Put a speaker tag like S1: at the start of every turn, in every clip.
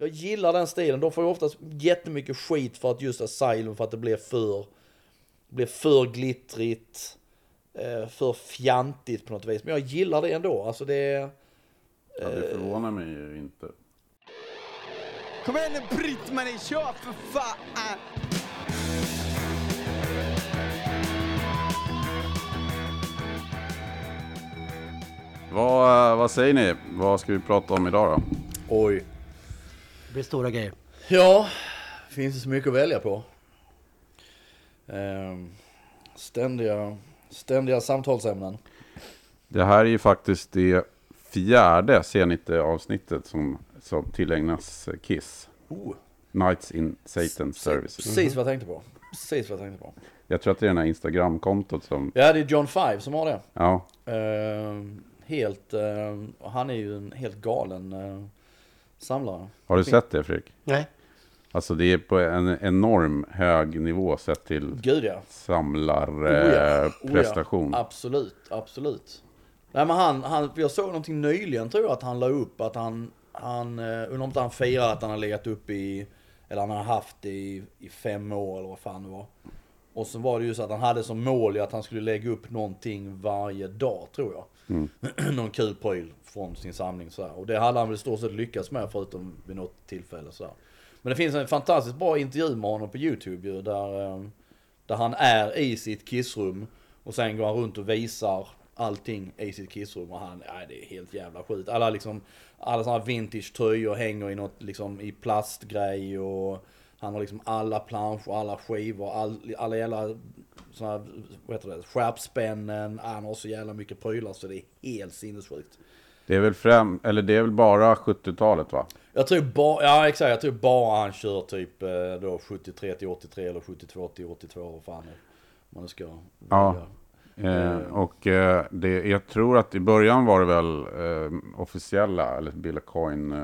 S1: Jag gillar den stilen. De får ju oftast jättemycket skit för att just Asylum, för att det blir för, blir för glittrigt, eh, för fjantigt på något vis. Men jag gillar det ändå. Alltså det.
S2: Ja, det förvånar mig ju inte.
S3: Kom igen nu Britt-Marie, kör för fan!
S2: Vad, vad säger ni? Vad ska vi prata om idag då?
S1: Oj.
S4: Det blir stora grejer.
S1: Ja, finns det så mycket att välja på. Ehm, ständiga, ständiga samtalsämnen.
S2: Det här är ju faktiskt det fjärde C90-avsnittet som, som tillägnas Kiss.
S1: Oh,
S2: Nights in Satan Services.
S1: precis vad jag tänkte på. Precis vad jag tänkte på.
S2: Jag tror att det är det här Instagram-kontot som...
S1: Ja, det är John Five som har det.
S2: Ja,
S1: Ehm, helt, ehm, han är ju en helt galen eh, samlare.
S2: har du sett det Fredrik?
S4: Nej.
S2: Alltså det är på en enorm hög nivå sett till
S1: Gud ja. Oh ja.
S2: samlarprestation.
S1: Absolut, absolut. Nej men han, han, jag såg någonting nyligen tror jag att han la upp att han, han, eh, undrar om inte han firar att han har legat upp i, eller han har haft det i, i fem år eller vad fan det var. Och så var det ju så att han hade som mål att han skulle lägga upp någonting varje dag tror jag. Mm. Någon kul pryl från sin samling så här. Och det hade han väl i stort sett lyckats med förutom vid något tillfälle så här. Men det finns en fantastiskt bra intervju med honom på YouTube ju där, ehm, där han är i sitt kissrum och sen går han runt och visar allting i sitt kissrum och han, nej det är helt jävla skit. Alla liksom, alla sådana vintage tröjor hänger i något liksom i plastgrej och han har liksom alla planscher, alla skivor, all, alla jävla sådana, vad heter det, skärpspännen. Han har så jävla mycket prylar så det är helt sinnessjukt.
S2: Det är väl främ, eller det är väl bara 70-talet va?
S1: Jag tror bara, ja exakt, jag tror bara han kör typ eh, då 73 till 83 eller 72 till 82, vad fan man nu ska
S2: Ja. Eh, och eh, det, jag tror att i början var det väl eh, officiella, eller Bill Coin.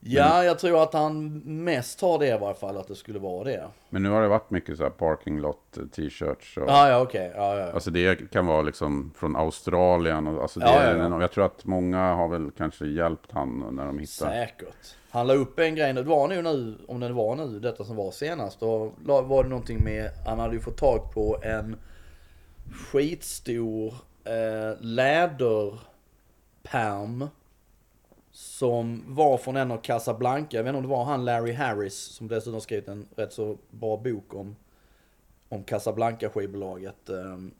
S1: Ja, jag tror att han mest har det i varje fall, att det skulle vara det.
S2: men nu har det varit mycket så här parking lot eh, t-shirts. Och,
S1: Ja, ja okej. Ja, ja.
S2: Alltså det kan vara liksom från Australien. Och, alltså det är
S1: ja, ja.
S2: en- Jag tror att många har väl kanske hjälpt han när de hittar.
S1: Säkert. Han la upp en grej, det var nu nu, om det var nu, detta som var senast, då var det någonting med, han hade ju fått tag på en skitstor eh, läderpärm som var från en av Casablanca, jag vet inte om det var han Larry Harris som dessutom skrivit en rätt så bra bok om, om Casablanca skivbolaget. Uh, ehm,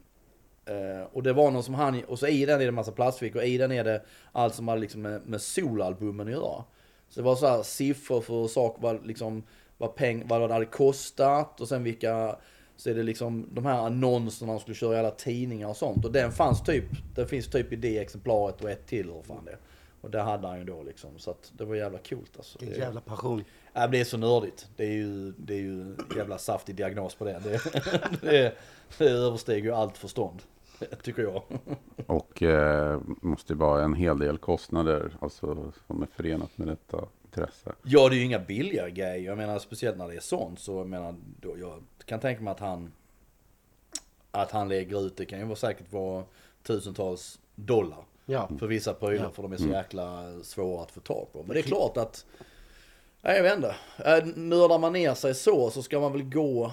S1: eh, och det var någon som han, och så i den är det en massa plastfickor, i den är det allt som hade liksom med, med solalbumen att göra. Så det var så här siffror för saker, vad, liksom, vad, peng, vad det hade kostat och sen vilka, så är det liksom de här annonserna de skulle köra i alla tidningar och sånt. Och den fanns typ, den finns typ i det exemplaret och ett till och fan det. Och det hade han ju då liksom, så att det var jävla coolt alltså. Det-
S4: jävla passion.
S1: Ja, det är så nördigt. Det är ju, det är ju jävla saftig diagnos på det. Det, det, det överstiger ju allt förstånd. Tycker jag.
S2: Och eh, måste ju vara en hel del kostnader alltså, som är förenat med detta intresse.
S1: Ja, det är ju inga billiga grejer. Jag menar speciellt när det är sånt så jag menar, då, jag kan tänka mig att han att han lägger ut, det kan ju vara säkert vara tusentals dollar
S4: Ja.
S1: för vissa prylar
S4: Ja.
S1: för de är så jäkla svåra att få tag på. Men det är klart att, nej, jag vet inte, Äh, nördar man ner sig så så ska man väl gå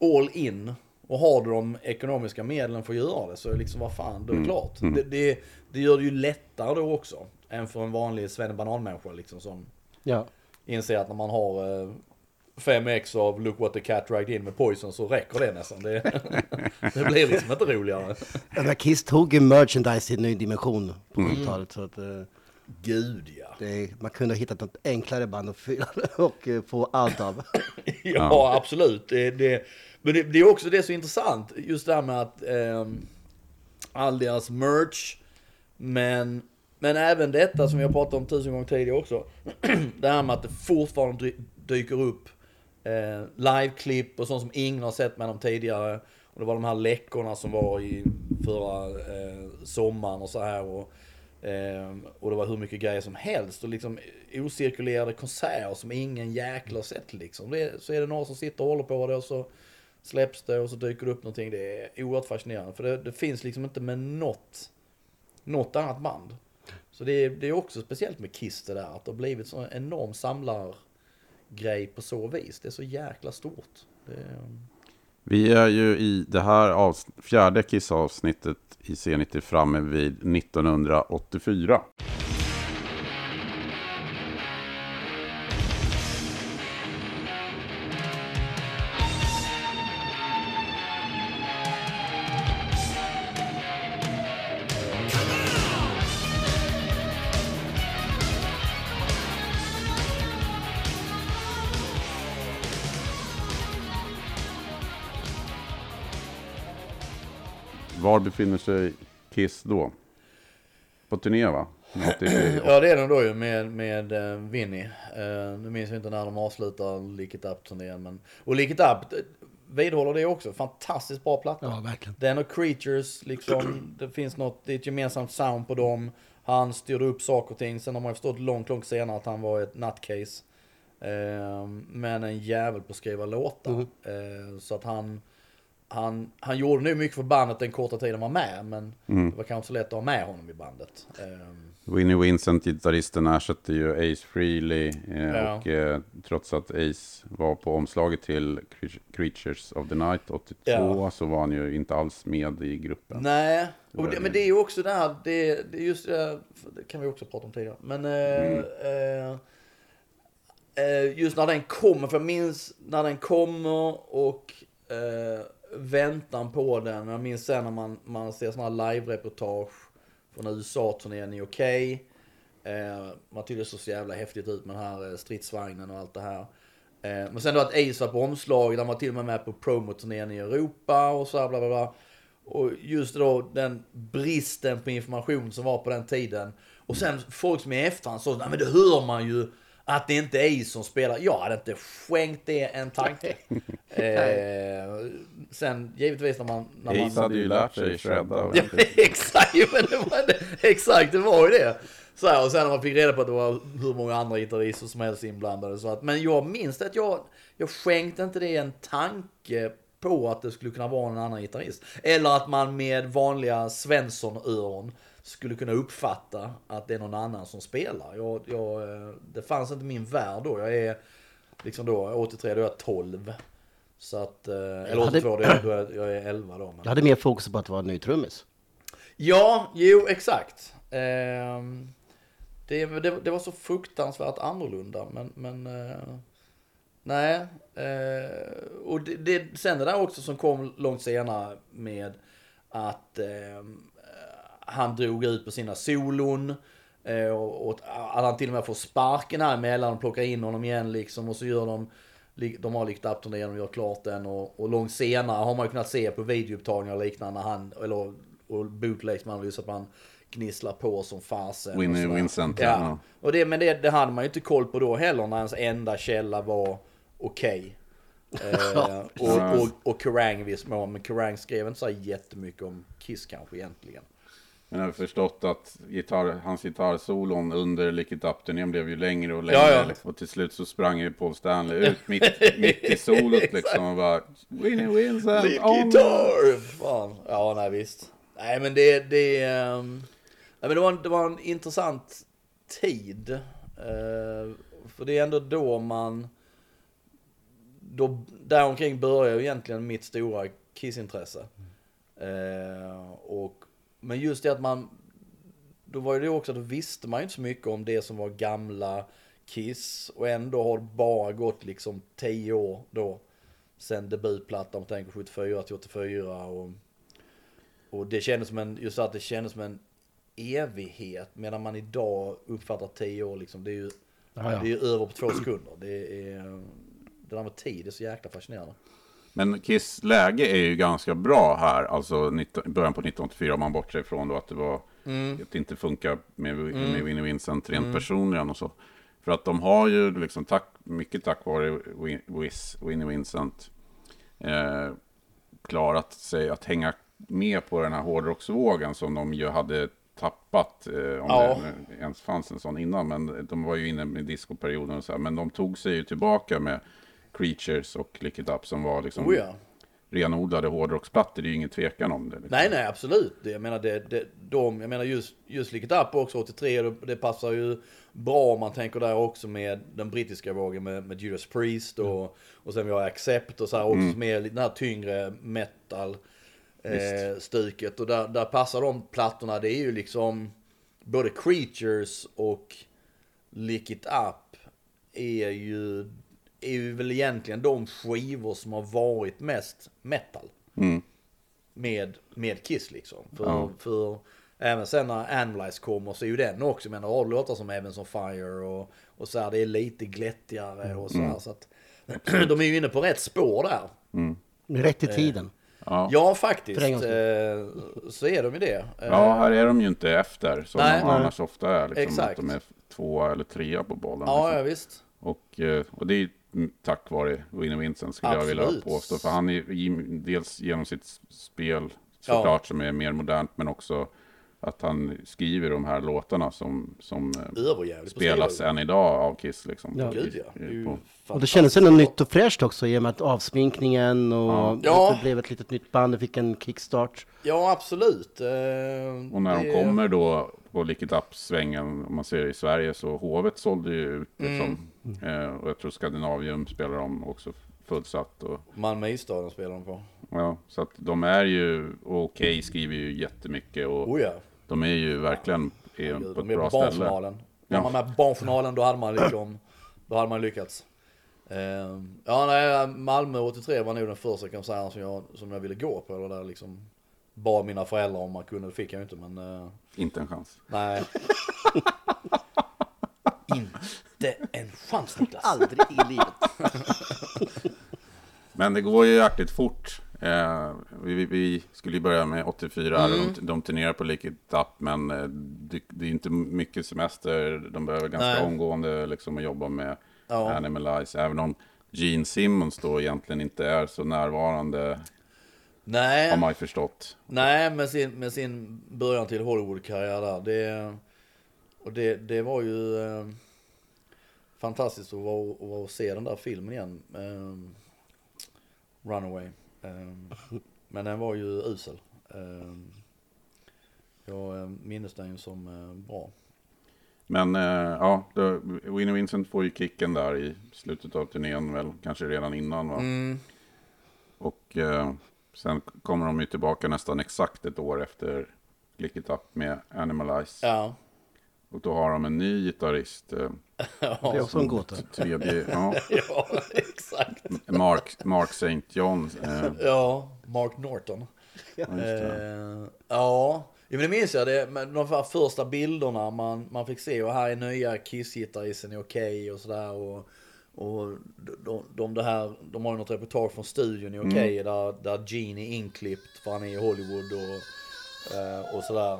S1: all in och har du de ekonomiska medlen för att göra det så liksom vad fan, då är det klart. Det, det, det gör det ju lättare då också än för en vanlig svennebananmänniska liksom som
S4: Ja.
S1: inser att när man har eh, 5x av Look What The Cat Dragged In med Poison så räcker det nästan. Det, det blir liksom inte roligare.
S4: Men Kiss tog ju merchandise till en ny dimension på 70-talet. Så att, eh,
S1: Gud ja.
S4: det, man kunde ha hittat något enklare band att fylla och eh, få allt av.
S1: Ja, absolut. Det, det, men det, är också det som är intressant. Just det här med att ehm, all deras merch, men, men även detta som vi har pratat om tusen gånger tidigare också. det här med att det fortfarande dy- dyker upp eh, liveklipp och sånt som ingen har sett med dem tidigare. Och det var de här läckorna som var i förra eh, sommaren och så här. Och, eh, och det var hur mycket grejer som helst. Och liksom ocirkulerade konserter som ingen jäkla har sett liksom. Det, så är det några som sitter och håller på det och så släpps det och så dyker det upp någonting. Det är oerhört fascinerande. För det, det finns liksom inte med något, något annat band. Så det är, det är också speciellt med Kiss det där, att det har blivit så enorm samlar grej på så vis. Det är så jäkla stort. Det är,
S2: Vi är ju i det här avs- fjärde Kiss-avsnittet i C90 framme vid 1984. Befinner sig Kiss då? På turné va? 84.
S1: Ja det är de då ju med, med uh, Vinny. Eh, nu minns jag inte när de avslutar Lick It Up-turnén. Men, och Lick It Up vidhåller det också. Fantastiskt bra platta.
S4: Ja, verkligen.
S1: Den och Creatures, liksom, det finns något, det är ett gemensamt sound på dem. Han styrde upp saker och ting. Sen har man ju förstått långt, långt senare att han var ett nutcase. Eh, men en jävel på att skriva låtar. Eh, så att han, han, han gjorde nu mycket för bandet den korta tiden han var med. Men det var kanske så lätt att ha med honom i bandet. Eh,
S2: Winnie Vincent, gitarristen, ersätter ju Ace Frehley. Eh,
S1: Ja.
S2: Och eh, trots att Ace var på omslaget till Cre- Creatures of the Night 82
S1: Ja.
S2: så var han ju inte alls med i gruppen.
S1: Nej, det,
S2: det.
S1: men det är ju också det här, det, det just det, där, det kan vi också prata om tidigare. Men eh, eh, eh, just när den kommer, för jag minns när den kommer och eh, väntan på den. Jag minns sen när man, man ser sådana här live-reportage från USA-turnén i Okej. Eh, man tyckte det såg så jävla häftigt ut med den här eh, stridsvagnen och allt det här. Eh, men sen då att Ace var på omslaget, han var till och med med på promoturnén i Europa och så här bla bla bla. Och just då den bristen på information som var på den tiden. Och sen folk som i efterhand sa, nej men det hör man ju att det inte är Ace som spelar. Jag hade inte skänkt det en tanke. eh, sen givetvis när man... När man
S2: hade ju lärt sig shredda.
S1: Ja, exakt, men det var det. exakt, det var ju det. Så här, och sen när man fick reda på att det var hur många andra gitarrister som helst inblandade. Så att, men jag minns att jag, jag skänkte inte det en tanke på att det skulle kunna vara en annan gitarrist. Eller att man med vanliga Svensson-öron skulle kunna uppfatta att det är någon annan som spelar. Jag, jag, eh, det fanns inte min värld då. Jag är liksom då 83, då är jag 12. Så att, eh, eller
S4: hade-
S1: 82, då är jag, då är jag, är 11 då. Men...
S4: Jag hade mer fokus på att det var en ny trummis.
S1: Ja, jo exakt. Ehm, det, det, det var så fruktansvärt annorlunda men, men eh, nej. Och det, det, sen det där också som kom långt senare med att ehm, han drog ut på sina solon. Eh, och, och att han till och med får sparken här emellan och plockar in honom igen liksom och så gör de de har lyft upp den igen och gör klart den och, och långt senare har man ju kunnat se på videoupptagningar och liknande när han, eller och bootlegs man visar att man gnisslar på som fasen.
S2: Winnie. Vincent,
S1: Ja.
S2: ja.
S1: Och det, men det, det hade man ju inte koll på då heller när ens enda källa var okej. eh, och, och, och Kerrang i viss mån, men Kerrang skrev inte så här jättemycket om Kiss kanske egentligen.
S2: Men jag har förstått att gitarr, hans gitarrsolon under Lick It Up-turnén blev ju längre och längre.
S1: Ja, ja.
S2: Och till slut så sprang ju Paul Stanley ut mitt, mitt i solot liksom och bara Winnie Vincent,
S1: Lead
S2: on!
S1: guitar! Fan. Ja, nej visst. Nej men det, det, ehm, nej, men det, var, en, det var en intressant tid. Eh, för det är ändå då man, då, däromkring börjar ju egentligen mitt stora kissintresse. Eh, och, men just det att man, då var det också, då visste man ju inte så mycket om det som var gamla Kiss. Och ändå har det bara gått liksom 10 år då. Sen debutplattan, om tänker 74 till 84. Och, och det kändes som en, just att det kändes som en evighet. Medan man idag uppfattar 10 år liksom, det är ju,
S4: Ja, ja.
S1: det är ju över på två sekunder. Det är, det där med tid är så jäkla fascinerande.
S2: Men Kiss läge är ju ganska bra här, alltså 19, början på 1984 om man bortser ifrån då att det var att det inte funkar med, med Winnie Vincent rent personligen och så. För att de har ju liksom tack, mycket tack vare Wiz, Winnie Vincent eh, klarat sig att hänga med på den här hårdrocksvågen som de ju hade tappat, eh, om
S1: Ja.
S2: det ens fanns en sån innan, men de var ju inne med discoperioden och så här, men de tog sig ju tillbaka med Creatures och Lick It Up som var liksom
S1: Oh ja.
S2: renodlade hårdrocksplattor, det är ju ingen tvekan om det. Liksom.
S1: Nej, nej, absolut. Jag menar, det, det, de, jag menar just, just Lick It Up också 83, det, det passar ju bra om man tänker där också med den brittiska vågen med, med Judas Priest och, och sen vi har Accept och så här också med den här tyngre metal eh, stuket. Och där, där passar de plattorna, det är ju liksom både Creatures och Lick It Up är ju, är ju väl egentligen de skivor som har varit mest metal med, med Kiss liksom. För,
S2: Ja.
S1: för även sen när Analyze kommer så är ju den också, men har låtar som Heavens on Fire och, och så här, det är lite glättigare och så här. Så att, de är ju inne på rätt spår där.
S4: Rätt i tiden.
S2: Ja.
S1: Ja, faktiskt.
S4: En
S1: Eh, så är de ju det. Eh,
S2: ja, här är de ju inte efter som
S1: Nej.
S2: de annars ofta är. Liksom,
S1: Exakt.
S2: Att de är två eller trea på bollen.
S1: ja,
S2: liksom.
S1: ja, visst.
S2: Och, eh, och det är tack vare Winnie Vincent skulle jag vilja
S1: Absolut.
S2: påstå. För han är i- dels genom sitt spel såklart som är mer modernt men också att han skriver de här låtarna som, som eh, spelas än idag av Kiss. Liksom,
S4: Ja.
S1: Gud ja.
S2: På-
S4: Och det kändes ändå nytt och fräscht också i och med att avsminkningen och
S1: Ja.
S4: det blev ett litet nytt band, det fick en kickstart.
S1: Ja, absolut. Eh,
S2: Och när
S1: det-
S2: de kommer då på Lick It Up-svängen, om man ser det i Sverige, så Hovet sålde ju ut liksom.
S1: Mm.
S2: Eh, och jag tror Skandinavium spelar de också fullsatt. Och,
S1: Malmö Isstadion spelar de på.
S2: ja, så att de är ju, och Okej skriver ju jättemycket och
S1: Oh ja.
S2: de är ju verkligen är
S1: Gud,
S2: på ett
S1: de är
S2: bra
S1: på
S2: ställe.
S1: Var
S2: Ja.
S1: man med barnfinalen då hade man liksom, då hade man lyckats. Eh, ja, nej, Malmö 83 var nog den första konserten som jag, som jag ville gå på. Eller där liksom bad mina föräldrar om man kunde, det fick jag ju inte men eh,
S2: Inte en chans.
S1: nej. inte en chans Niklas.
S4: Aldrig i livet.
S2: Men det går ju jäkligt fort. Eh, vi, vi, vi skulle ju börja med 84, här,
S1: Mm.
S2: de, de turnerar på Lick It Up, men eh, det, det är inte mycket semester. De behöver ganska
S1: Nej.
S2: omgående liksom att jobba med
S1: Ja.
S2: Animalize, även om Gene Simmons då egentligen inte är så närvarande,
S1: Nej.
S2: har man ju förstått.
S1: Nej, med sin, med sin början till Hollywood-karriär där. Det, och det, det var ju eh, fantastiskt att vara, att vara och se den där filmen igen. Eh, Runaway. Eh, men den var ju usel. Eh, jag eh, minns den ju som eh, bra.
S2: Men eh, ja, Winnie Vincent får ju kicken där i slutet av turnén, väl kanske redan innan va?
S1: Mm.
S2: Och eh, sen kommer de ju tillbaka nästan exakt ett år efter Lick It Up med Animalize.
S1: Ja.
S2: Och då har de en ny gitarrist. Eh,
S4: Det är också en gåta.
S2: tredje, ja,
S1: ja, exakt.
S2: Mark, Mark St. John. Eh,
S1: Ja, Mark Norton.
S2: ja, just det.
S1: Eh, ja, jo, men det minns jag. Det, men de här första bilderna man, man fick se. Och här är nya Kiss-gitarristen är okej och sådär. Och, och de, de, här, de har ju något reportage från studion i okej. Där, där Gene är inklippt för han är i Hollywood och, eh, och sådär.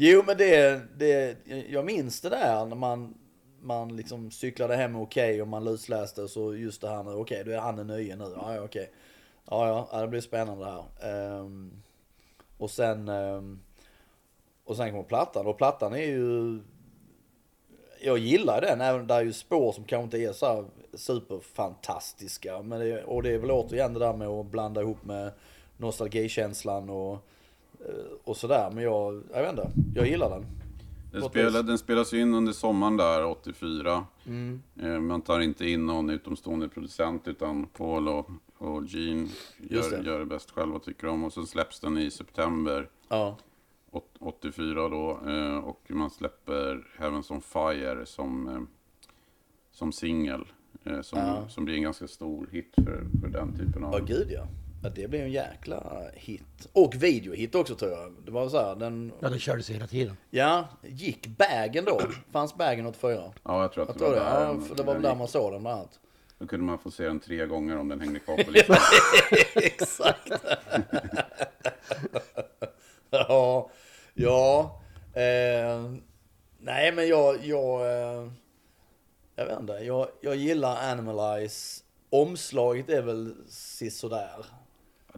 S1: Jo men det, det, jag minns det där när man, man liksom cyklade hem okej och man lusläste så just det här nu, okej då är han den nöje nu, ja ja okej. Ja ja, ja, det blir spännande det här. Um, och sen, um, och sen kommer plattan och plattan är ju, jag gillar den, även där är ju spår som kanske inte är så här superfantastiska. Men det, och det är väl återigen det där med att blanda ihop med nostalgikänslan och, och sådär. Men jag, jag vet inte, jag gillar den.
S2: Den,
S1: oss-
S2: den spelas in under sommaren där, 84.
S1: Mm.
S2: Eh, man tar inte in någon utomstående producent utan Paul och, och Gene gör,
S1: det.
S2: gör det bäst själva tycker de. Och så släpps den i september
S1: Ja,
S2: åt- 84 då. Eh, och man släpper Heavens on Fire som, eh, som singel. Eh, som,
S1: Ja.
S2: som blir en ganska stor hit för, för den typen av...
S1: ja gud ja. Ja. Det blev en jäkla hit. Och videohit också tror jag. Det var så här, den,
S4: Ja, det kördes hela tiden.
S1: ja, gick bagen då? Fanns bagen 84?
S2: Ja, jag tror att
S1: Jag
S2: det
S1: tror
S2: var
S1: det,
S2: där.
S1: ja, för det var väl där man såg den bland annat.
S2: Då kunde man få se den tre gånger om den hängde kvar på listan.
S1: Exakt. ja, ja. Eh, nej men jag, jag, eh, jag vet inte. Jag, jag gillar Animalize. Omslaget är väl sisådär.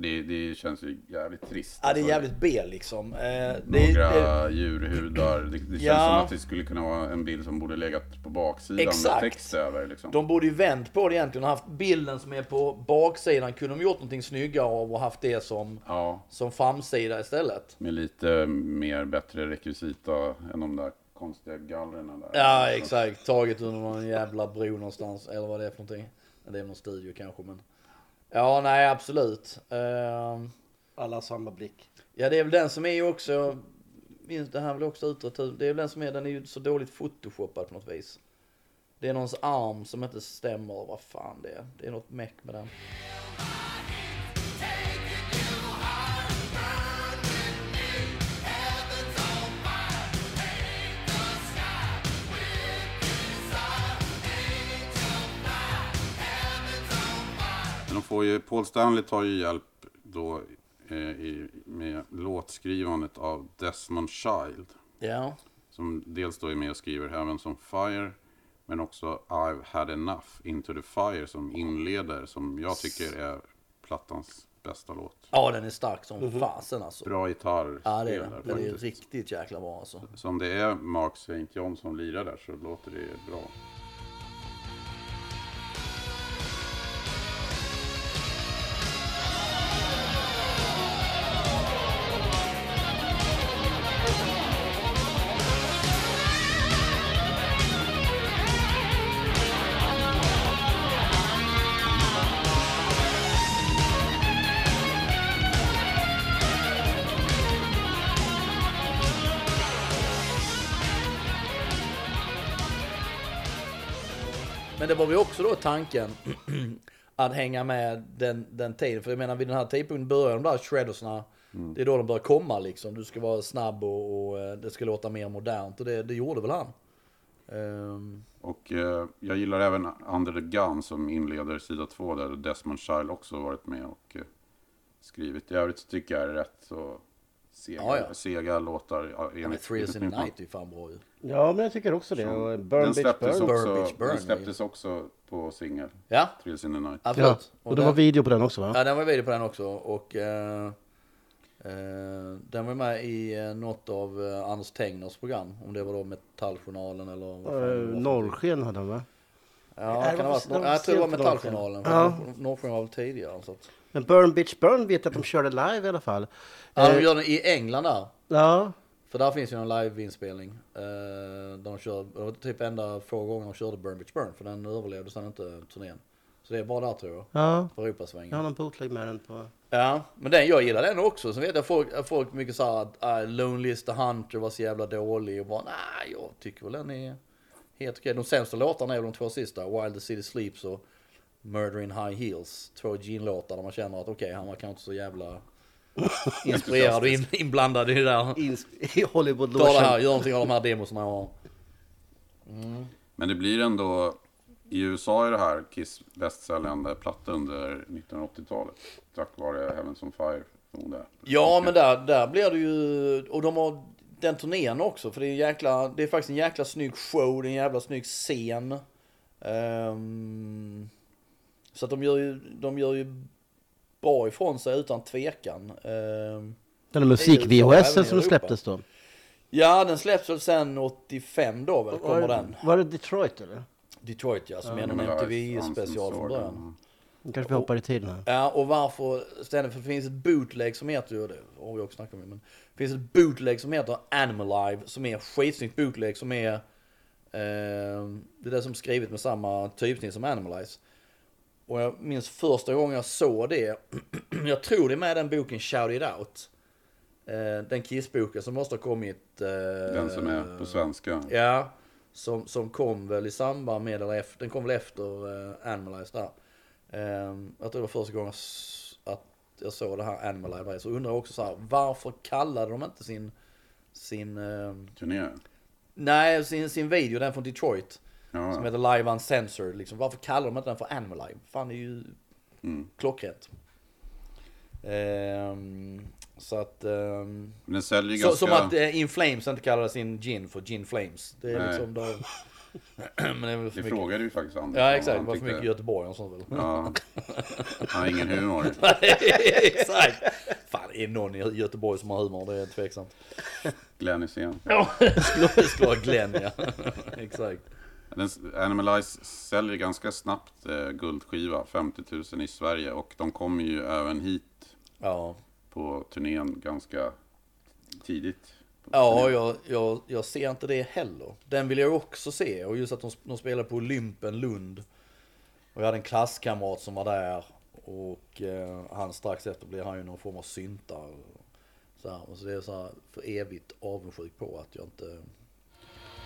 S2: Det, det känns ju jävligt trist.
S1: Ja, det är
S2: alltså.
S1: jävligt B liksom. Eh, det, det,
S2: Några djurhudar. Det, det känns
S1: Ja.
S2: som att det skulle kunna vara en bild som borde legat på baksidan
S1: Exakt.
S2: med text över. Liksom.
S1: de borde ju vänt på det egentligen och haft bilden som är på baksidan. Kunde de gjort någonting snyggare av och haft det som,
S2: Ja,
S1: som framsida istället.
S2: med lite mer bättre rekvisita än de där konstiga gallrarna där.
S1: Ja, exakt. Taget under någon jävla bro någonstans. Eller vad det är för någonting. Det är någon studio kanske, men... Ja, nej, absolut. Ehm,
S4: Alla har samma blick.
S1: ja, det är väl den som är ju också... Det här väl också utrett ut. Det är väl den som är, den är ju så dåligt photoshoppad på något vis. Det är någons arm som inte stämmer, vad fan det är. Det är något meck med den.
S2: Får ju, Paul Stanley tar ju hjälp då eh, i, med låtskrivandet av Desmond Child.
S1: Ja.
S2: Som dels då är med och skriver Heavens on Fire. Men också I've had enough, Into the Fire som inleder. Som jag tycker är plattans bästa låt.
S1: Ja, den är stark som fasen alltså.
S2: Bra gitarr.
S1: Ja, det är den. Den är riktigt jäkla bra alltså.
S2: Som det är Mark St. John som lirar där så låter det bra.
S1: Men det var väl också då tanken att hänga med den, den tiden. För jag menar vid den här tidpunkten börjar de där shreddersna. Det är då de börjar komma liksom. Du ska vara snabb och, och eh, det ska låta mer modernt. Och det, det gjorde väl han. Ehm,
S2: Och eh, jag gillar även Under the Gun som inleder sida två där Desmond Child också varit med och eh, skrivit. I övrigt så tycker jag är rätt så sega,
S1: Ja, ja.
S2: sega låtar. ja, enligt-
S1: Thrills in
S2: enligt
S1: the Night är ju fan bra ju.
S4: Ja, men jag tycker också det. Och
S2: Den
S4: Burn Bitch
S2: släpptes,
S4: Burn.
S1: Burn
S2: också,
S1: Bitch Burn,
S2: den släpptes också på singel.
S1: Ja,
S2: Thrills in the Night.
S4: Ja,
S1: absolut.
S4: och det var
S1: den,
S4: video på den också va?
S1: ja, den var video på den också. Och eh, eh, den var med i eh, något av eh, Anders Tengners program. Om det var då Metalljournalen eller vad fan det var
S4: Uh,
S1: för
S4: Norrsken hade han va?
S1: Ja,
S4: Nej,
S1: kan det
S4: det
S1: ha
S4: var-
S1: varit,
S4: det var
S1: ja, jag tror det var
S4: sent på
S1: Metalljournalen. för
S4: Ja.
S1: Norrsken- Norrsken var väl tidigare. Så att,
S4: Men Burn Bitch Burn vet jag att de körde live i alla fall.
S1: ja, de
S4: Eh,
S1: gör den i England där.
S4: ja,
S1: För där finns ju en live-inspelning. Eh, de kör, det var typ enda få gånger de körde Burn Bitch Burn. För den överlevde sen inte turnén. Så det är bara där tror jag.
S4: ja.
S1: För Europasvängen.
S4: Jag har någon bootleg med den på...
S1: Ja, men den, jag gillar den också. Så vet jag folk, folk mycket så här att uh, Loneliest the Hunter var så jävla dålig och bara nej, jag tycker väl den är helt okej. De sämsta låtarna är de två sista, Wild the City Sleeps och Murder in High Heels. Två Gene-låtar där man känner att okej, han var kanske inte så jävla inspirerad och in, inblandad i det där.
S4: Ins- I hollywood
S1: Ta det här, gör någonting av de här demosarna jag har.
S2: Men det blir ändå, i USA är det här Kiss bästsäljande platta under 1980-talet. Tack vare Heavens on Fire. jag.
S1: Ja, men där, där blir det ju... Och de har den turnén också. För det är, jäkla, det är faktiskt en jäkla snygg show. Det är en jävla snygg scen. Ehm, så att de gör ju, de gör ju bra ifrån sig utan tvekan. Ehm,
S4: Den musik-VHS som släpptes då.
S1: ja, den släpps väl sen 85 då väl, kommer den.
S4: Var det Detroit eller?
S1: Detroit ja, som är
S2: var
S1: MTV-special från början.
S4: Nu kanske vi hoppar i tiden här.
S1: Ja, och varför ständigt, för det finns ett bootleg som heter, det har vi också snackat om, men det finns ett bootleg som heter Animal Live som är skitsnyggt bootleg som är, eh, det är det som skrivet med samma typsnitt som Animalize. Och jag minns första gången jag såg det, jag tror det är med den boken Shout It Out. Eh, den Kiss-boken som måste ha kommit. Eh,
S2: Den som är på svenska.
S1: Ja, som, som kom väl i samband med, eller efter, den kom väl efter uh, Animalize där. Um, jag tror det var första gången att jag såg det här Animalize. Så undrar jag också så här, varför kallade de inte sin, sin, ehm,
S2: Turné.
S1: nej, sin, sin video, den från Detroit,
S2: Ja,
S1: som heter Live Uncensored, liksom. Varför kallar de inte den för Animalize? Fan, det är ju
S2: Mm.
S1: klockrent. Ehm, så att... ehm, så,
S2: ganska...
S1: Som att eh, In Flames inte kallade sin gin för Gin Flames. Det är
S2: Nej.
S1: liksom, då, Men det
S2: Det
S1: mycket.
S2: frågade ju faktiskt Anders.
S1: Ja exakt, det var för mycket Göteborg och sånt väl.
S2: Ja. Han har ingen humor.
S1: exakt. Fan, är någon i Göteborg som har humor? Det är tveksamt.
S2: Glenn Hysén.
S1: Ja, det skulle, det skulle vara Glenn ja. exakt.
S2: Den, Animalize säljer ganska snabbt eh, guldskiva, 50 000 i Sverige. Och de kommer ju även hit
S1: Ja,
S2: på turnén ganska tidigt.
S1: ja jag, jag, jag ser inte det heller. Den vill jag också se. Och just att de, de spelar på Olympen Lund. Och jag hade en klasskamrat som var där. Och eh, han strax efter blev han ju någon form av syntare. Så, här, och så det är så här för evigt avundsjuk på att jag inte...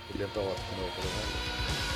S1: Jag blev inte av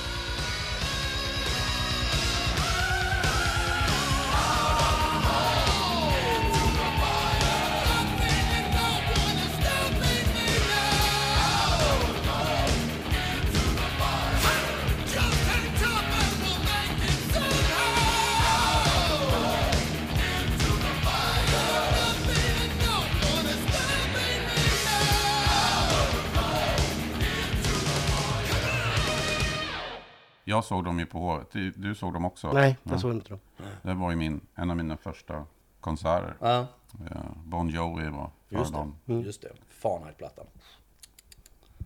S2: Jag såg dem ju på Hovet. Du, du såg dem också?
S4: Nej,
S2: Ja.
S4: jag såg inte dem.
S2: Det var ju min, en av mina första konserter.
S1: Ja,
S2: Ja, Bon Jovi var för
S1: just
S2: dem.
S1: det. Just det. Fahrenheit-plattan.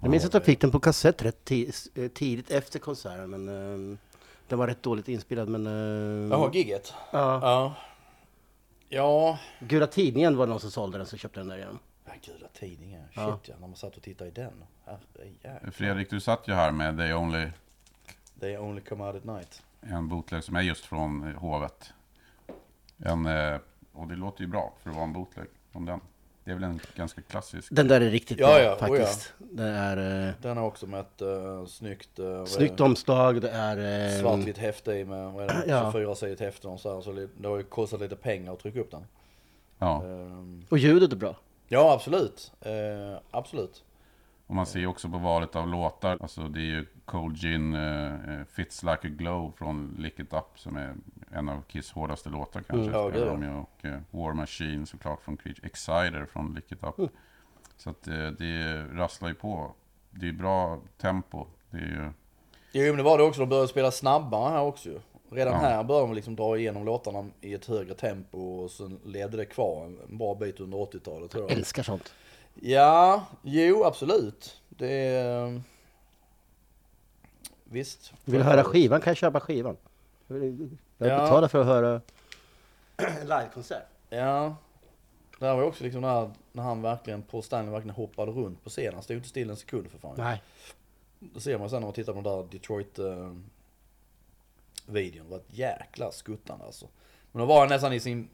S4: Jag minns att jag fick den på kassett rätt eh, tidigt efter konserten, men eh, den var rätt dåligt inspelad. Men, eh,
S1: Jaha, gigget.
S4: ja.
S1: Ja. Ja.
S4: Gula Tidningen var det någon som sålde den, så köpte den där igen.
S1: Ja, gula tidningen. Shit
S4: Ja.
S1: ja. när man satt och tittade i den. Herrejävlar.
S2: Fredrik, du satt ju här med They Only,
S1: They only come out at night.
S2: en bootleg som är just från eh, Hovet. En, eh, och det låter ju bra för att vara en bootleg om den. Det är väl en ganska klassisk.
S4: Den där är riktigt
S1: Ja,
S4: bra
S1: ja, oh
S4: faktiskt. Det är eh,
S1: Den har också med ett uh, snyggt... Uh,
S4: snyggt
S1: det?
S4: omslag, det är... eh,
S1: Svartvitt häfte i med vad är det?
S4: Ja.
S1: 24-sidigt häfte och så, här, så det har ju kostat lite pengar att trycka upp den.
S2: Ja,
S1: Ehm,
S4: Och ljudet är bra.
S1: ja, absolut. Eh, absolut.
S2: Och man ser också på valet av låtar. Alltså det är ju Cold Gin, eh, Fits Like a Glow från Lick It Up som är en av Kiss hårdaste låtar kanske.
S1: Mm. Ja,
S2: spelar
S1: gud,
S2: de ju. Och eh, War Machine såklart från Creature. Exciter från Lick It Up.
S1: Mm.
S2: Så att eh, det rasslar ju på. Det är bra tempo. Det är ju...
S1: Jo men det var det också, de började spela snabbare här också ju. Redan
S2: Ja.
S1: här började de liksom dra igenom låtarna i ett högre tempo och sen ledde det kvar en- bra bit under 80-talet tror jag.
S4: Älskar sånt.
S1: Ja, jo absolut. Det är... Visst.
S4: Vill du höra skivan kan jag köpa skivan. Jag vill-
S1: Ja.
S4: för att höra en livekonsert.
S1: Ja. Det här var ju också liksom när, när han verkligen, Paul Stanley verkligen hoppade runt på scenen. Han stod inte still en sekund för fan.
S4: Nej.
S1: Det ser man sen när man tittar på den där Detroit eh, videon. Det var ett jäkla skuttande alltså. Men då var han nästan i sin,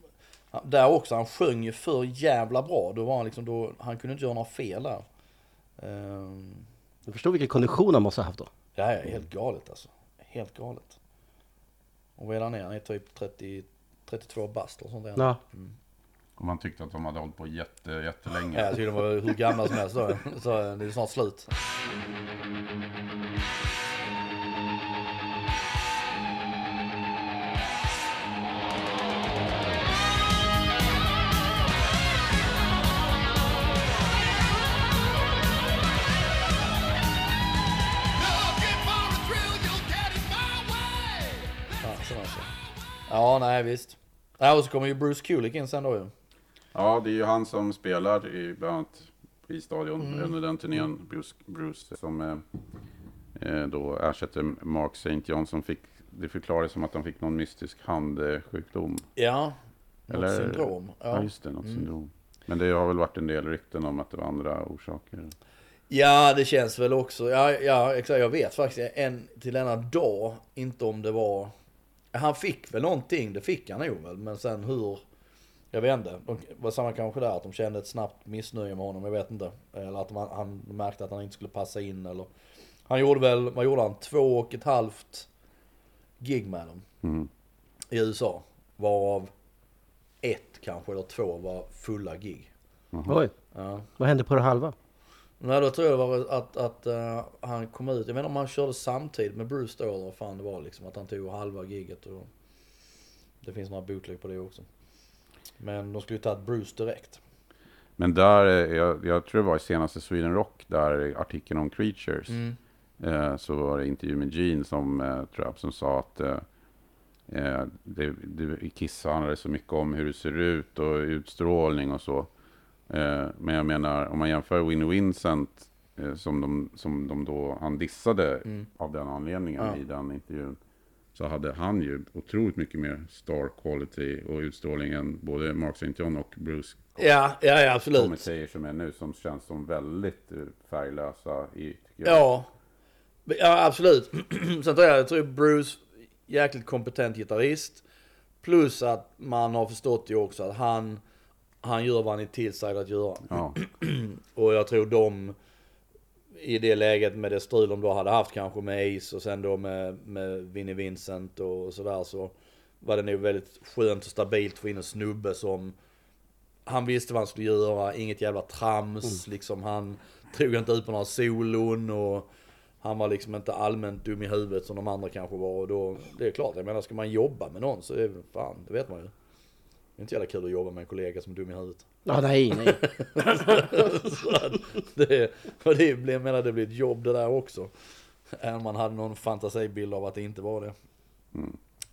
S1: där också, han sjöng ju för jävla bra. Då var han liksom, då, han kunde inte göra några fel där. Ehm,
S4: Jag förstår vilken kondition han måste ha haft då.
S1: det här är helt galet alltså. Helt galet. Och vad är han är? Han är typ 30, 32 bast och sånt där.
S4: Ja.
S2: Och man tyckte att de hade hållit på jätte, jättelänge.
S1: Ja, jag tycker de var hur gamla som helst då. Så det är snart slut. Ja, nej visst. Ja, och så kommer ju Bruce Kulick in sen då ju.
S2: Ja, det är ju han som spelar i bland annat i stadion
S1: Mm.
S2: under den turnén. Bruce, Bruce som eh, eh, då ersätter Mark St. John som fick, det förklarades som att han fick någon mystisk handsjukdom.
S1: Ja, något
S2: Eller-
S1: syndrom.
S2: Ja,
S1: Ja. Mm.
S2: just det, något syndrom. Men det har väl varit en del rykten om att det var andra orsaker.
S1: ja, det känns väl också. Ja, ja, exakt. Jag vet faktiskt än till denna dag inte om det var... Han fick väl någonting, det fick han nog väl. Men sen hur... Jag vet inte. De, var samma kanske där, att de kände ett snabbt missnöje med honom. Jag vet inte. Eller att man, han märkte att han inte skulle passa in eller... Han gjorde väl, vad gjorde han? Två och ett halvt gig med dem.
S2: Mm.
S1: i USA. Varav ett kanske, eller två var fulla gig.
S4: Oj,
S1: Ja.
S4: vad hände på det halva?
S1: Nej, då tror jag det var att, att eh, han kom ut, jag vet inte om han körde samtidigt med Bruce då eller vad fan det var liksom. Att han tog halva giget och det finns några bootleg på det också. Men de skulle ju tagit Bruce direkt.
S2: Men där, eh, jag, jag tror det var i senaste Sweden Rock, där artikeln om Creatures.
S1: Mm.
S2: eh, så var det intervju med Gene som, eh, tror jag, som sa att eh, eh, det, det, Kiss handlar det så mycket om hur det ser ut och utstrålning och så. Eh, men jag menar, om man jämför Winnie Vincent eh, som, de, som de då, han dissade av den anledningen
S1: Ja.
S2: i den intervjun. Så hade han ju otroligt mycket mer star quality och utstrålning än både Mark St. John och Bruce
S1: Ja, ja, ja absolut.
S2: kommenterar som är nu som känns som väldigt eh, färglösa i.
S1: Ja. Ja, absolut. Sen tror jag, jag tror Bruce, jäkligt kompetent gitarrist. Plus att man har förstått ju också att han, han gör vad han är tillsagd att göra.
S2: Ja,
S1: Och jag tror de, i det läget med det strul de då hade haft kanske med Ace och sen då med, med Vinnie Vincent och sådär så var det nog väldigt skönt och stabilt att få in en snubbe som han visste vad han skulle göra, inget jävla trams, liksom han tog inte ut på några solon och han var liksom inte allmänt dum i huvudet som de andra kanske var och då, det är klart, jag menar ska man jobba med någon så är det fan, det vet man ju. Det är inte jävla kul att jobba med en kollega som är dum i huvudet.
S4: Ja, nej, nej.
S1: det, och det blir, jag menar det blir ett jobb det där också. Om man hade någon fantasibild av att det inte var det.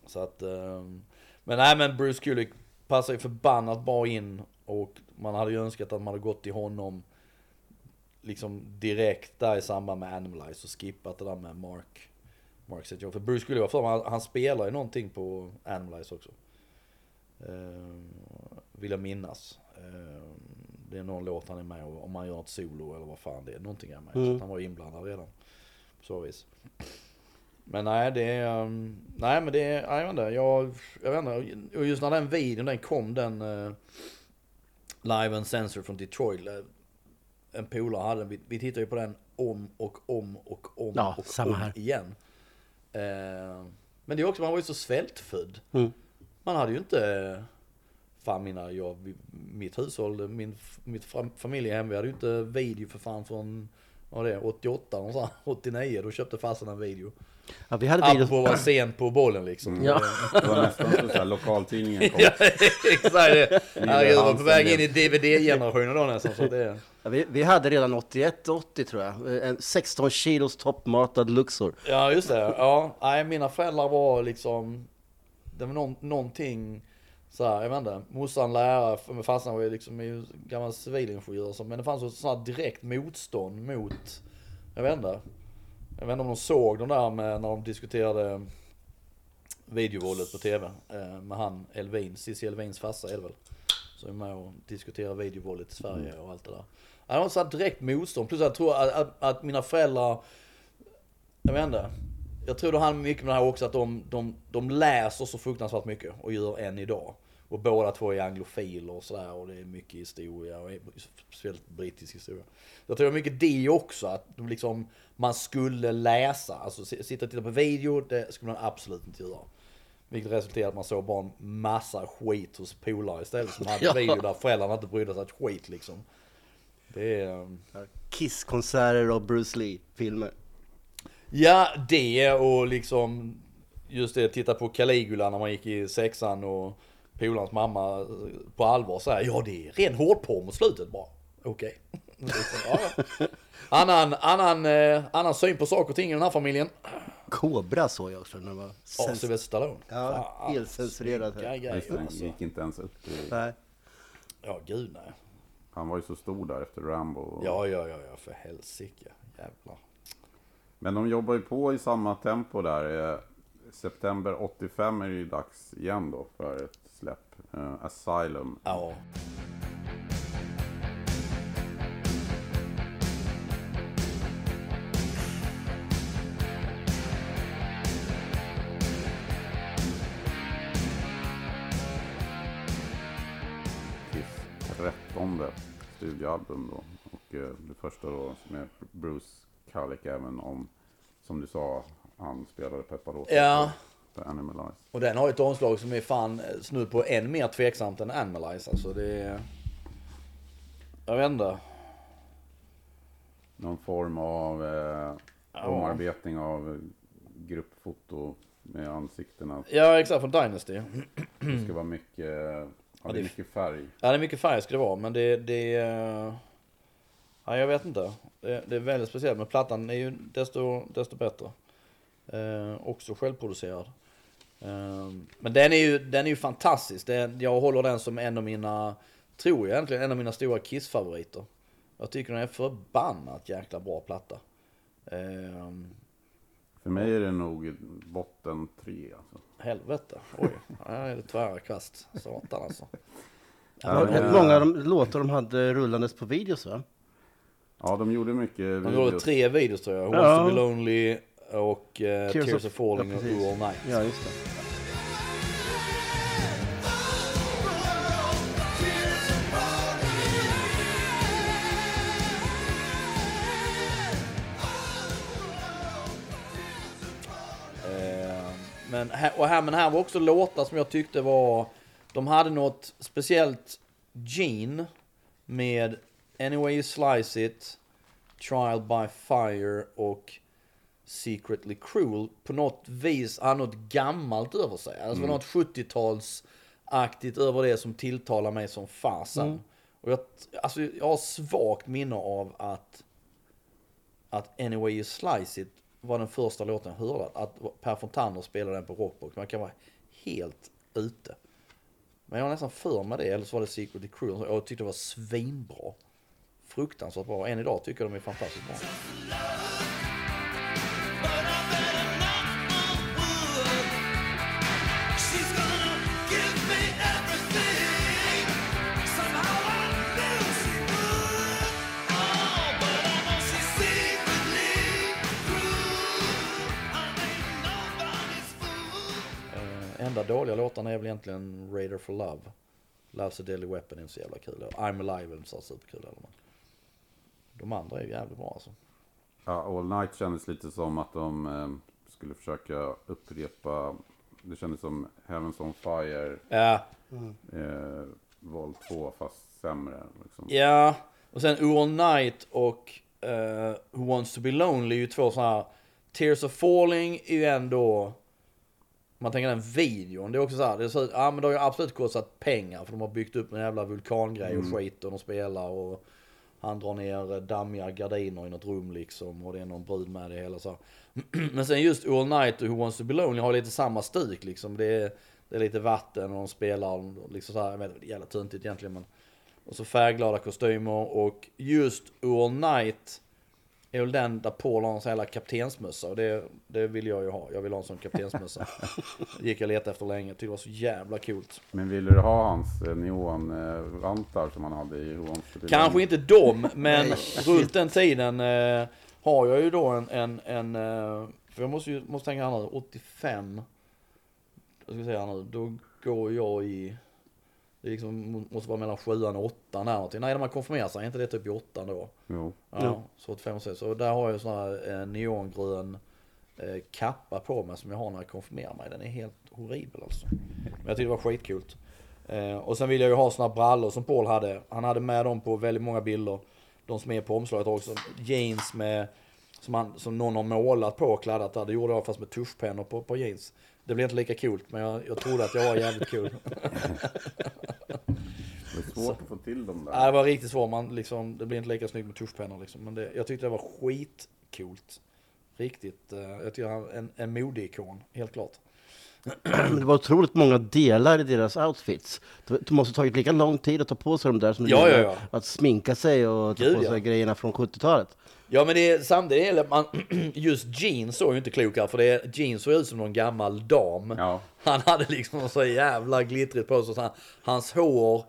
S1: Så att, ehm, men nej men Bruce Kulick passar ju förbannat bra in och man hade ju önskat att man hade gått till honom liksom direkt där i samband med Animalize och skippat det där med Mark. Mark St. John. För Bruce Kulick, för mig, han, han spelar ju någonting på Animalize också. Ehm, vill jag minnas. Ehm, det är någon låt han är med och om han gör något solo eller vad fan det är. Någonting är med. Så
S4: Mm.
S1: att han var inblandad redan. På så vis. Men nej det är, um, nej men det är, jag vet inte, jag, jag vet inte. Och just när den videon den kom den uh, Live and Sensor från Detroit. eh, En polare hade, vi, vi tittade ju på den om och om och om
S4: Ja,
S1: och
S4: samma
S1: om
S4: här.
S1: igen. Eh, men det är också, man var ju så svältfödd.
S4: Mm.
S1: Man hade ju inte, fan mina, jag, mitt hushåll, min, mitt fam- familjehem, vi hade ju inte video för fan från, vad det, 88 någonstans, 89, då köpte farsan en video.
S4: Ja, vi hade
S1: Apropå
S4: video...
S1: att vara sent på bollen liksom.
S4: Ja.
S2: det var nästan så att lokaltidningen kom.
S1: ja exakt det. Herregud, jag var på väg in i DVD-generationen då nästan. Så det,
S4: Ja, vi, vi hade redan 81-80 tror jag. En 16 kilos toppmatad Luxor.
S1: Ja just det, ja. Nej, mina föräldrar var liksom, det var någon, någonting så här, jag vet inte, morsan lärare, farsan var ju liksom gammal civilingenjör så, men det fanns ett sånt här direkt motstånd mot, jag vet inte. Jag vet inte om de såg de där med när de diskuterade videovåldet på tv. Eh, med han Elvin, Cissi Elvins farsa är det väl. Som är med och diskuterar videovåldet i Sverige och allt det där. Det var så här direkt motstånd. Plus jag tror att, att, att mina föräldrar jag vet inte. Jag tror det handlar mycket med det här också att de, de, de läser så fruktansvärt mycket och gör än idag. Och båda två är anglofiler och sådär och det är mycket historia och speciellt brittisk historia. Jag tror det är mycket det också att de liksom, man skulle läsa, alltså sitta och titta på video, det skulle man absolut inte göra. Vilket resulterade i att man såg bara en massa skit hos polare istället som hade
S4: Ja.
S1: video där föräldrarna inte brydde sig ett skit liksom. Det är... um,
S4: Kiss-konserter och Bruce Lee-filmer.
S1: Ja, det och liksom just det, titta på Caligula när man gick i sexan och polarns mamma eh, på allvar så här, ja det är ren hårdporr mot slutet bara. Okej. Ja, ja. Annan, annan, eh, annan syn på saker och ting i den här familjen.
S4: Kobra såg jag också när det var...
S1: Ja, Sylvester Stallone.
S4: Ja,
S1: Fan,
S4: helt censurerat.
S2: Just
S1: grejer
S2: det,
S1: alltså.
S2: gick inte ens upp. i-
S4: Nej.
S1: Ja, gud nej.
S2: Han var ju så stor där efter Rambo.
S1: Ja, ja, ja, ja, för helsike. Jävlar.
S2: Men de jobbar ju på i samma tempo där. Eh, September 85 är det ju dags igen då för ett släpp. Eh, Asylum.
S1: Ja.
S2: Trettonde studioalbum då. Och eh, det första då med Bruce Kulick även om, som du sa, han spelade Pepparotta
S1: Ja.
S2: på, på Animalize.
S1: Och den har ju ett omslag som är fan eh, snudd på än mer tveksamt än Animalize. Alltså det är... Jag vet inte.
S2: Någon form av eh, omarbetning av gruppfoto med ansiktena.
S1: Ja, exakt från Dynasty.
S2: Det ska vara mycket, ja, det är mycket färg.
S1: Ja, det är mycket färg ska det vara, men det... det Ja, jag vet inte. Det, det är väldigt speciellt, men plattan är ju desto, desto bättre. Eh, också självproducerad. Eh, men den är ju, den är ju fantastisk. Den, jag håller den som en av mina, tror jag egentligen, en av mina stora Kiss-favoriter. Jag tycker den är förbannat jäkla bra platta. Eh,
S2: För mig är det nog botten tre. Alltså.
S1: helvete, oj. Ja, det är tvära kast. Satan alltså.
S4: Det var rätt många av de låtar de hade rullandes på videos va?
S2: Ja, de gjorde mycket
S1: De gjorde
S2: videos.
S1: tre videos tror jag. Who
S4: Ja.
S1: Wants to be lonely och eh,
S4: Tears
S1: Tears,
S4: of-
S1: of Falling
S4: ja,
S1: och. Ooh All Night.
S4: Ja, just det.
S1: Eh, men, här, och här, men här var också låtar som jag tyckte var... De hade något speciellt gene med Anyway You Slice It, Trial by Fire och Secretly Cruel. På något vis hade något gammalt över sig. Alltså det var något 70-talsaktigt över det som tilltalar mig som fasen. Och jag, alltså, jag har svagt minne av att att Anyway You Slice It var den första låten jag hörde. Att Per Fontaner spelade den på Rockbox. Man kan vara helt ute. Men jag har nästan för mig det, eller så var det Secret Crew. och Jag tyckte det var svinbra. Fruktansvärt bra. Än idag tycker jag de är fantastiskt bra. Eh, enda dåliga låtarna är väl egentligen Raider for Love. Love's a Deadly Weapon är inte så jävla kul. I'm Alive är inte så superkul Eller men de andra är jävligt bra alltså.
S2: Ja, All Night kändes lite som att de eh, skulle försöka upprepa. Det kändes som Heavens on Fire,
S1: Ja,
S2: eh, Vol 2 fast sämre. Liksom.
S1: Ja, och sen All Night och eh, Who Wants To Be Lonely är ju två sådana här... Tears of Falling är ju ändå... Man tänker den videon, det är också så här, det ser ut, ja men det har ju absolut kostat pengar för de har byggt upp en jävla vulkangrej och skit och de spelar och han drar ner eh, dammiga gardiner i något rum liksom och det är någon brud med det hela så. här. Men sen just All Night och Who Wants To Be Lonely har lite samma stuk liksom. Det är, det är lite vatten och de spelar liksom så här, jag vet inte, det är jävla töntigt egentligen men. Och så färgglada kostymer och just All Night är väl den där Paul har en sån jävla kaptensmössa och det, det vill jag ju ha. Jag vill ha en sån kaptensmössa. gick jag letade efter länge, tyckte det var så jävla coolt.
S2: Men ville du ha hans eh, neonvantar som han hade i Be
S1: Kanske inte dem, men runt den tiden eh, har jag ju då en, en, en eh, för jag måste ju måste tänka här nu, 85, jag ska säga nu, då går jag i, det liksom, måste vara mellan sjuan och åttan där någonting. Nej, när man konfirmerar sig, är inte det typ i åttan då?
S2: Jo.
S1: Ja,
S4: Jo.
S1: så 85 och. Så där har jag sån här eh, neongrön eh, kappa på mig som jag har när jag konfirmerar mig. Den är helt horribel alltså. Men jag tyckte det var skitcoolt. Eh, och sen vill jag ju ha såna brallor som Paul hade. Han hade med dem på väldigt många bilder. De som är på omslaget också. Jeans med, som, han, som någon har målat på och kladdat där. Det gjorde jag fast med tuschpennor på, på jeans. Det blev inte lika coolt men jag, jag trodde att jag var jävligt cool.
S2: Svårt att få till dem där.
S1: Nej, det var riktigt svårt. Man, liksom, det blir inte lika snyggt med tuschpennor liksom. Men det, jag tyckte det var skitcoolt. Riktigt. Eh, jag tycker han är en, en modeikon, helt klart.
S4: Men det var otroligt många delar i deras outfits. Det måste ha tagit lika lång tid att ta på sig de där som det
S1: Ja, ja, ja.
S4: att sminka sig och ta
S1: Gud,
S4: på sig
S1: ja.
S4: grejerna från 70-talet.
S1: Ja men det är samtidigt, är man, just jeans såg ju inte klok här för det, jeans såg ut som någon gammal dam.
S2: Ja,
S1: Han hade liksom så jävla glittrigt på sig. Så han, hans hår,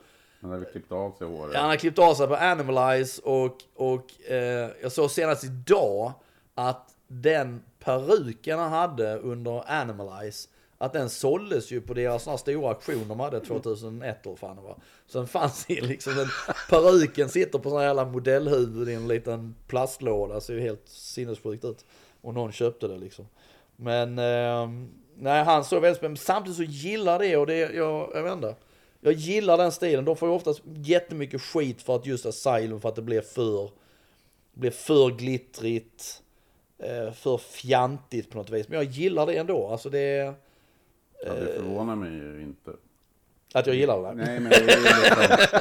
S2: han hade klippt av sig håret.
S1: han har klippt av sig på Animalize och, och eh, jag såg senast idag att den peruken han hade under Animalize att den såldes ju på deras såna stora auktion de hade 2001 eller fan det var. Så den fanns ju liksom, den, peruken sitter på sån här jävla modellhuvud i en liten plastlåda, ser ju helt sinnessjukt ut. Och någon köpte det liksom. Men, eh, nej han såg väldigt spännande Samtidigt så gillar det och det, jag, jag vet inte. Jag gillar den stilen. De får ju oftast jättemycket skit för att just Asylum, för att det blir för, blir för glittrigt, eh, för fjantigt på något vis. Men jag gillar det ändå. Alltså det,
S2: Ja, det förvånar mig ju inte.
S1: Att jag gillar det.
S2: Nej, men det är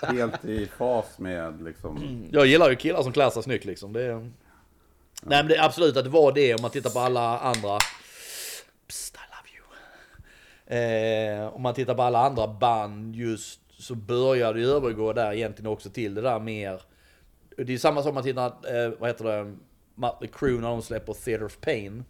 S2: liksom helt i fas med liksom...
S1: Jag gillar ju killar som klär sig snyggt liksom. Det är... Nej men det är absolut att det var det om man tittar på alla andra... Psst, I love you. Eh, om man tittar på alla andra band just så börjar det övergå där egentligen också till det där mer... Det är samma som om man tittar, eh, vad heter det, Mötley Crüe när de släpper Theater of Pain.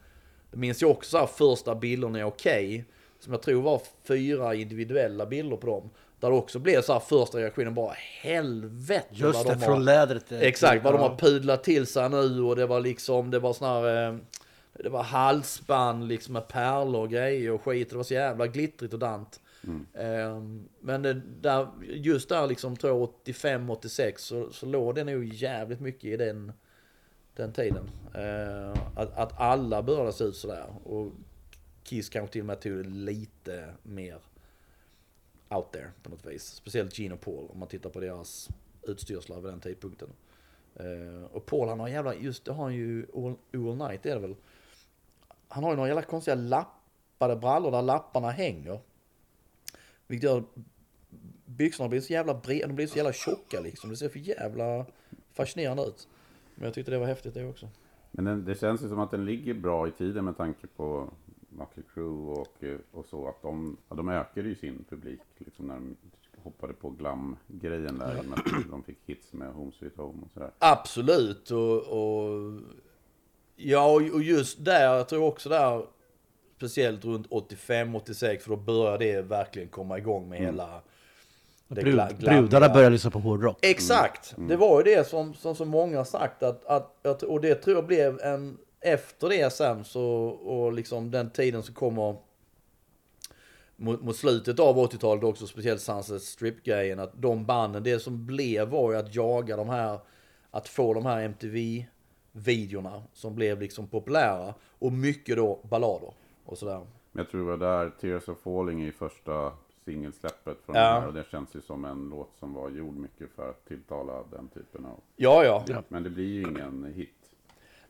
S1: Det minns jag också så här, första bilderna är okej. Som jag tror var fyra individuella bilder på dem. Där det också blev så här första reaktionen bara helvete
S4: Just det,
S1: de
S4: från
S1: har,
S4: lädret. eh,
S1: Exakt, vad de har pudlat till sig nu och det var liksom, det var eh, det var halsband liksom med pärlor och grejer och skit. Det var så jävla glittrigt och dant. Eh, Men det, där, just där liksom tror jag 85-86 så, så låg det nog jävligt mycket i den, den tiden. Eh, att, att alla började se ut sådär. Och Kiss kanske till och med tog det lite mer out there på något vis. Speciellt Gene och Paul om man tittar på deras utstyrslar vid den tidpunkten. Eh, och Paul han har jävla, just det har han ju all, all night är det väl. Han har ju några jävla konstiga lappade brallor där lapparna hänger. Vilket gör byxorna blir så jävla breda, de blir så jävla tjocka liksom. Det ser för jävla fascinerande ut. Men jag tyckte det var häftigt det också.
S2: Men den, det känns ju som att den ligger bra i tiden med tanke på Mötley Crüe och, och så. Att de, ja, de ökade ju sin publik liksom när de hoppade på glam-grejen där. och med att de fick hits med Home Sweet Home och sådär.
S1: Absolut och, och ja och just där, jag tror också där speciellt runt 85-86 för då börjar det verkligen komma igång med hela det
S4: Brud, brudarna börjar lyssna på hårdrock.
S1: Exakt! Det var ju det som, som så många har sagt att, att, att, och det tror jag blev en, efter det sen så, och liksom den tiden som kommer mot, mot slutet av 80-talet också, speciellt Sunset Strip-grejen, att de banden, det som blev var ju att jaga de här, att få de här MTV-videorna som blev liksom populära. Och mycket då ballader och sådär.
S2: Men jag tror det var där Tears of Falling i första singelsläppet från
S1: Ja.
S2: den här. Och det känns ju som en låt som var gjord mycket för att tilltala den typen av...
S1: Ja, ja.
S2: Men det blir ju ingen hit.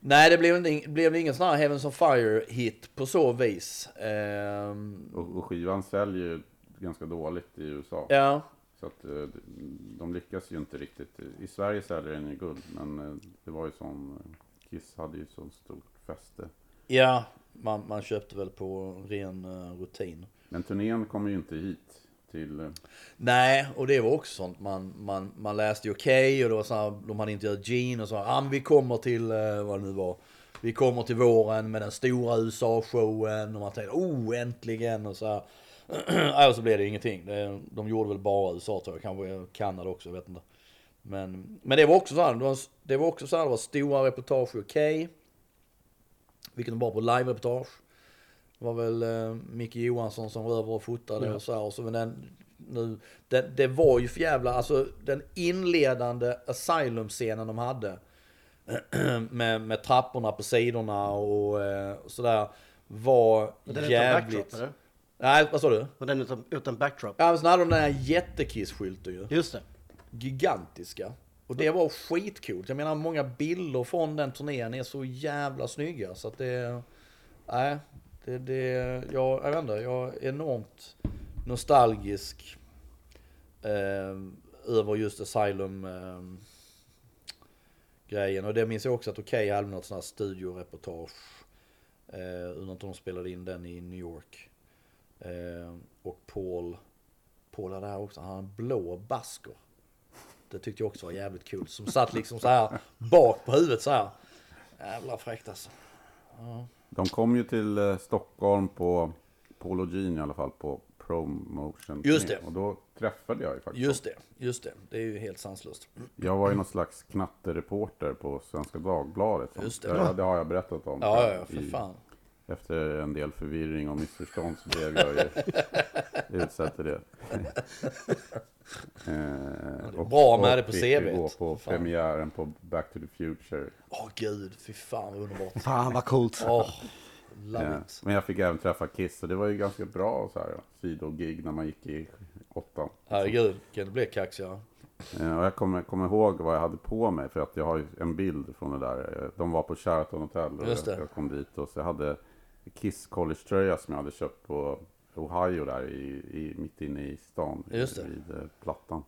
S1: Nej, det blev, inte, blev ingen sån här Heavens on Fire-hit på så vis. Ehm,
S2: Och, och skivan säljer ju ganska dåligt i USA.
S1: ja,
S2: Så att eh, de lyckas ju inte riktigt. I Sverige säljer den ju guld, men eh, det var ju sån... Kiss hade ju så stort fäste.
S1: ja man, man köpte väl på ren eh, rutin.
S2: Men turnén kommer ju inte hit till... eh,
S1: Nej, och det var också sånt man, man, man läste ju okej och det var så här, de hade intervjuat Gene och sa ah, vi kommer till, eh, vad det nu var, vi kommer till våren med den stora USA-showen och man tänkte oh äntligen och så här. Nej, och så blev det ingenting. De gjorde väl bara USA tror jag, kanske Kanada också, jag vet inte. Men, men det var också så här, det var, det var också så här, det var stora reportage okej. Vilket de bara på live-reportage. Det var väl eh, Micke Johansson som var över och fotade och så här. Och så, men den, nu, det, det var ju för jävla, alltså den inledande Asylum-scenen de hade. med, med trapporna på sidorna och eh, sådär. Var
S4: Var den
S1: jävligt...
S4: backdrop?
S1: Nej, vad sa du?
S4: Var den utan, utan backdrop?
S1: Ja, men så hade de den här jättekiss-skylten ju.
S4: Just det.
S1: Gigantiska. Och det var skitcoolt. Jag menar många bilder från den turnén är så jävla snygga så att det... Nej, det, det, jag, jag vet inte, jag är enormt nostalgisk eh, över just Asylum eh, grejen. Och det minns jag också att Okej hade något sånt här studioreportage. Eh, inte om de spelade in den i New York. Eh, och Paul, Paul hade här också, han hade en blå basker. Det tyckte jag också var jävligt kul. Som satt liksom så här bak på huvudet så här. Jävla fräckt alltså.
S2: De kom ju till eh, Stockholm på Polo Jean i alla fall på promotion.
S1: Just det.
S2: Och då träffade jag ju faktiskt
S1: Just det, just det. Det är ju helt sanslöst.
S2: Jag var ju någon slags knattereporter på Svenska Dagbladet.
S1: Just det.
S2: det. det har jag berättat om.
S1: Ja, ja, för
S2: I-
S1: fan.
S2: Efter en del förvirring och missförstånd så blev jag ju utsedd till det. Eh, och-
S1: bra med
S2: och
S1: det på CV.
S2: gå på
S1: Fan.
S2: premiären på Back to the Future.
S1: Åh gud, fy fan vad underbart.
S4: Fan vad coolt.
S2: Eh,
S1: it.
S2: Men jag fick även träffa Kiss och det var ju ganska bra så här, sidogig när man gick i åttan.
S1: Herregud, kan det bli kaxigare?
S2: Eh, Och jag kommer, kommer ihåg vad jag hade på mig för att jag har en bild från det där. Eh, De var på Sheraton Hotel och jag, jag kom dit och så jag hade Kiss college-tröja som jag hade köpt på Ohio där i, i, mitt inne i stan.
S1: Just det.
S2: Vid eh, Plattan.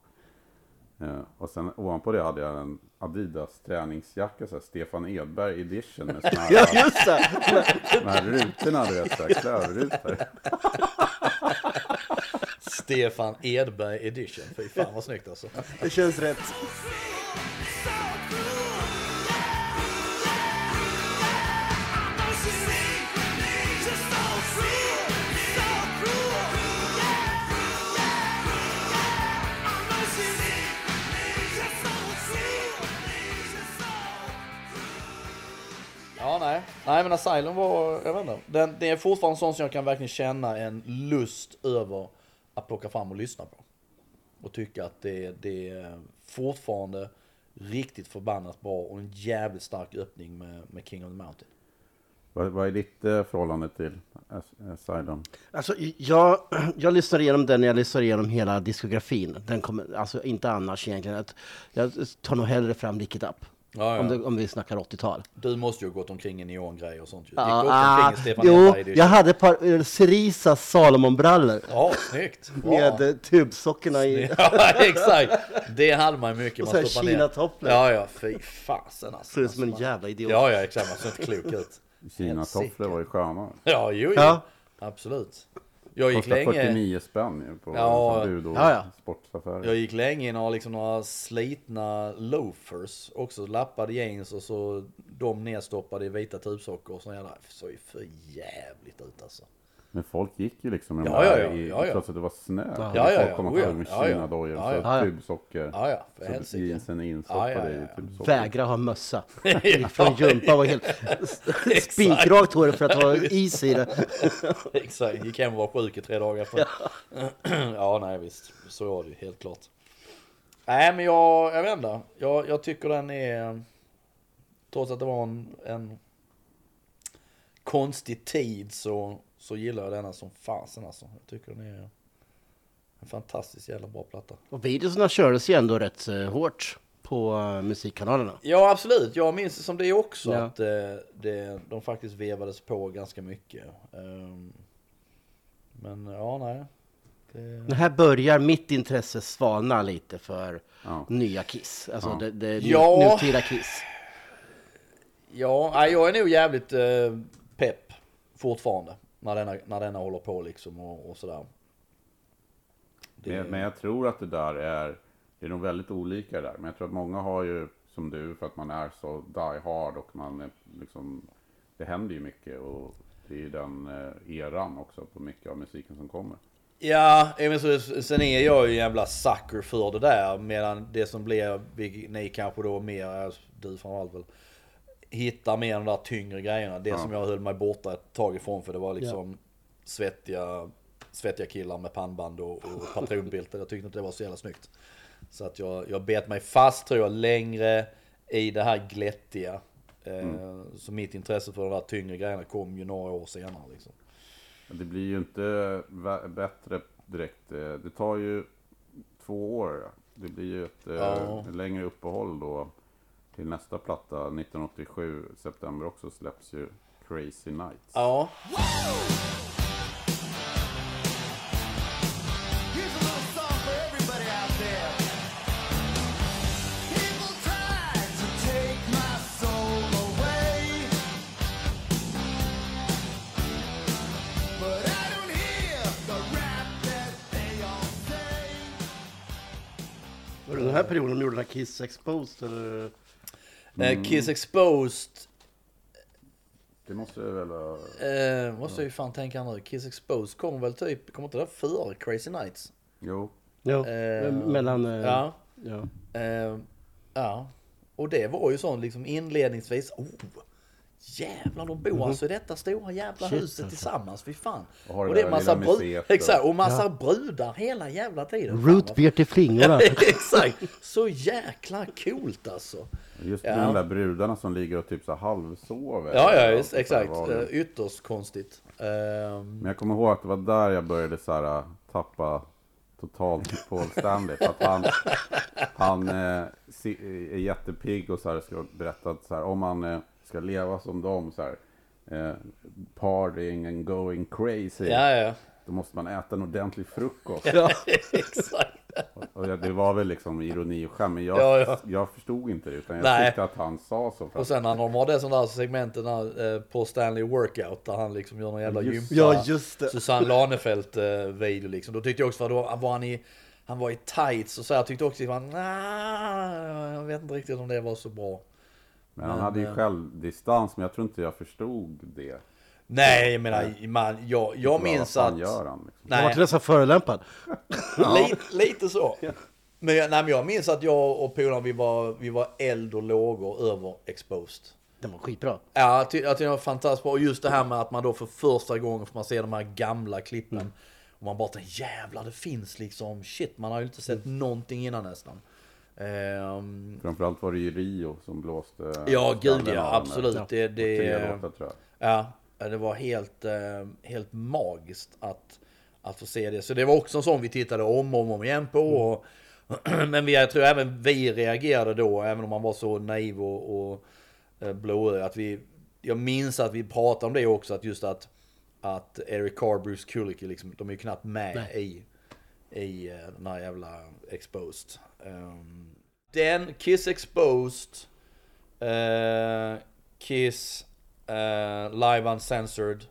S2: Eh, och sen ovanpå det hade jag en Adidas träningsjacka, så här, Stefan Edberg edition med såna
S4: Ja,
S2: här,
S4: just det!
S2: de här rutorna, du vet, så här, klövrutor.
S1: Stefan Edberg edition. Fy fan vad snyggt alltså.
S4: Det känns rätt.
S1: Nej. Men Asylum var, jag vet inte. Den, det är fortfarande sånt som jag kan verkligen känna en lust över att plocka fram och lyssna på. Och tycka att det, det är fortfarande riktigt förbannat bra och en jävligt stark öppning med, med King of the Mountain.
S2: Vad, vad är ditt eh, förhållande till As- Asylum?
S4: Alltså, jag, jag lyssnar igenom den, jag lyssnar igenom hela diskografin. Den kommer, alltså inte annars egentligen. Att jag tar nog hellre fram Lick It Up.
S1: Ja, ja.
S4: Om, det, om vi snackar 80-tal.
S1: Du måste ju ha gått omkring i neongrejer och sånt ju.
S4: Ja,
S1: du
S4: ah, jo, jag hade ett par uh, Cerisa Salomonbrallor.
S1: Ja, snyggt.
S4: Med uh, tubsockorna i.
S1: Ja, exakt. Det hade man mycket.
S4: Och så här. Kina-topplar.
S1: Ja, ja, fy fasen alltså.
S4: Ser ut som en jävla idiot.
S1: Ja, ja, exakt. Man ser inte klok ut.
S2: Kina-tofflor var ju sköna.
S1: Ja, jo, jo.
S4: Ja.
S1: Absolut. Jag gick
S2: Kostar
S1: länge,
S2: 49 spänn på
S1: Ja.
S2: ja. bud och
S4: Ja, ja.
S2: sportaffärer.
S1: jag gick länge i några, liksom, några slitna loafers. Också lappade jeans och så de nedstoppade i vita tubsockor. Och sån jävla, såg ju för jävligt ut alltså.
S2: Men folk gick ju liksom med de
S1: Ja,
S2: där
S1: ja, ja,
S2: i,
S1: ja, ja.
S2: trots att det var snö.
S4: Ja,
S1: ja, ja,
S2: Folk kom och
S1: oh,
S2: med. Kina-dojor,
S1: Ja,
S2: så
S1: ja.
S4: Ja, ja.
S2: tubsockor.
S1: Ja, ja, för
S2: Så
S1: helsike.
S2: jeansen
S1: Ja,
S2: instoppade
S1: ja, ja,
S2: i
S1: ja.
S2: tubsockor.
S4: Vägra ha mössa. Från gympa var helt spikrakt hår för att ha is i det.
S1: Exakt, gick hem och var sjuk i tre dagar. För... ja, nej visst. Så var det ju helt klart. Nej, men jag, jag vet inte. Jag, jag tycker den är... Trots att det var en, en konstig tid så, så gillar jag denna som fasen alltså. Jag tycker den är en fantastiskt jävla bra platta.
S4: Och videorna kördes ju ändå rätt eh, hårt på eh, musikkanalerna.
S1: Ja, absolut. Jag minns det som det också.
S4: Ja.
S1: Att eh, det, de faktiskt vevades på ganska mycket. Ehm, men ja, nej. Det...
S4: Här börjar mitt intresse svalna lite för
S2: Ja.
S4: nya Kiss. Alltså
S2: Ja.
S4: det, det
S1: Ja.
S4: nutida Kiss.
S1: Ja, nej, jag är nog jävligt pepp fortfarande. När denna, när denna håller på liksom och, och sådär. Det,
S2: Men, men jag tror att det där är, det är nog väldigt olika där. Men jag tror att många har ju, som du, för att man är så die hard och man är liksom, det händer ju mycket och det är ju den eh, eran också på mycket av musiken som kommer.
S1: Ja, men så, sen är jag ju en jävla sucker för det där. Medan det som blir, ni kanske då mer, du framförallt väl, hittar mer de där tyngre grejerna. Det
S2: Ja.
S1: som jag höll mig borta ett tag ifrån för det var liksom svettiga, svettiga killar med pannband och, och patronbälten. Jag tyckte inte det var så jävla snyggt. Så att jag, jag bet mig fast tror jag längre i det här glättiga. Eh, Så mitt intresse för de där tyngre grejerna kom ju några år senare liksom.
S2: Det blir ju inte bättre direkt. Eh, Det tar ju två år. Det blir ju ett, eh,
S1: Ja.
S2: längre uppehåll då till nästa platta 1987, september också släpps ju Crazy Nights.
S1: Ja.
S4: Var det den här perioden de gjorde den här Kiss Exposed? Eller?
S1: Eh, Kiss Exposed
S2: Det måste väl vara...
S1: Eh, måste jag ju fan tänka nu. Kiss Exposed kom väl typ, kommer inte det före Crazy Nights?
S2: Jo,
S4: Ja,
S1: Eh,
S4: mellan... eh,
S1: Ja.
S4: ja.
S1: Eh, ja. Och det var ju sån liksom inledningsvis. Oh, jävlar de bor alltså i detta stora jävla.
S4: Shit,
S1: huset
S4: alltså.
S1: tillsammans. Fy fan.
S2: Och
S1: Och det är massa, bru- exakt, och massa brudar hela jävla tiden.
S4: Root beer till flingorna.
S1: exakt. Så jäkla coolt alltså.
S2: Just
S1: Ja.
S2: med de där brudarna som ligger och typ så halvsover.
S1: Ja, ja, just, exakt.
S2: det.
S1: Eh, Ytterst konstigt. Ehm,
S2: Men jag kommer ihåg att det var där jag började så här, tappa totalt Paul Stanley. För att han, han eh, är jättepigg och så här, ska berätta att så här, om man eh, ska leva som dem så här, eh, partying and going crazy.
S1: ja, ja.
S2: då måste man äta en ordentlig frukost.
S4: Ja.
S1: Exakt.
S2: Och jag- det var väl liksom ironi och skämt, men jag,
S1: Ja, ja.
S2: jag förstod inte det. Utan jag
S1: Nej.
S2: tyckte att han sa så. För
S1: Och sen när de har det sådana där segmenten där, eh, på Stanley Workout där han liksom gör någon jävla
S2: Just-
S1: gympa.
S4: Ja, just det.
S1: Susanne Lanefelt eh, liksom. Då tyckte jag också, för då var han i, han var i tights och så här, jag tyckte också att han, nah, jag vet inte riktigt om det var så bra.
S2: men han
S1: men,
S2: hade ju
S1: eh,
S2: självdistans, men jag tror inte jag förstod det.
S1: Nej, jag menar, man, jag, jag minns att...
S2: gör han? Liksom?
S4: Var
S1: Nej,
S4: till nästan förolämpad.
S1: lite, lite så. Men, jag, nej, men jag minns att jag och polarna, vi var, vi var eld och lågor över exposed.
S4: Den var skitbra.
S1: Ja, jag ty- jag tycker det var fantastiskt bra. Och just det här med att man då för första gången får man se de här gamla klippen. Och man bara tänker jävlar det finns liksom shit. Man har ju inte sett någonting innan nästan. Ehm,
S2: Framförallt var det ju Rio som blåste.
S1: ja gud ja, absolut. Det,
S2: Tre
S1: det,
S2: låtar tror jag.
S1: ja, det var helt, eh, helt magiskt att, att få se det. Så det var också en sån vi tittade om och om igen på. Och, men vi, jag tror även vi reagerade då, även om man var så naiv och, och eh, blåögd. Att vi, jag minns att vi pratade om det också, att just att, att Eric Carr, Bruce Kulick, liksom, de är ju knappt med i, i eh, den här jävla Exposed. Um, den, Kiss Exposed, eh, Kiss, eh, Live Uncensored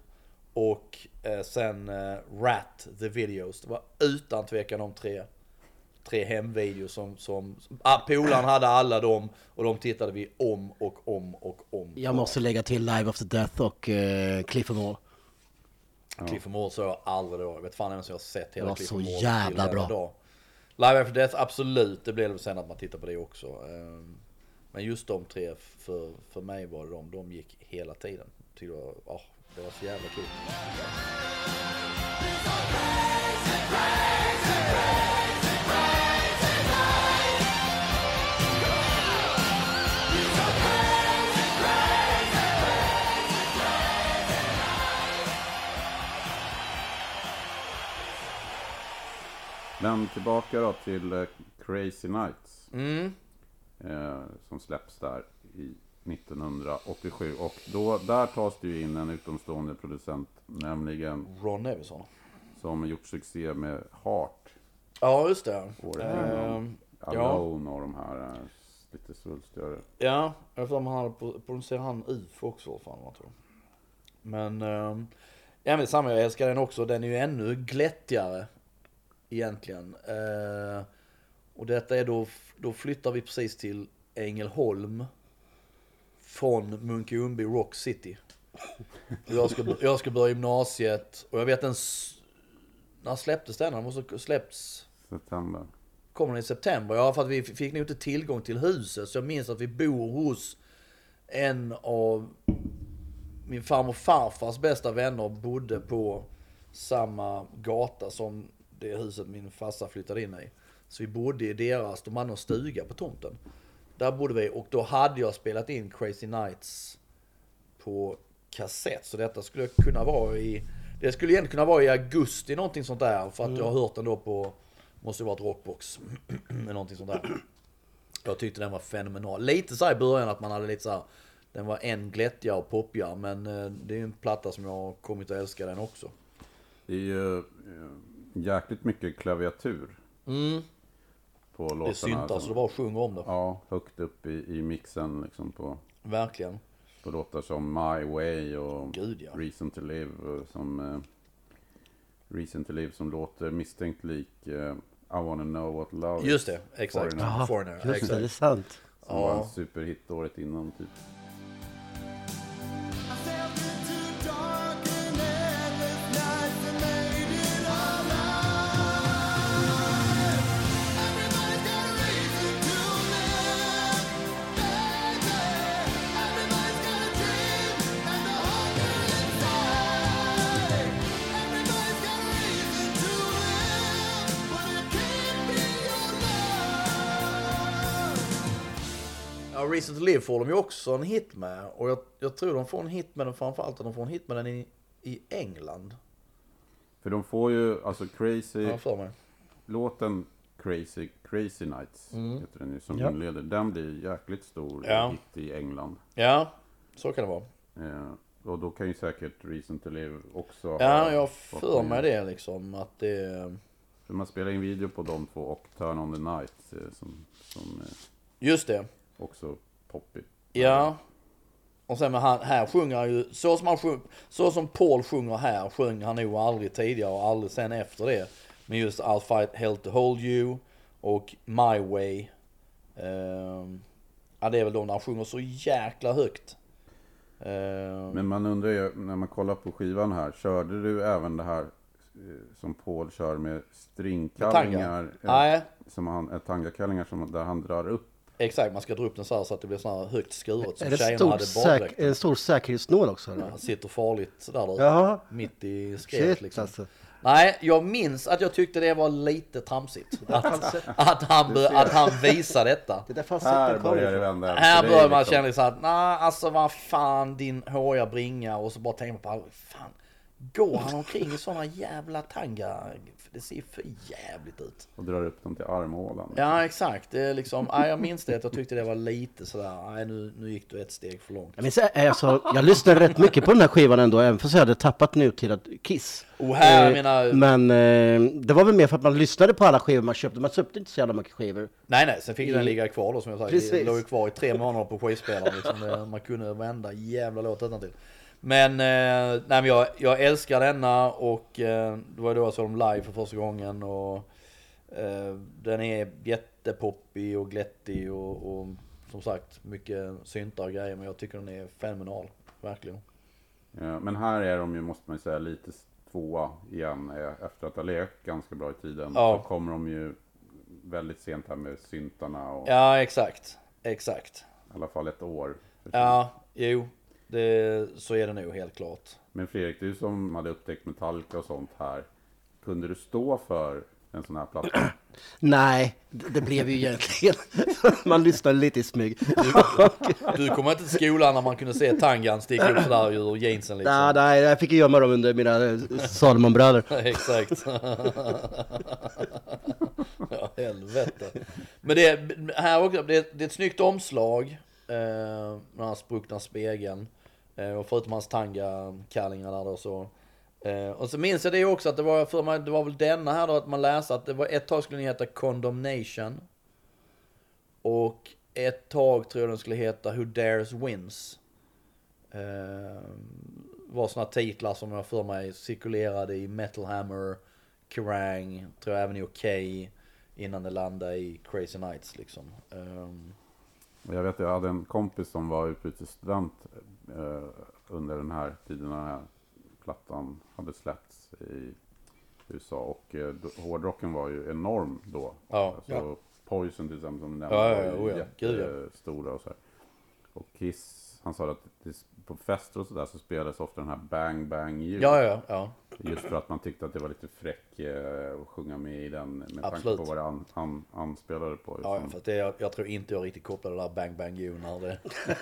S1: och eh, sen eh, Rat the Videos. Det var utan tvekan de tre tre hemvideos som, som, som ah, polaren hade alla dem och de tittade vi om och om och om.
S4: Jag måste lägga till Live After Death och uh, Cliff and All.
S1: Cliff and Moore såg jag aldrig då. Jag vet fan ens jag har sett hela
S4: Det var så
S1: Moore
S4: jävla bra.
S1: Dag. Live After Death, absolut. Det blev det sen att man tittar på det också. Ehm, Men just de tre, för, för mig var det de, de gick hela tiden. Tyckte det, var, ah, det var så jävla kul.
S2: Men tillbaka då till eh, Crazy Nights.
S1: Mm.
S2: Eh, som släpps där i 1987. Och då, där tas det ju in en utomstående producent. Nämligen
S1: Ron Nevison.
S2: som gjort succé med Heart.
S1: Ja, just det.
S2: Året innan.
S1: Ehm, ja.
S2: Alone och de här eh, lite svulstigare.
S1: Ja, jag inte om han hade pro- producerat han UFO också, fan man tror. Men, um, ja men detsamma, jag älskar den också. Den är ju ännu glättigare egentligen. Eh, och detta är då, då flyttar vi precis till Ängelholm från Munkeundby Rock City. Jag ska, jag ska börja gymnasiet och jag vet ens, när släpptes den? Den måste släppts
S2: September.
S1: kommer den i september. Ja, för att vi fick nog inte tillgång till huset. Så jag minns att vi bor hos en av min farmor och farfars bästa vänner bodde på samma gata som det huset min farsa flyttade in i. Så vi bodde i deras, de hade en stuga på tomten. Där bodde vi och då hade jag spelat in Crazy Nights på kassett. Så detta skulle kunna vara i, det skulle egentligen kunna vara i augusti någonting sånt där. För att jag har hört den då på, måste vara ett rockbox. Eller någonting sånt där. Jag tyckte den var fenomenal. Lite så här i början att man hade lite så här, den var en glättigare och poppigare. Men eh, det är ju en platta som jag har kommit att älska den också.
S2: Det är ju eh, jäkligt mycket klaviatur
S1: Mm,
S2: på
S1: det är
S2: låtarna.
S1: syntar så det bara sjunger om det.
S2: Ja, högt upp i, i mixen liksom på,
S1: Verkligen.
S2: på låtar som My Way och
S1: Gud, ja.
S2: Reason to Live som eh, Reason to Live som låter misstänkt lik eh, I wanna know what love is.
S1: Just det, exakt.
S2: Foreigner.
S1: Foreigner,
S4: just det,
S1: exakt.
S4: det är sant.
S2: Som var en superhit året innan typ.
S3: Reason to Live
S1: får de ju också en hit med. Och jag, jag tror de får en hit med den framförallt att de får en hit med den i, i England.
S2: För de får ju, alltså Crazy,
S1: för mig.
S2: låten Crazy, Crazy Nights heter den ju, som
S4: Ja.
S2: inleder. Den blir jäkligt stor
S1: Ja.
S2: hit i England.
S1: Ja, så kan det vara.
S2: Eh, och då kan ju säkert Reason to Live också ha
S1: Ja, jag för mig det liksom. Att det...
S2: För man spelar in video på de två och Turn on the Night eh, som, som eh,
S1: Just det.
S2: Också poppigt.
S1: Ja. Och sen med han, här sjunger han ju, så som, han sjung, så som Paul sjunger här sjöng han nog aldrig tidigare och aldrig sen efter det. Men just I'll fight hell to hold you och My way. Ehm, ja det är väl de där han sjunger så jäkla högt. Ehm,
S2: Men man undrar ju, när man kollar på skivan här, körde du även det här eh, som Paul kör med stringkallingar? eh,
S1: Nej,
S2: Som han, eh, tangakallingar som, där han drar upp.
S1: Exakt man ska dra upp den så här så att det blir så här högt skuret som
S4: Är det
S1: tjejerna
S4: stor
S1: hade
S4: säk
S1: baddräkt.
S4: en stor säkerhetsnål också? Eller?
S1: Han sitter farligt där då,
S4: Ja,
S1: mitt i skrevet liksom.
S4: alltså.
S1: Nej, jag minns att jag tyckte det var lite tramsigt. Att, att, han, att han visade detta.
S4: Det är
S2: Här börjar det vända.
S1: Här
S2: det är
S1: börjar man
S2: liksom-
S1: känna så att nej alltså vad fan din håriga bringa och så bara tänker man på fan Går han omkring i såna jävla tanga? Det ser för jävligt ut.
S2: Och drar upp dem till armhålan.
S1: Ja exakt, det är liksom, jag minns det att jag tyckte det var lite sådär, nej nu, nu gick du ett steg för långt.
S4: Jag, minns, eh, alltså, jag lyssnade rätt mycket på den här skivan ändå, även fast jag hade tappat nutida Kiss.
S1: Och här,
S4: Eh,
S1: menar,
S4: Men eh, det var väl mer för att man lyssnade på alla skivor man köpte. Man köpte inte så jävla mycket skivor.
S1: nej nej, sen fick den ligga kvar då som jag sa. Det
S4: Precis.
S1: låg ju kvar i tre månader på skivspelaren liksom. Man kunde varenda jävla låt utantill. Men, eh, nej men jag, jag älskar denna och eh, det var då jag såg dem live för första gången och eh, den är jättepoppig och glättig och, och som sagt mycket syntar och grejer men jag tycker den är fenomenal. Verkligen.
S2: Ja, men här är de ju, måste man ju säga, lite tvåa igen. eh, Efter att ha legat ganska bra i tiden.
S1: Ja.
S2: Så kommer de ju väldigt sent här med syntarna och
S1: Ja exakt, exakt.
S2: i alla fall ett år.
S1: Ja, jo. Det, så är det nog helt klart.
S2: Men Fredrik, du som hade upptäckt Metallica och sånt här. Kunde du stå för en sån här platta?
S4: Nej, det, blev ju egentligen... man lyssnade lite i smyg.
S1: Du kom inte till skolan när man kunde se tangan sticka upp sådär ur jeansen liksom.
S4: nej, nej, jag fick gömma dem under mina Salomonbröder.
S1: Exakt. ja, helvete. Men det här också, det, det är ett snyggt omslag. Eh, med den här spruckna spegeln. Eh, och förutom hans tanga-kallingar där då så. Eh, och så minns jag det också att det var för mig, det var väl denna här då att man läste att det var ett tag skulle den heta Condemnation. Och ett tag tror jag den skulle heta Who Dares Wins. Eh, var såna titlar som jag för mig cirkulerade i Metal Hammer, Kerrang, tror jag även i OK innan det landade i Crazy Nights liksom. Ehm,
S2: jag vet, jag hade en kompis som var utbytesstudent eh, under den här tiden när den här plattan hade släppts i USA. Och eh, hårdrocken var ju enorm då.
S1: Ja.
S2: Alltså,
S1: Ja.
S2: Poison till exempel som nämnde
S1: Ja, ja,
S2: var
S1: ja,
S2: ju
S1: oh ja. Gud, ja.
S2: jättestora och så här. Och Kiss, han sa att på fester och sådär så spelades ofta den här Bang Bang You.
S1: ja, ja, ja.
S2: Just för att man tyckte att det var lite fräck eh, att sjunga med i den. Med tanke
S1: Absolut.
S2: på vad det an, an, anspelade på.
S1: Ja,
S2: Liksom.
S1: för att det, jag, jag tror inte jag riktigt kopplade det där Bang Bang You när, det,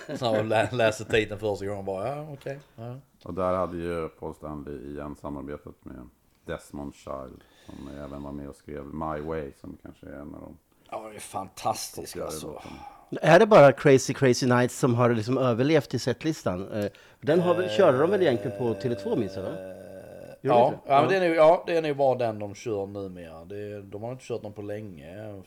S1: när jag lä, läste titeln första gången. Bara, ja, okej. ja.
S2: Och där hade ju Paul Stanley igen samarbetat med Desmond Child. Som även var med och skrev My Way som kanske är en av de
S1: ja, det är fantastiskt alltså.
S4: Är det bara Crazy Crazy Nights som har liksom överlevt i setlistan? Eh, Den har väl, körde de väl egentligen på Tele2 minns jag?
S1: Ja,
S4: inte?
S1: ja, men det är nog, ja, det är nog bara den de kör numera. Det, de har inte kört någon på länge,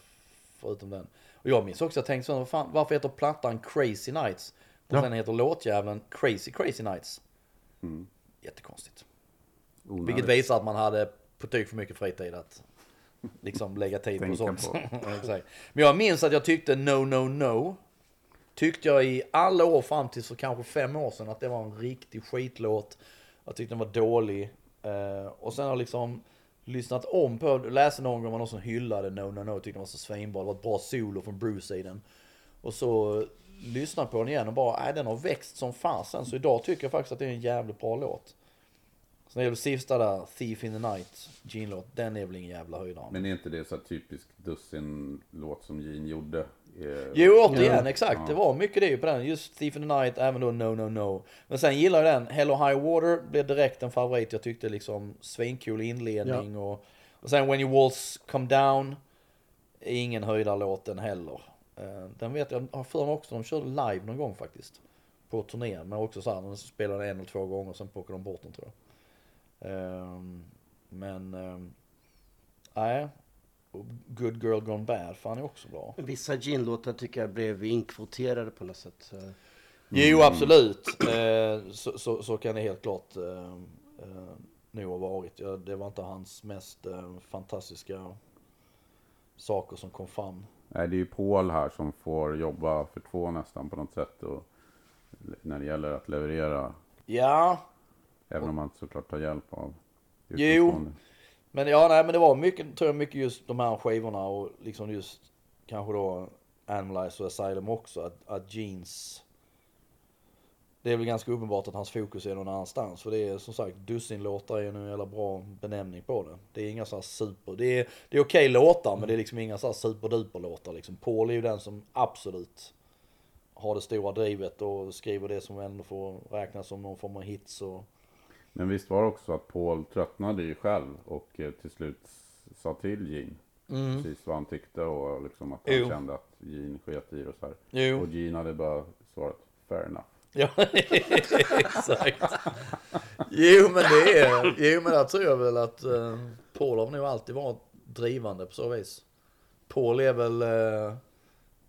S1: förutom den. Och jag minns också, jag tänkte så, vad fan, varför heter plattan Crazy Nights? Och
S4: Ja.
S1: sen heter låtjäveln Crazy Crazy Nights.
S2: Mm.
S1: Jättekonstigt.
S2: Onödigt.
S1: Vilket visar att man hade på tok för mycket fritid att liksom lägga tid på sånt. Men jag minns att jag tyckte No No No. Tyckte jag i alla år fram till för kanske fem år sedan att det var en riktig skitlåt. Jag tyckte den var dålig. Eh, och sen har jag liksom lyssnat om på, läste någon gång om någon som hyllade No No No, tyckte den var så svinbra. Det var ett bra solo från Bruce i den. Och så lyssnade på den igen och bara, nej den har växt som fasen. Så idag tycker jag faktiskt att det är en jävligt bra låt. Sen är det sista där, Thief in the Night, Gene-låt, den är väl ingen jävla höjdare.
S2: Men är inte det så typisk dussin-låt som Gene gjorde? Eh,
S1: Jo, återigen, exakt. Det var mycket det på den. Just Thief in the Night, även då No No No. Men sen gillar jag den. Hello High Water blev direkt en favorit. Jag tyckte liksom svinkul inledning och, och sen When Your Walls Come Down. är Ingen höjdarlåt den heller. Eh, Den vet jag, har för mig också, de körde live någon gång faktiskt. på turnén. Men också så här, de spelade en eller två gånger sen plockade de bort den tror jag. Ehm, men, ehm, nej. Och Good Girl Gone Bad fan är också bra.
S4: Vissa Gene-låtar tycker jag blev inkvoterade på något sätt. Eh,
S1: Jo absolut. Eh, så, så, så kan det helt klart eh, eh, nog ha varit. Ja, det var inte hans mest fantastiska saker som kom fram.
S2: Nej, det är ju Paul här som får jobba för två nästan på något sätt. Och, när det gäller att leverera.
S1: Ja,
S2: Även om man såklart tar hjälp av
S1: Jo. Men ja, nej, men det var mycket, tror jag, mycket just de här skivorna och liksom just kanske då Animalize och Asylum också. Att, att Jeans, det är väl ganska uppenbart att hans fokus är någon annanstans. För det är som sagt, dussinlåtar är en jävla bra benämning på det. Det är inga så här super, det är, det är okej låtar men det är liksom inga så här superduper låtar liksom. Paul är ju den som absolut har det stora drivet och skriver det som ändå får räknas som någon form av hits och
S2: Men visst var det också att Paul tröttnade ju själv och eh, till slut sa till Gene precis vad han tyckte och liksom att han
S1: Jo.
S2: kände att Gene sket i det och så här.
S1: Jo.
S2: Och Gene hade bara svarat fair enough.
S1: Ja, exakt. Jo men det är, jo men jag tror jag väl att eh, Paul har nog alltid varit drivande på så vis. Paul är väl, eh,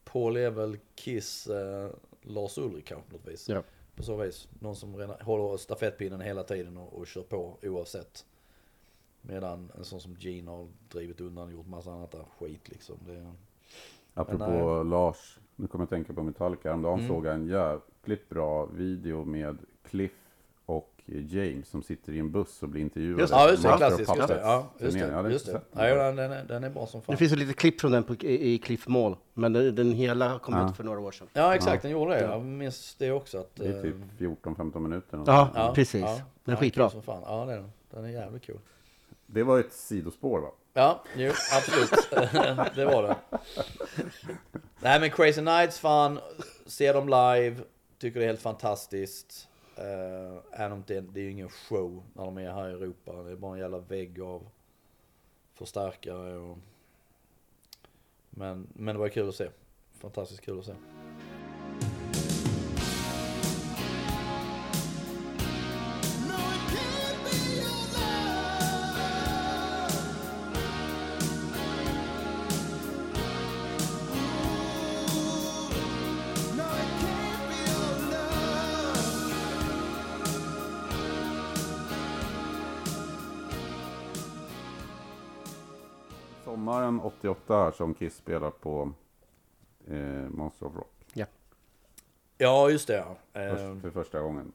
S1: Paul är väl Kiss eh, Lars Ulrik kanske på något vis.
S4: Ja.
S1: På så vis. Någon som redan håller stafettpinnen hela tiden och, och kör på oavsett. Medan en sån som Gene har drivit undan och gjort massa annat där skit liksom. Det,
S2: Apropå Lars, nu kommer jag att tänka på Metallica. Häromdagen
S1: Mm.
S2: såg jag en jäkligt bra video med Cliff James som sitter i en buss och blir intervjuade.
S4: Just
S1: ja just det, klassiskt. Just det. Ja, just det.
S2: hade
S1: Just
S2: inte
S1: det.
S2: den.
S1: Ja, den, är, den är bra som fan.
S4: Det finns ett litet klipp från den på, i, i Cliff Mall. Men den, den hela kom
S2: Ja.
S4: ut för några år sedan.
S1: Ja exakt, den gjorde det. Jag minns det också. Att,
S2: Det är typ
S1: eh,
S2: 14-15 minuter.
S4: Ja,
S1: ja,
S4: precis.
S1: ja.
S4: Den är
S1: Ja,
S4: skitbra.
S1: fan. Ja det är den. Den är jävligt cool.
S2: Det var ett sidospår va?
S1: Ja, jo absolut. det var det. Nej men Crazy Nights fan, se dem live, tycker det är helt fantastiskt. Uh, det, det är ju ingen show när de är här i Europa. Det är bara en jävla vägg av förstärkare och... Men, men det var kul att se. Fantastiskt kul att se.
S2: 98 här som Kiss spelar på eh, Monster of Rock.
S4: Ja.
S1: Ja, just det ja.
S2: Först,
S1: ehm.
S2: för första gången.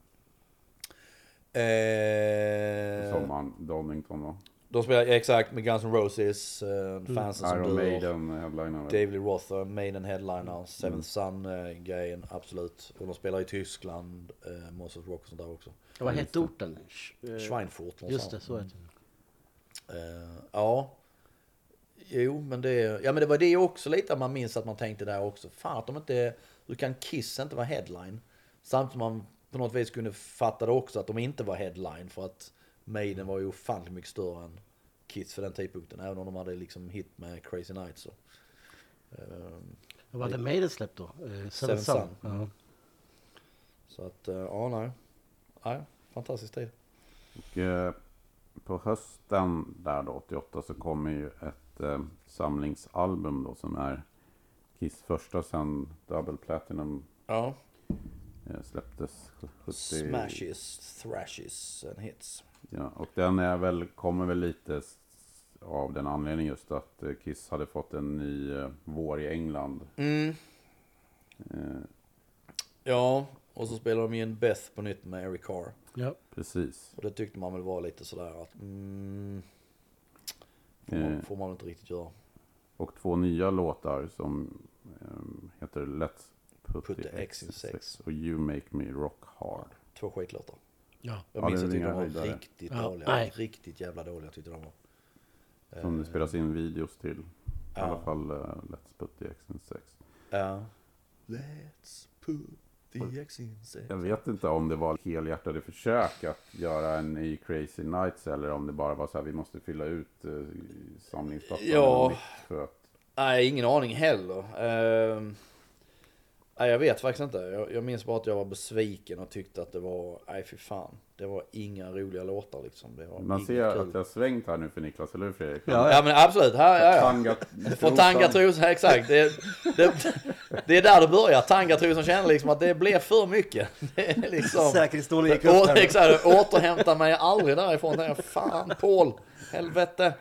S1: Eh...
S2: Sommaren, Donington va?
S1: De spelar exakt med Guns N' Roses, eh, mm. fansen mm. som
S2: Iron
S1: eh,
S2: Maiden headliner.
S1: David Roth, Maiden headliner, Seventh mm. Sun-grejen, eh, absolut. Och de spelar i Tyskland, Monster of Rock och sånt där också.
S4: Vad hette orten?
S1: Schweinfurt.
S4: Just det, så heter det.
S1: Uh, ja. Jo, men det, ja, men det var det också lite att man minns att man tänkte där också. Fan att de inte, hur kan Kiss inte vara headline? Samtidigt som man på något vis kunde fatta det också att de inte var headline för att Maiden var ju ofantligt mycket större än Kiss för den tidpunkten. Även om de hade liksom hit med Crazy Nights. Så. Ehm,
S4: Vad hade Maiden släppt då? Eh, Seven
S1: Seven
S4: Sun.
S1: Sun.
S4: Ja.
S1: Så att, eh, ja nej. Nej, fantastisk tid.
S2: Och, eh, på hösten där då, 88, så kommer ju ett eh, samlingsalbum då som är Kiss första sen Double Platinum
S1: Ja.
S2: eh, släpptes. 70,
S1: Smashes, thrashes and hits.
S2: Ja, och den är väl, kommer väl lite av den anledningen just att eh, Kiss hade fått en ny eh, vår i England.
S1: Mm.
S2: Eh,
S1: Ja, och så spelar de en Beth på nytt med Eric Carr.
S4: Ja.
S2: precis.
S1: Och det tyckte man väl var lite sådär att mm, får, man,
S2: Eh.
S1: får man inte riktigt göra.
S2: Och två nya låtar som eh, heter Let's Put,
S1: Put
S2: the, X
S1: in sex.
S2: sex och You Make Me Rock Hard.
S1: Två skitlåtar.
S4: Ja.
S1: Jag
S2: Ja,
S1: minns att jag tyckte de var
S2: höjdare.
S1: riktigt
S4: Ja,
S1: dåliga.
S4: nej.
S1: Riktigt jävla dåliga tyckte de var.
S2: Som det spelas in videos till. I
S1: Ja.
S2: alla fall eh, Let's Put the X in sex.
S1: Ja. Let's put
S2: Jag vet inte om det var helhjärtade försök att göra en ny Crazy Nights eller om det bara var så här vi måste fylla ut eh,
S1: Ja.
S2: för att
S1: Nej, ingen aning heller. Ehm, Nej, jag vet faktiskt inte. Jag, jag minns bara att jag var besviken och tyckte att det var, nej fy fan. Det var inga roliga låtar liksom. Det var
S2: Man
S1: inget
S2: ser
S1: kul.
S2: att det har svängt här nu för Niklas, eller hur Fredrik?
S4: Ja,
S1: Ja men absolut, här, ja, ja.
S2: Tanga,
S1: Från tangatrosan, exakt. Det, det, det är där det börjar. Tangatrosan känner liksom att det blev för mycket. Det är liksom...
S4: Säkerhetsstolen gick upp där.
S1: exakt, återhämta mig aldrig därifrån. Är, Fan Paul, helvete.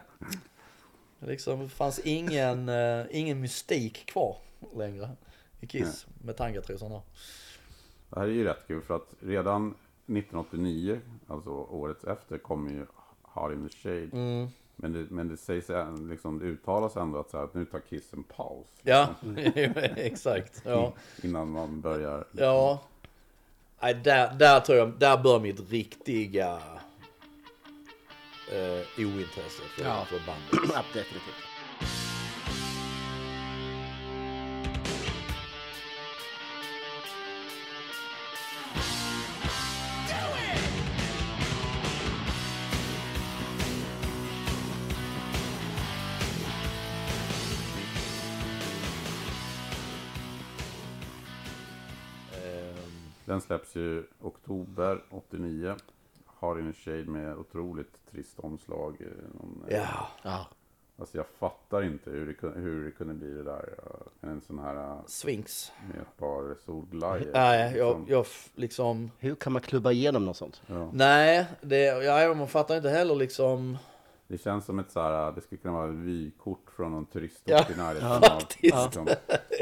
S1: Liksom, det fanns ingen, eh, ingen mystik kvar längre i Kiss med tangatrosan där.
S2: Det här är ju rätt kul för att redan 1989, alltså året efter, kom ju Hard in the Shade.
S1: Mm.
S2: Men, det, men det sägs, liksom, det uttalas ändå att, så här, att nu tar Kiss en paus.
S1: Ja, exakt. Ja.
S2: Innan man börjar.
S1: Ja. Nej, där, där tror jag, där bör mitt riktiga eh, ointresse för,
S4: Ja.
S1: för bandet.
S4: Ja, definitivt.
S2: Den släpps ju oktober 89. Hard in Shade med otroligt trist omslag. eh, Någon,
S1: ja,
S4: Ja.
S2: Alltså jag fattar inte hur det, kun- hur det kunde bli det där. eh, En sån här eh,
S1: Sphinx.
S2: med ett par solglajjor.
S1: Nej, jag,
S2: liksom.
S1: jag f- liksom...
S4: Hur kan man klubba igenom något sånt?
S2: Ja.
S1: Nej, det, ja, man fattar inte heller liksom...
S2: Det känns som ett så här, det skulle kunna vara ett vykort från någon turistort
S1: Ja,
S2: i närheten.
S1: ja,
S2: av,
S1: faktiskt.
S2: liksom.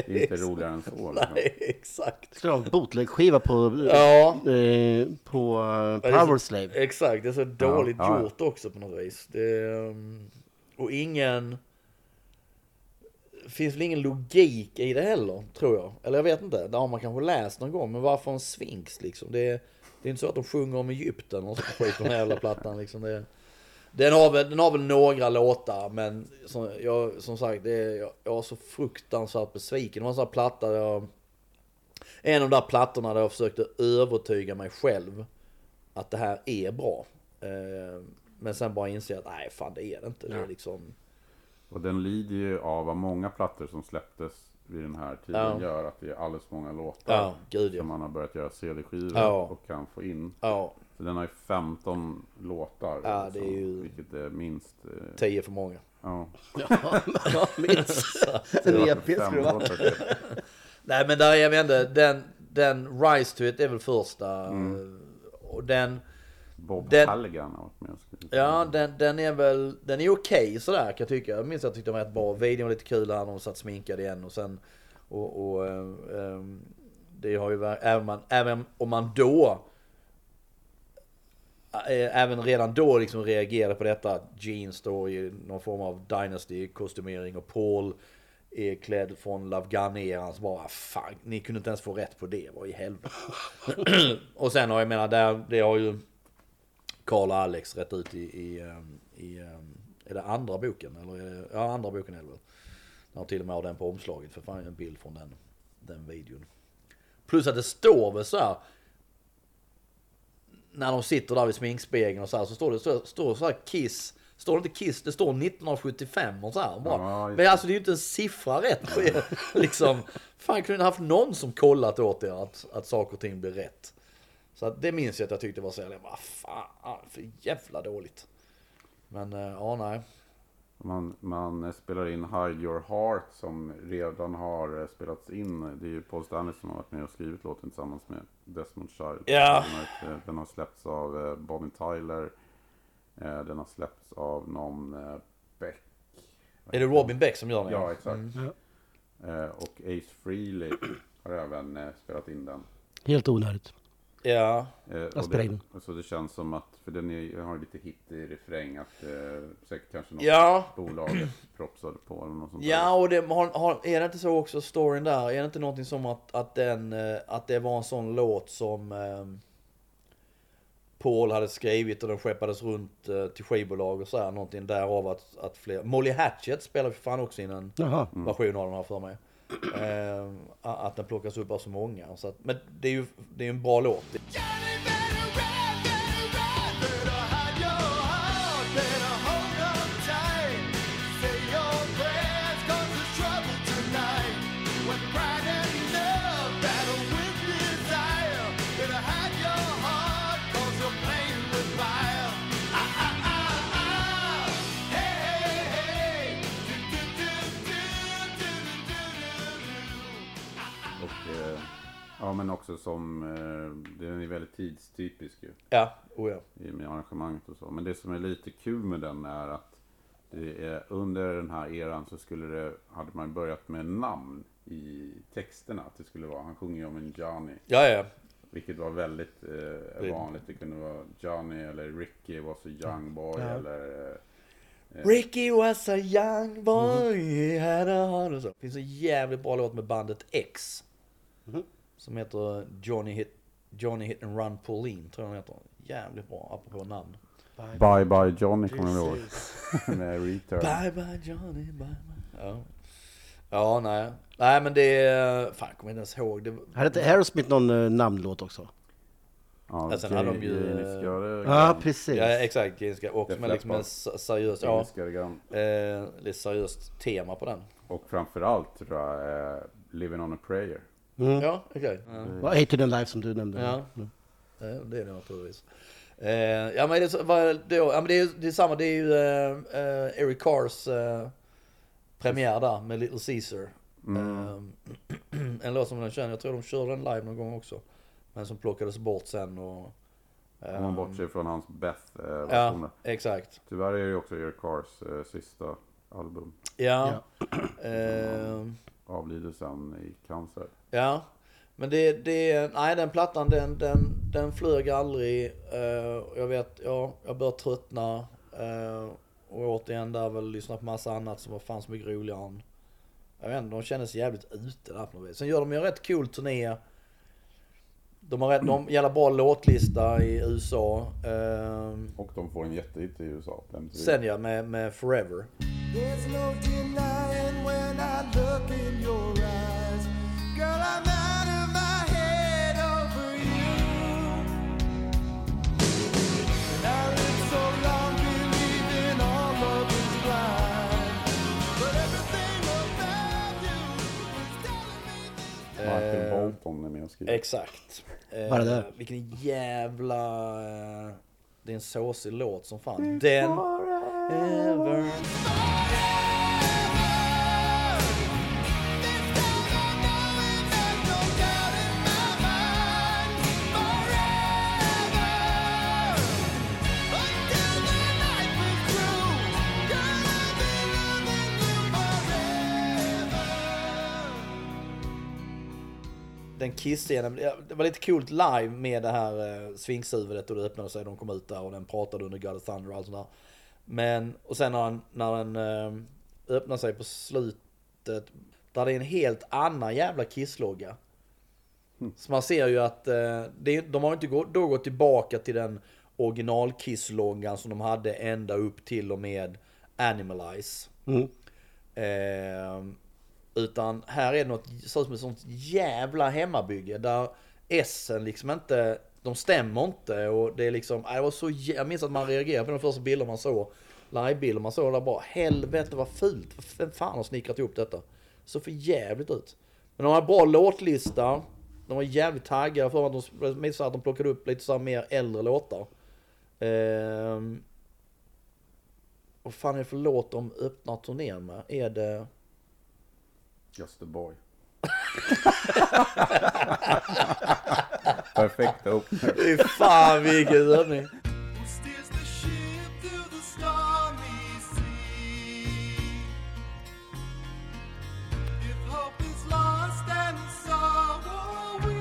S2: Det är inte roligare än så. Liksom.
S1: Nej, exakt.
S4: Du ha en bootleg-skiva på,
S1: Ja,
S4: eh, på eh, Power Slave?
S1: exakt. Det är så dåligt
S2: ja.
S1: gjort också på något vis. Det, ehm, och ingen... finns väl ingen logik i det heller, tror jag. Eller jag vet inte, det har man kanske läst någon gång. Men varför en Sphinx liksom? Det, det är inte så att de sjunger om Egypten och så skit på den här jävla plattan liksom. Det, den, har väl, den har väl några låtar, men som, jag, som sagt, det är, jag, jag var så fruktansvärt besviken. Det var en sån här platta där jag... En av de där plattorna där jag försökte övertyga mig själv att det här är bra. Eh, Men sen bara inse att nej fan det är det inte. Det är liksom...
S2: Och den lider ju av vad många plattor som släpptes vid den här tiden
S1: Ja.
S2: gör att det är alldeles för många låtar.
S1: Ja, gud ja.
S2: Som man har börjat göra CD-skivor
S1: Ja.
S2: och kan få in.
S1: Ja,
S2: Så den har ju 15 låtar.
S1: Ja, det är ju-
S2: Vilket är minst... eh,
S1: tio för många.
S2: Ja.
S4: Ja, minst. En EP skulle det vara.
S2: typ.
S1: Nej men där är jag vet inte, den, den Rise to it är väl första.
S2: Mm.
S1: Och den,
S2: Bob
S1: Den-
S2: Halligan
S1: ja den, den är väl, den är okej sådär kan jag tycka. Jag minns att jag tyckte den var rätt bra. Videon var lite kul här, de satt sminkade igen och sen, och, och ehm, det har ju varit, även, man, även om man då eh, Eh, även redan då liksom reagerade på detta Jeans Gene står i någon form av Dynasty-kostymering och Paul är klädd från Love Gun-eran. Så bara, fan, ni kunde inte ens få rätt på det, vad i helvete. och sen har jag menar, där, det har ju Karl och Alex rätt ut i, i, ehm, i ehm, är det andra boken? Eller är det, ja, andra boken är det väl. De har till och med har den på omslaget, för fan en bild från den, den videon. Plus att det står väl så här. När de sitter där vid sminkspegeln och så här, så står det så, står så här Kiss. Står det inte Kiss, det står 1975 och så här. Bara.
S2: Ja,
S1: Men alltså det är ju inte en siffra rätt. på er. liksom, fan kunde ni haft någon som kollat åt er att, att saker och ting blir rätt. Så att det minns jag att jag tyckte var så jävla, vad fan, för jävla dåligt. Men eh, ja, nej.
S2: Man, man spelar in Hide Your Heart som redan har eh, spelats in. Det är ju Paul Stanley som har varit med och skrivit låten tillsammans med Desmond Child.
S1: Ja.
S2: Den har, släppts av eh, Bonnie Tyler. Eh, Den har släppts av någon Beck.
S1: Är det Robin Beck som gör den?
S2: Ja, exakt. Eh, Och Ace Frehley har även spelat in den.
S4: Helt onödigt.
S1: Ja.
S2: Eh, och
S4: spelar
S2: det, och så det känns som att, för den är, har lite hit i refräng, att eh, säkert kanske något
S1: Ja.
S2: bolaget propsade på eller något sånt där.
S1: Ja, och det, har, har, är det inte så också storyn där? Är det inte någonting som att, att, den, eh, att det var en sån låt som eh, Paul hade skrivit och den skeppades runt eh, till skivbolag och så här, någonting därav att, att fler... Molly Hatchet spelar för fan också in en
S4: Jaha.
S1: version av den här för mig. Eh, att den plockas upp av så många. Så att, men det är ju det är ju en bra låt.
S2: Ja, men också som, eh, den är väldigt tidstypisk ju.
S1: Ja, oh ja.
S2: i med arrangemanget och så. Men det som är lite kul med den är att är, under den här eran så skulle det, hade man börjat med namn i texterna. Att det skulle vara, han sjunger ju om en Johnny.
S1: Ja, ja.
S2: Vilket var väldigt eh, vanligt. Det kunde vara Johnny eller Ricky was a young boy eller... Eh,
S1: Ricky was a young boy, he had a heart och så. Det finns en jävligt bra låt med bandet X. Som heter Johnny Hit, Johnny Hit and Run Pauline, tror jag den heter. Jävligt bra, apropå namn.
S2: Bye Bye Johnny kommer jag ihåg. med Return.
S1: Bye bye Johnny, bye bye. Ja. Ja, nej. Nej men det är... Fan, jag kommer inte ens ihåg. Det,
S4: Hade inte Aerosmith någon uh, namnlåt också?
S2: Ja,
S1: Ja, sen hade de ju,
S2: Gaines
S4: Ja, precis.
S1: ja, exakt. Ganska, och
S2: Def
S1: med liksom en seriös, ja, eh, lite seriöst tema på den.
S2: Och framförallt tror jag är Living on a prayer.
S1: Ja, okej. Ja.
S4: Okay. Hate to the Life som du nämnde.
S1: Ja. Ja, det är det naturligtvis. Eh, ja men det, vad, då, ja, men det, är, det är samma, det är ju eh, eh, Eric Cars eh, premiär där med Little Caesar. Eh, en låt som den känner, jag tror de körde den live någon gång också. Men som plockades bort sen och... eh,
S2: Om man bortser från hans
S1: ja,
S2: Beth-versioner.
S1: exakt.
S2: Tyvärr är det ju också Eric Cars eh, sista album.
S1: Ja. Eh,
S2: Avlider sen i cancer.
S1: Ja, men det, det, nej den plattan den, den, den flög aldrig. Eh, jag vet, ja, jag började tröttna. eh, och återigen där väl lyssna på massa annat som var fan så mycket roligare än, jag vet inte, de kändes jävligt ute där på något vis. Sen gör de ju en rätt cool turné. De har rätt, de jävla bra låtlista i USA. Eh,
S2: Och de får en jättehit i USA.
S1: sen ja, med, med Forever.
S2: Bolton är med och skriver.
S1: Exakt. Eh,
S4: Vad är det?
S1: Vilken jävla... Eh, det är en såsig låt som fan. Den... Ever. Den kissscenen, det var lite coolt live med det här eh, svingshuvudet och det öppnade sig, de kom ut där och den pratade under God of Thunder och allt sånt där. Men, och sen när den, när den eh, öppnar sig på slutet, där det är en helt annan jävla kisslogga. Så man ser ju att eh, det, de har inte gå, då gått tillbaka till den original kissloggan som de hade ända upp till och med Animalize.
S4: Mm.
S1: Eh, utan här är det något, ser ut som ett sånt jävla hemmabygge där S'en liksom inte, de stämmer inte och det är liksom, äh, det var så jä- jag minns att man reagerade på de första bilderna man såg, livebilder man såg där bara, helvete vad fult, vem fan har snickrat ihop detta? Så för jävligt ut. Men de har bra låtlista, de var jävligt taggade för att de, minns att de plockade upp lite så här mer äldre låtar. Ehm, vad fan är det för låt de öppnar turnén med? Är det...
S2: Just a boy. Perfekt öppning.
S1: Fy fan vilken övning!
S3: Who steers the ship through the stormy sea? If hope is lost and sorrow we.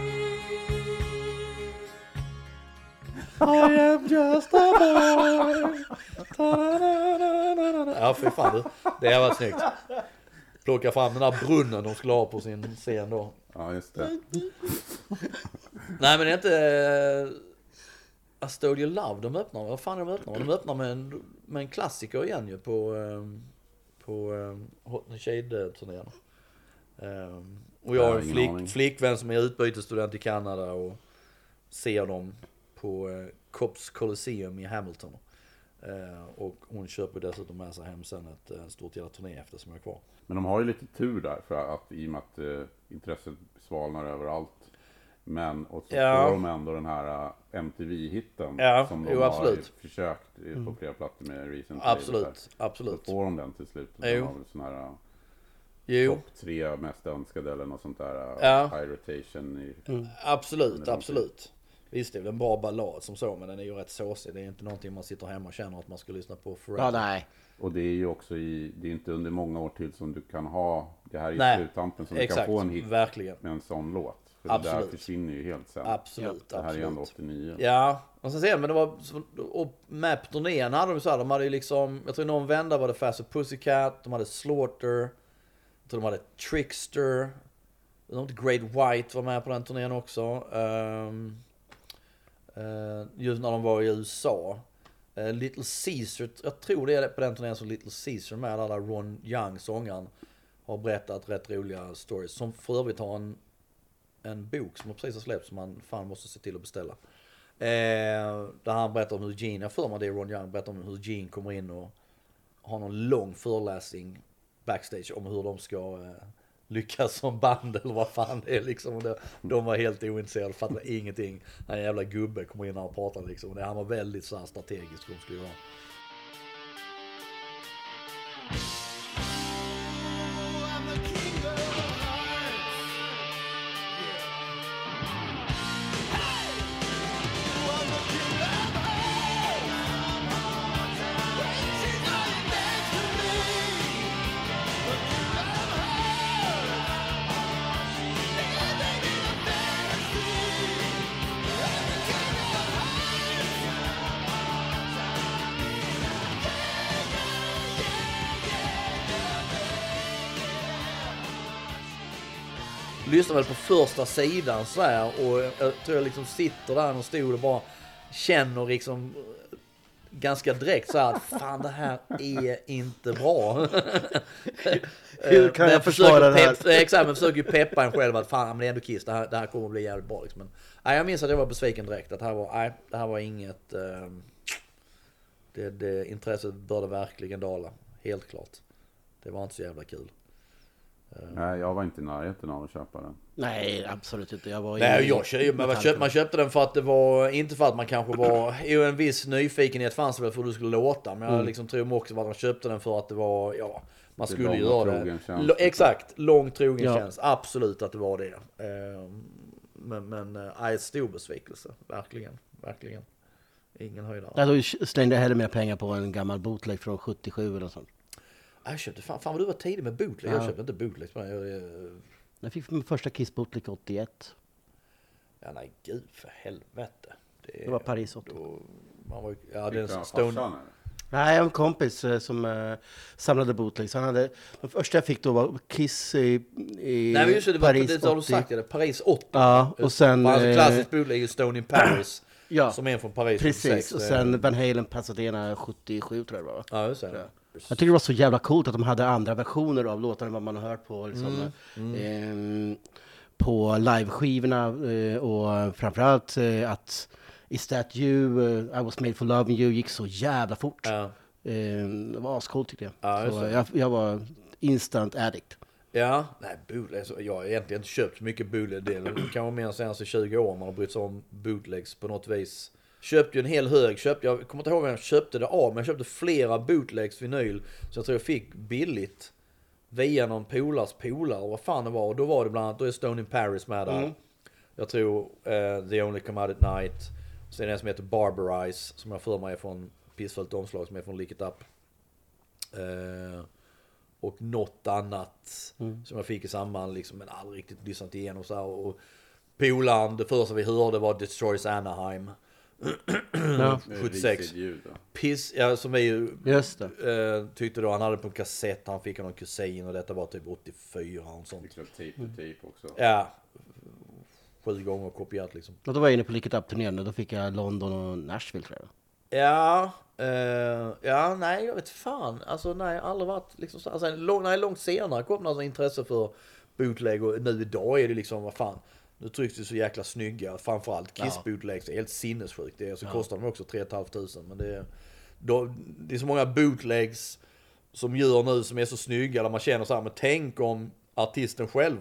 S1: I am just a boy. Ta-da-da-da-da-da. Ja fy fan du. Det har varit snyggt. Plocka fram den där brunnen de skulle ha på sin scen då.
S2: Ja, just det.
S1: Nej men det är inte... Stole Your Love de öppnar Vad fan är de öppnar? De öppnar med en, med en klassiker igen ju på... Um, på um, Hot and Shade-turnén. Um, och jag har en flick, flickvän som är utbytesstudent i Kanada och ser dem på uh, Cops Colosseum i Hamilton. Eh, och hon köper dessutom med sig hem sen ett eh, stort jävla turné efter som är kvar.
S2: Men de har ju lite tur där för att i och med att eh, intresset svalnar överallt. Men och så
S1: Ja.
S2: får de ändå den här eh, MTV-hitten
S1: Ja,
S2: som de
S1: jo,
S2: har
S1: absolut.
S2: försökt eh, på flera plattor med Recent
S1: Absolut,
S2: Så
S1: absolut.
S2: får de den till slut.
S1: Jo.
S2: De har här,
S1: Jo.
S2: topp tre mest önskade eller något sånt där.
S1: Ja.
S2: High rotation i...
S1: Absolut,
S2: det är
S1: absolut. Visst det är väl en bra ballad som så, men den är ju rätt såsig. Det är inte någonting man sitter hemma och känner att man ska lyssna på forever.
S4: Ja, nej.
S2: Och det är ju också i, det är inte under många år till som du kan ha, det här är sluttampen som du
S1: Exakt,
S2: kan få en hit
S1: verkligen.
S2: med en sån låt. För det där
S1: Absolut.
S2: försvinner ju helt sen.
S1: Absolut,
S2: Det här är ju ändå
S1: absolut.
S2: 89.
S1: Ja, och sen ser men det var, och med på turnén hade de så här, de hade ju liksom, jag tror någon vända var det Faster Pussycat, de hade Slaughter, jag tror de hade Trickster, Great White var med på den turnén också. Eh, Eh, just när de var i USA. Eh, Little Caesar, jag tror det är på den turnén som Little Caesar med, där Ron Young, sångaren, har berättat rätt roliga stories. Som för övrigt har en, en bok som precis har släppts som man fan måste se till att beställa. Eh, där han berättar om hur Gene, jag för mig det är Ron Young, berättar om hur Gene kommer in och har någon lång föreläsning backstage om hur de ska eh, lyckas som band eller vad fan det är liksom. Och det, de var helt ointresserade, fattade ingenting. Han jävla gubbe kommer in och pratar liksom. Och det, han var väldigt så här strategisk hur de skulle göra. Lyssnar väl på första sidan så här och jag tror jag liksom sitter där och stod och bara känner liksom ganska direkt så här att fan det här är inte bra.
S4: Hur kan
S1: Men
S4: jag försvara det här?
S1: Pepp, exakt, men försöker ju peppa en själv att fan men det är ändå Kiss, det här, det här kommer att bli jävligt bra liksom. Men, nej, jag minns att jag var besviken direkt att det här var, nej, det här var inget, ehm, det, det, intresset började verkligen dala, helt klart. Det var inte så jävla kul.
S2: Nej, jag var inte i närheten av att köpa den.
S4: Nej, absolut inte. Jag var
S1: Nej,
S4: i-
S1: jag köpte, man, köpte, man köpte den för att det var, inte för att man kanske var, jo en viss nyfikenhet fanns det väl för hur det skulle låta. Men
S4: Mm.
S1: jag liksom tror också att man köpte den för att det var, ja, man
S2: Det
S1: skulle göra det.
S2: tjänst, liksom.
S1: exakt, lång trogen
S4: Ja.
S1: tjänst. Absolut att det var det. Ehm, Men, men, eh, nej, stor besvikelse. Verkligen, verkligen. Ingen höjdare.
S4: Då slängde jag hellre mer pengar på en gammal bootleg från 77 eller sånt.
S1: Jag köpte, fan, fan vad du var tidig med bootleg. Jag köpte inte bootleg. men Jag, jag,
S4: Jag fick min första Kiss bootleg 81.
S1: ja, nej, gud för helvete.
S4: Det var Paris 80.
S1: Då, man var, ja, det är
S2: Fick
S1: en Stone...
S4: Nej, en kompis eh, som eh, samlade bootlegs. Han hade, den första jag fick då var Kiss i, i
S1: Nej men just det, det, var,
S4: Paris
S1: det har du
S4: 80.
S1: sagt, det, Paris 80.
S4: Ja, och sen,
S1: Alltså
S4: eh,
S1: klassisk bootleg är Stone in Paris.
S4: Ja,
S1: Som är från Paris
S4: precis.
S1: 86.
S4: Och
S1: Det
S4: sen Van Halen Pasadena 77 tror jag det var.
S1: Ja, just det.
S4: Jag tycker det var så jävla coolt att de hade andra versioner av låtarna än vad man har hört på, liksom,
S1: Mm,
S4: ehm, på liveskivorna eh, och framförallt eh, att Is That You, eh, I Was Made For Loving You gick så jävla fort.
S1: Ja.
S4: Ehm, det var ascoolt tyckte jag.
S1: Ja,
S4: så jag, jag var instant addict.
S1: Ja, nej bootleg, så jag har egentligen inte köpt så mycket bootleg. Det är kanske mer de senaste 20 åren man har brytt sig om bootlegs på något vis. Köpte ju en hel hög, köpte, jag kommer inte ihåg vem jag köpte det av, men jag köpte flera bootlegs vinyl. Så jag tror jag fick billigt. Via någon polars polare, vad fan det var. Och då var det bland annat, då är Stone in Paris med där. Jag tror eh, The Only Come Out At Night. Sen är det en som heter Barbarize, som jag för mig är från pissfullt omslag, som är från Lick It Up. Eh, och något annat som jag fick i samband, liksom, men aldrig riktigt lyssnat igenom så här. Och polaren, det första vi hörde var Destroys Anaheim.
S4: Ja,
S2: Med
S1: 76.
S2: risigt ljud, då.
S1: Piss, ja, som vi ju
S4: just det.
S1: eh, tyckte då, han hade på en kassett, han fick av någon kusin och detta var typ 84 och sånt.
S2: Tape to tape också.
S1: Ja, sju gånger kopierat liksom.
S4: Och då var jag inne på Lick It Up-turnén då fick jag London och Nashville tror jag.
S1: Ja, eh, ja, nej, jag vet fan. Alltså nej, aldrig varit liksom så. Alltså, lång, nej, långt senare kom det alltså intresse för bootleg och nu idag är det liksom, vad fan. Nu trycks det så jäkla snygga, framförallt Kiss bootlegs. Är helt sinnessjukt. Det är, så kostar de också 3 500 men det är, då, det är så många bootlegs som gör nu som är så snygga där man känner så här, men tänk om artisten själv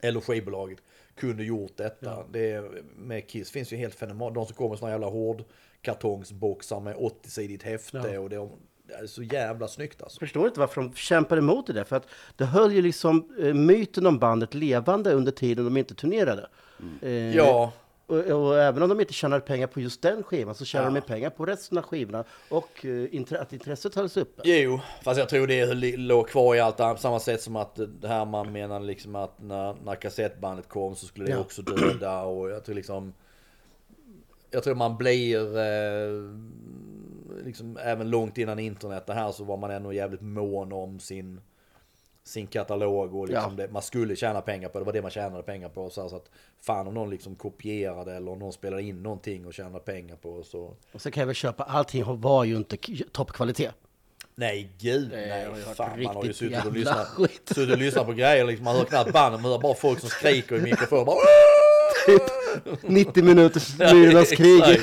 S1: eller skivbolaget kunde gjort detta. Det är, med Kiss finns ju helt fenomenalt. De som kommer med såna jävla hårdkartongsboxar med 80-sidigt häfte och det, det är så jävla snyggt alltså.
S4: Jag förstår inte varför de kämpar emot det där, för att det höll ju liksom eh, myten om bandet levande under tiden de inte turnerade. Eh,
S1: Ja,
S4: och, och även om de inte tjänade pengar på just den skivan så tjänade
S1: Ja.
S4: de pengar på resten av skivorna och eh, att intresset hölls uppe.
S1: Jo, fast jag tror det låg kvar i allt på samma sätt som att det här man menade liksom att när, när kassettbandet kom så skulle det
S4: Ja.
S1: också döda och jag tror liksom Jag tror man blir eh, liksom även långt innan internet det här så var man ändå jävligt mån om sin sin katalog och liksom
S4: Ja.
S1: det, man skulle tjäna pengar på det, var det man tjänade pengar på. Så, här, så att fan om någon liksom kopierade eller om någon spelade in någonting och tjänade pengar på så
S4: Och så kan jag väl köpa, allting var ju inte toppkvalitet.
S1: Nej gud,
S4: Nej,
S1: fan, man har ju suttit och lyssnat, suttit och lyssnat på grejer. Liksom, man hör knappt banden, man hör bara folk som skriker i mikrofon. Bara,
S4: 90 minuters myrornas krig.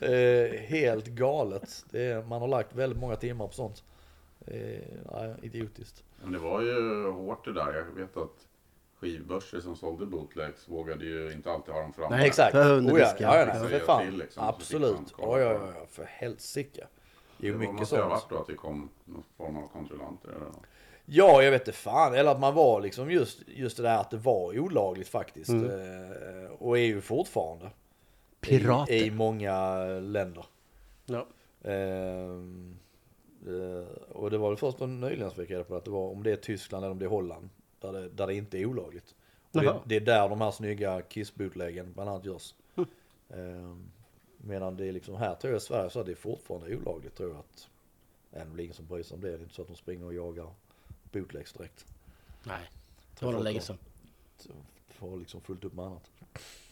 S1: Eh, helt galet. Det är, man har lagt väldigt många timmar på sånt. Eh, idiotiskt.
S2: Men det var ju hårt det där. Jag vet att skivbörser som sålde bootlegs vågade ju inte alltid ha dem framme.
S4: Nej,
S1: Exakt. Oh, ja, ja, ja, nej,
S2: Så
S1: för
S2: jag
S1: fan.
S2: till, liksom,
S1: Absolut. Ja, ja,
S2: det.
S1: ja, för helsike. Det är
S2: Det
S1: ju mycket
S2: måste ju ha
S1: sånt.
S2: varit då att det kom någon form av kontrollanter eller något.
S1: Ja, jag vet inte fan. Eller att man var liksom just, just det där att det var olagligt faktiskt.
S4: Mm.
S1: Eh, och är ju fortfarande.
S4: Pirater.
S1: I, I många länder.
S4: Ja.
S1: Ehm, eh, och det var väl först nyligen som jag fick reda på att det var om det är Tyskland eller om det är Holland. Där det, där det inte är olagligt. Och det, det är där de här snygga Kiss-bootläggen bland annat görs.
S4: Hm.
S1: Ehm, medan det är liksom här tror jag i Sverige så är det fortfarande olagligt tror jag att. Är väl ingen som bryr sig om det. Det är inte så att de springer och jagar bootlegs direkt.
S4: Nej, det var nog länge sedan.
S1: Får liksom fullt upp med annat.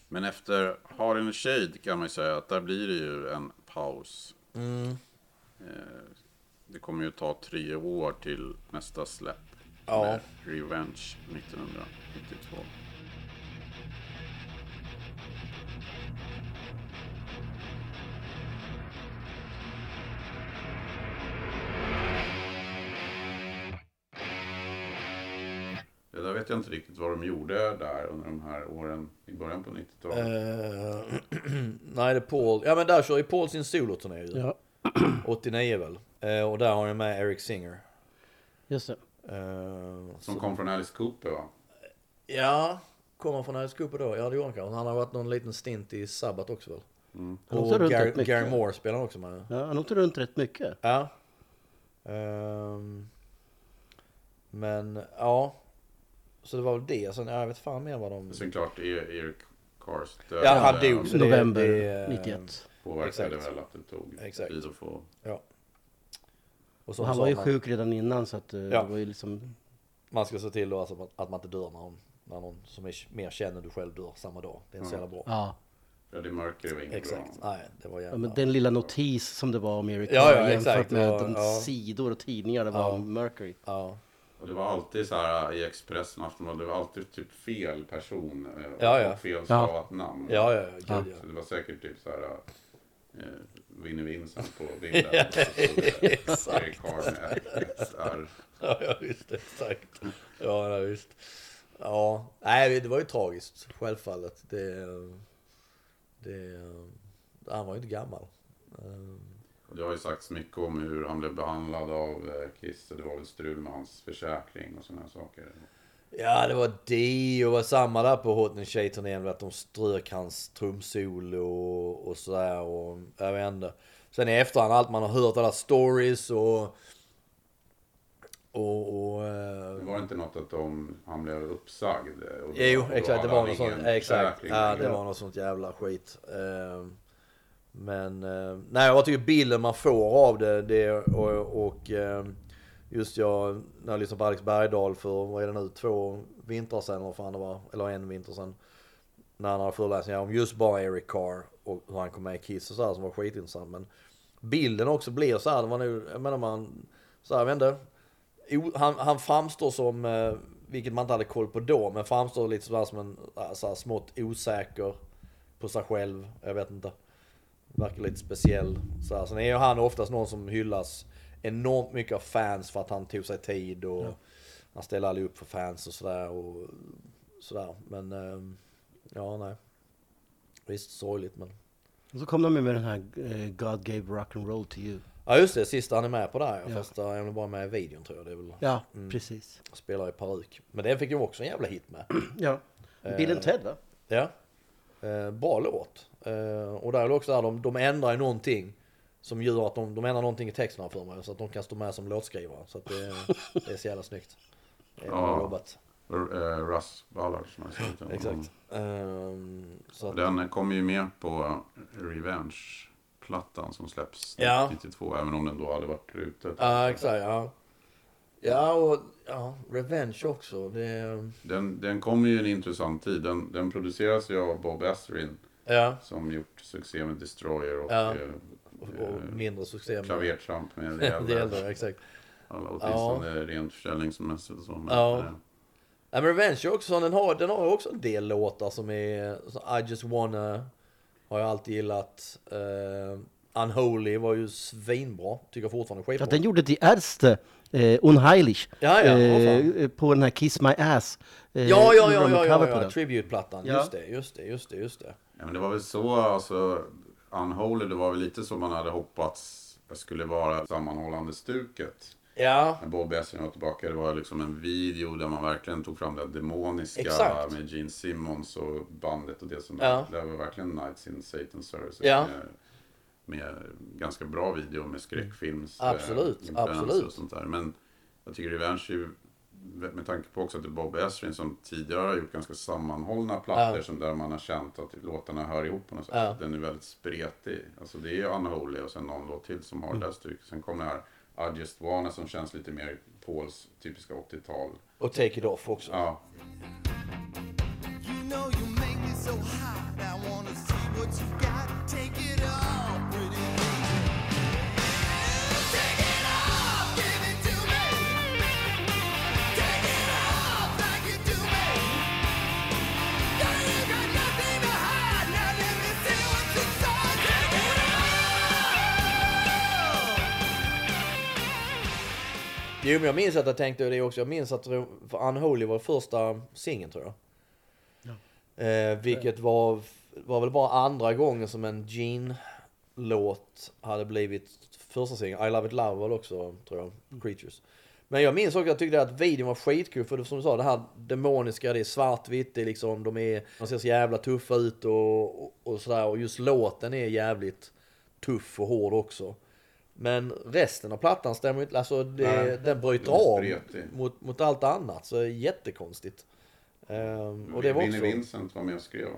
S2: Men efter Hard in the Shade kan man ju säga att där blir det ju en paus.
S1: Mm.
S2: Eh, Det kommer ju ta tre år till nästa släpp.
S1: Ja.
S2: Med Revenge 1992. Vet jag inte riktigt vad de gjorde där under de här åren i början på 90-talet.
S1: Eh, nej det är Paul. Ja men där kör ju Paul sin soloturné ju.
S4: Ja,
S1: 89 väl. Eh, och där har han med Eric Singer.
S4: just det.
S1: Eh,
S2: Som
S1: så-
S2: kom från Alice Cooper va?
S1: Ja, kommer från Alice Cooper då? Ja det gjorde han kanske. Han har varit någon liten stint i Sabbath också väl?
S4: Han
S1: Och
S4: runt
S1: Gary, Moore spelar också med.
S4: Ja, han åkte runt rätt mycket.
S1: Ja. Ehm, men ja. Så det var väl det. Sen, ja, jag vet fan mer vad de...
S2: Sen klart E- Eric Cars död
S1: Ja, han dog. Så det-
S4: November
S1: det-
S4: 91.
S2: Påverkade väl att det tog
S1: Exakt.
S2: tid att få...
S1: Ja. Och, så
S4: Och han var ju
S1: man,
S4: sjuk redan innan så att eh,
S1: Ja.
S4: det var ju liksom...
S1: Man ska se till då alltså, att man inte dör när, någon, när någon som är mer känd än du själv dör samma dag. Det är inte så jävla bra.
S4: Ja.
S2: Freddie Mercury var inget
S1: Exakt.
S2: bra.
S1: Nej, det var
S4: ja,
S1: jävla...
S4: men den lilla notis som det var om Eric
S1: Ja, ja,
S4: jämfört
S1: exakt.
S4: med
S1: Ja,
S4: de
S1: ja.
S4: sidor och tidningar det var
S1: Ja.
S4: om Mercury.
S1: Ja.
S2: Och det var alltid så här i Expressen och Aftonbladet, det var alltid typ fel person och
S1: Ja, ja.
S2: och fel stavat namn.
S1: Ja, ja, gud,
S4: Ja.
S1: ja.
S2: Så det var säkert typ så här eh, Winnie Vincent på bilden. det
S1: Exakt. Ja, ja visst, exakt. Ja, ja, visst. Ja, nej det var ju tragiskt, självfallet. Det, det, han var ju inte gammal.
S2: Och det har ju sagts mycket om hur han blev behandlad av eh, och Det var väl strul med hans försäkring och sådana saker.
S1: Ja, det var det och var samma där på Hot and Tjej-turnén. Att de strök hans trumsolo och, och sådär. Och jag vet inte. Sen i efterhand, allt man har hört, alla stories och... Och... och eh,
S2: Det var inte något att de, han blev uppsagd. eh, Och då-
S1: Jo, exakt. Det var något sånt. Exakt. Ja, det var något sånt jävla skit. Ehm, men, eh, nej jag tycker bilden man får av det, det och, och eh, just jag, när jag lyssnade på Alex Bergdahl för, vad är det nu, två vintrar sedan eller fan det var, eller en vinter sedan. När han hade föreläsningar om just bara Eric Carr och hur han kom med i Kiss och så här som var skitintressant. Men bilden också blir så här, det var nu, jag menar man, så här, jag vet inte. Han, han framstår som, eh, vilket man inte hade koll på då, men framstår lite sådär som en så här, smått osäker på sig själv. Jag vet inte. Verkar lite speciell. Så här. Sen är ju han oftast någon som hyllas enormt mycket av fans för att han tog sig tid och han ställde aldrig upp för fans och sådär. Och sådär. Men ehm, ja, nej. Visst, sorgligt men.
S4: Och så kom de med den här eh, God gave rock and roll to you.
S1: Ja just det, sista han är med på där ja.
S4: Ja.
S1: Fast uh, han är bara med i videon tror jag. Det är väl,
S4: Ja, precis.
S1: spelar i peruk. Men den fick ju också en jävla hit med.
S4: Ja. Bill and Ted va?
S1: Ja. Eh, bra låt. Eh, och där är det också där, de, de ändrar ju någonting. Som gör att de, de ändrar någonting i texterna för mig. Så att de kan stå med som låtskrivare. Så att det, det är så jävla snyggt. Det är
S2: Ja.
S1: jobbat.
S2: Uh, Russ Ballard som jag sagt.
S1: Exakt. Ehm, så att,
S2: Den kommer ju med på Revenge-plattan som släpps
S1: Ja.
S2: 92, även om den då hade varit ute.
S1: Ja, exakt. Ja, ja och ja, Revenge också. Det,
S2: Den, den kommer ju i en intressant tid. Den, den produceras ju av Bob Ezrin
S1: ja,
S2: som gjort succé med Destroyer och
S1: Ja.
S2: eh,
S1: och, och mindre succé med
S2: klavertramp med
S1: det
S2: äldre.
S1: äldre. Exakt.
S2: Alla, åtminstone rent försäljningsmässigt och så. Men,
S1: Ja.
S2: eh,
S1: Ja, men Revenge också, den har, den har också en del låtar som är, så I just wanna, har jag alltid gillat. Uh, Unholy var ju svinbra, tycker jag fortfarande är
S4: Ja,
S1: skitbra.
S4: den gjorde Die Ärzte, eh, Unheilig,
S1: Ja, ja,
S4: eh, på den här Kiss My Ass. Eh,
S1: ja, ja, ja, ja, ja, ja,
S4: den.
S1: tribute-plattan.
S4: Ja.
S1: Just det, just det, just det, just det.
S2: Ja, men det var väl så, alltså, Unholy, det var väl lite som man hade hoppats det skulle vara sammanhållande stuket.
S1: Ja,
S2: När Bob Essin var tillbaka, det var liksom en video där man verkligen tog fram det demoniska
S1: Exakt.
S2: med Gene Simmons och bandet och det som
S1: Ja.
S2: det var verkligen Nights in Satan's Service.
S1: Ja.
S2: Med, med ganska bra video med skräckfilms.
S1: Absolut,
S2: eh, influenser
S1: absolut.
S2: och sånt där. Men jag tycker Revenge med tanke på också att det är Bob Esrin som tidigare har gjort ganska sammanhållna plattor
S1: Ja.
S2: som där man har känt att låtarna hör ihop på något sätt.
S1: Ja.
S2: Den är väldigt spretig. Alltså det är ju Unholy och sen någon låt till som har
S1: Mm.
S2: det där stycket. Sen kommer det här I Just Wanna som känns lite mer Pauls typiska 80-tal.
S1: och Take It Off också.
S2: Ja,
S3: You know you
S1: Jo men jag minns att jag tänkte det också. Jag minns att Unholy var första singeln tror jag. Eh, vilket var, var väl bara andra gången som en Gene-låt hade blivit första singeln. I Love It Love var också tror jag. Creatures. Men jag minns också att jag tyckte att videon var skitkul för som du sa det här demoniska, det är svartvitt, det är liksom, de, är, de ser så jävla tuffa ut och, och, och sådär. Och just låten är jävligt tuff och hård också. Men resten av plattan stämmer inte, alltså det,
S2: Nej,
S1: den bryter
S2: den är
S1: av mot, mot allt annat. Så det är jättekonstigt. Ehm, och det var
S2: Vinnie
S1: också...
S2: Vincent var med och skrev.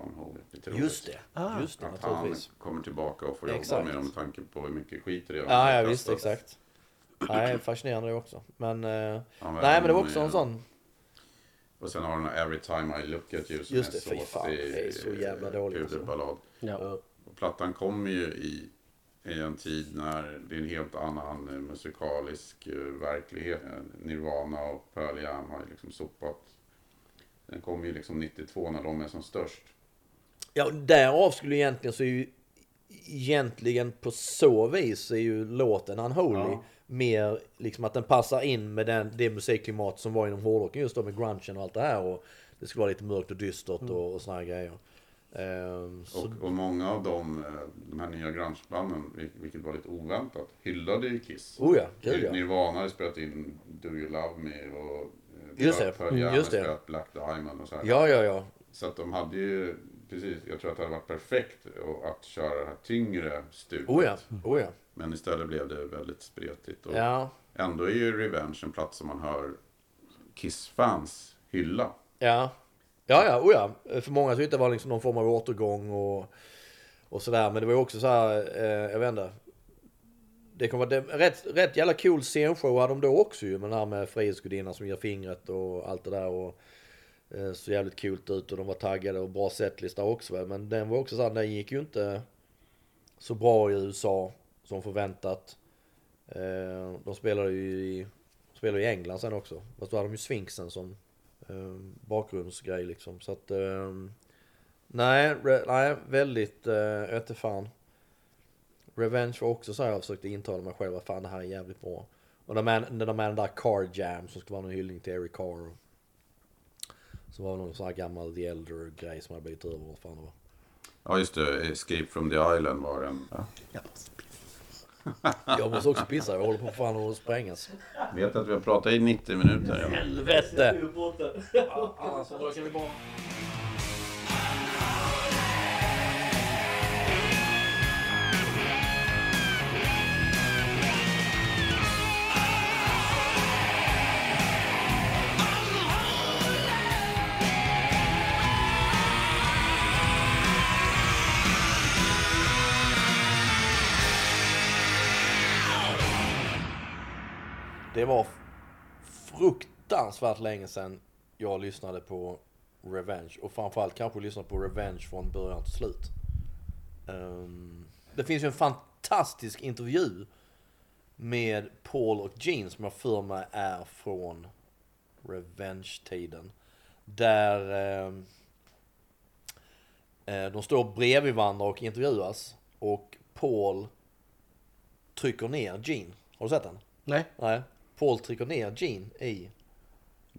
S2: Lite roligt.
S1: Just det,
S4: Ah.
S1: just det
S2: Att han kommer tillbaka och får jobba
S1: Exakt.
S2: med dem med tanke på hur mycket skit det är.
S1: Ja, ja visst, exakt. Nej, fascinerande det också. Men, eh, nej men det var också en sån,
S2: Och sen har den Every time I look at you som
S1: Just
S2: är
S1: det, fy fan, det är så jävla dåligt, alltså.
S4: Ja.
S2: Och plattan kommer ju i, i en tid när det är en helt annan eh, musikalisk eh, verklighet. Eh, Nirvana och Pearl Jam har ju liksom sopat. Den kom ju liksom 92 när de är som störst.
S1: ja därav skulle egentligen så är ju egentligen på så vis är ju låten Unholy
S2: Ja.
S1: mer liksom att den passar in med den, det musikklimat som var inom hårdrocken just då med grungen och allt det här och det skulle vara lite mörkt och dystert och, och såna här grejer. Ehm,
S2: Och, och många av de, eh, de här nya grungebanden, vil- vilket var lite oväntat, hyllade ju Kiss.
S1: oh ja, gud ja.
S2: Nirvana har spelat in Do You Love Me och eh,
S1: Just det,
S2: Pearl
S1: mm, just det.
S2: Black Diamond och så här.
S1: Ja, ja, ja.
S2: Så att de hade ju, precis, jag tror att det hade varit perfekt att köra det här tyngre stuket.
S1: Oh ja, oh ja.
S2: Men istället blev det väldigt spretigt. Och
S1: Ja,
S2: Ändå är ju Revenge en plats som man hör Kiss-fans hylla.
S1: Ja, ja, ja, oh ja. För många tyckte det var liksom någon form av återgång och, och sådär. Men det var ju också så här, eh, jag vet inte. Det kommer vara det, rätt, rätt jävla cool scenshow hade de då också ju. Med den här med Frihetsgudinnan som ger fingret och allt det där. Och, eh, så jävligt coolt ut och de var taggade och bra setlista också. Men den var också så här, den gick ju inte så bra i USA som förväntat. Eh, de spelade ju i, spelade i England sen också. Fast då hade de ju Sphinxen som bakgrundsgrej liksom. Så att... Eh, nej, re, nej, väldigt... Eh, inte fan. Revenge var också så här jag försökte intala mig själv att fan det här är jävligt bra. Och de med, de med den där Car Jam som ska vara någon hyllning till Eric Carr. och- Så var det någon sån här gammal The Elder grej som hade blivit över vad fan det var.
S2: Ja, just det. Escape from the Island var den. Ja.
S4: Ja.
S1: Jag måste också pissa, jag håller på fan att sprängas.
S2: Vet att vi har pratat i 90 minuter. Ja.
S1: Helvete! Annars så kan vi bara... Det var fruktansvärt länge sedan jag lyssnade på Revenge. Och framförallt kanske lyssnade på Revenge från början till slut. Ehm, det finns ju en fantastisk intervju med Paul och Gene som jag för mig är från Revenge-tiden. Där ehm, eh, de står bredvid varandra och intervjuas. Och Paul trycker ner Gene. Har du sett den?
S4: Nej.
S1: Nej. Paul trycker ner Gene i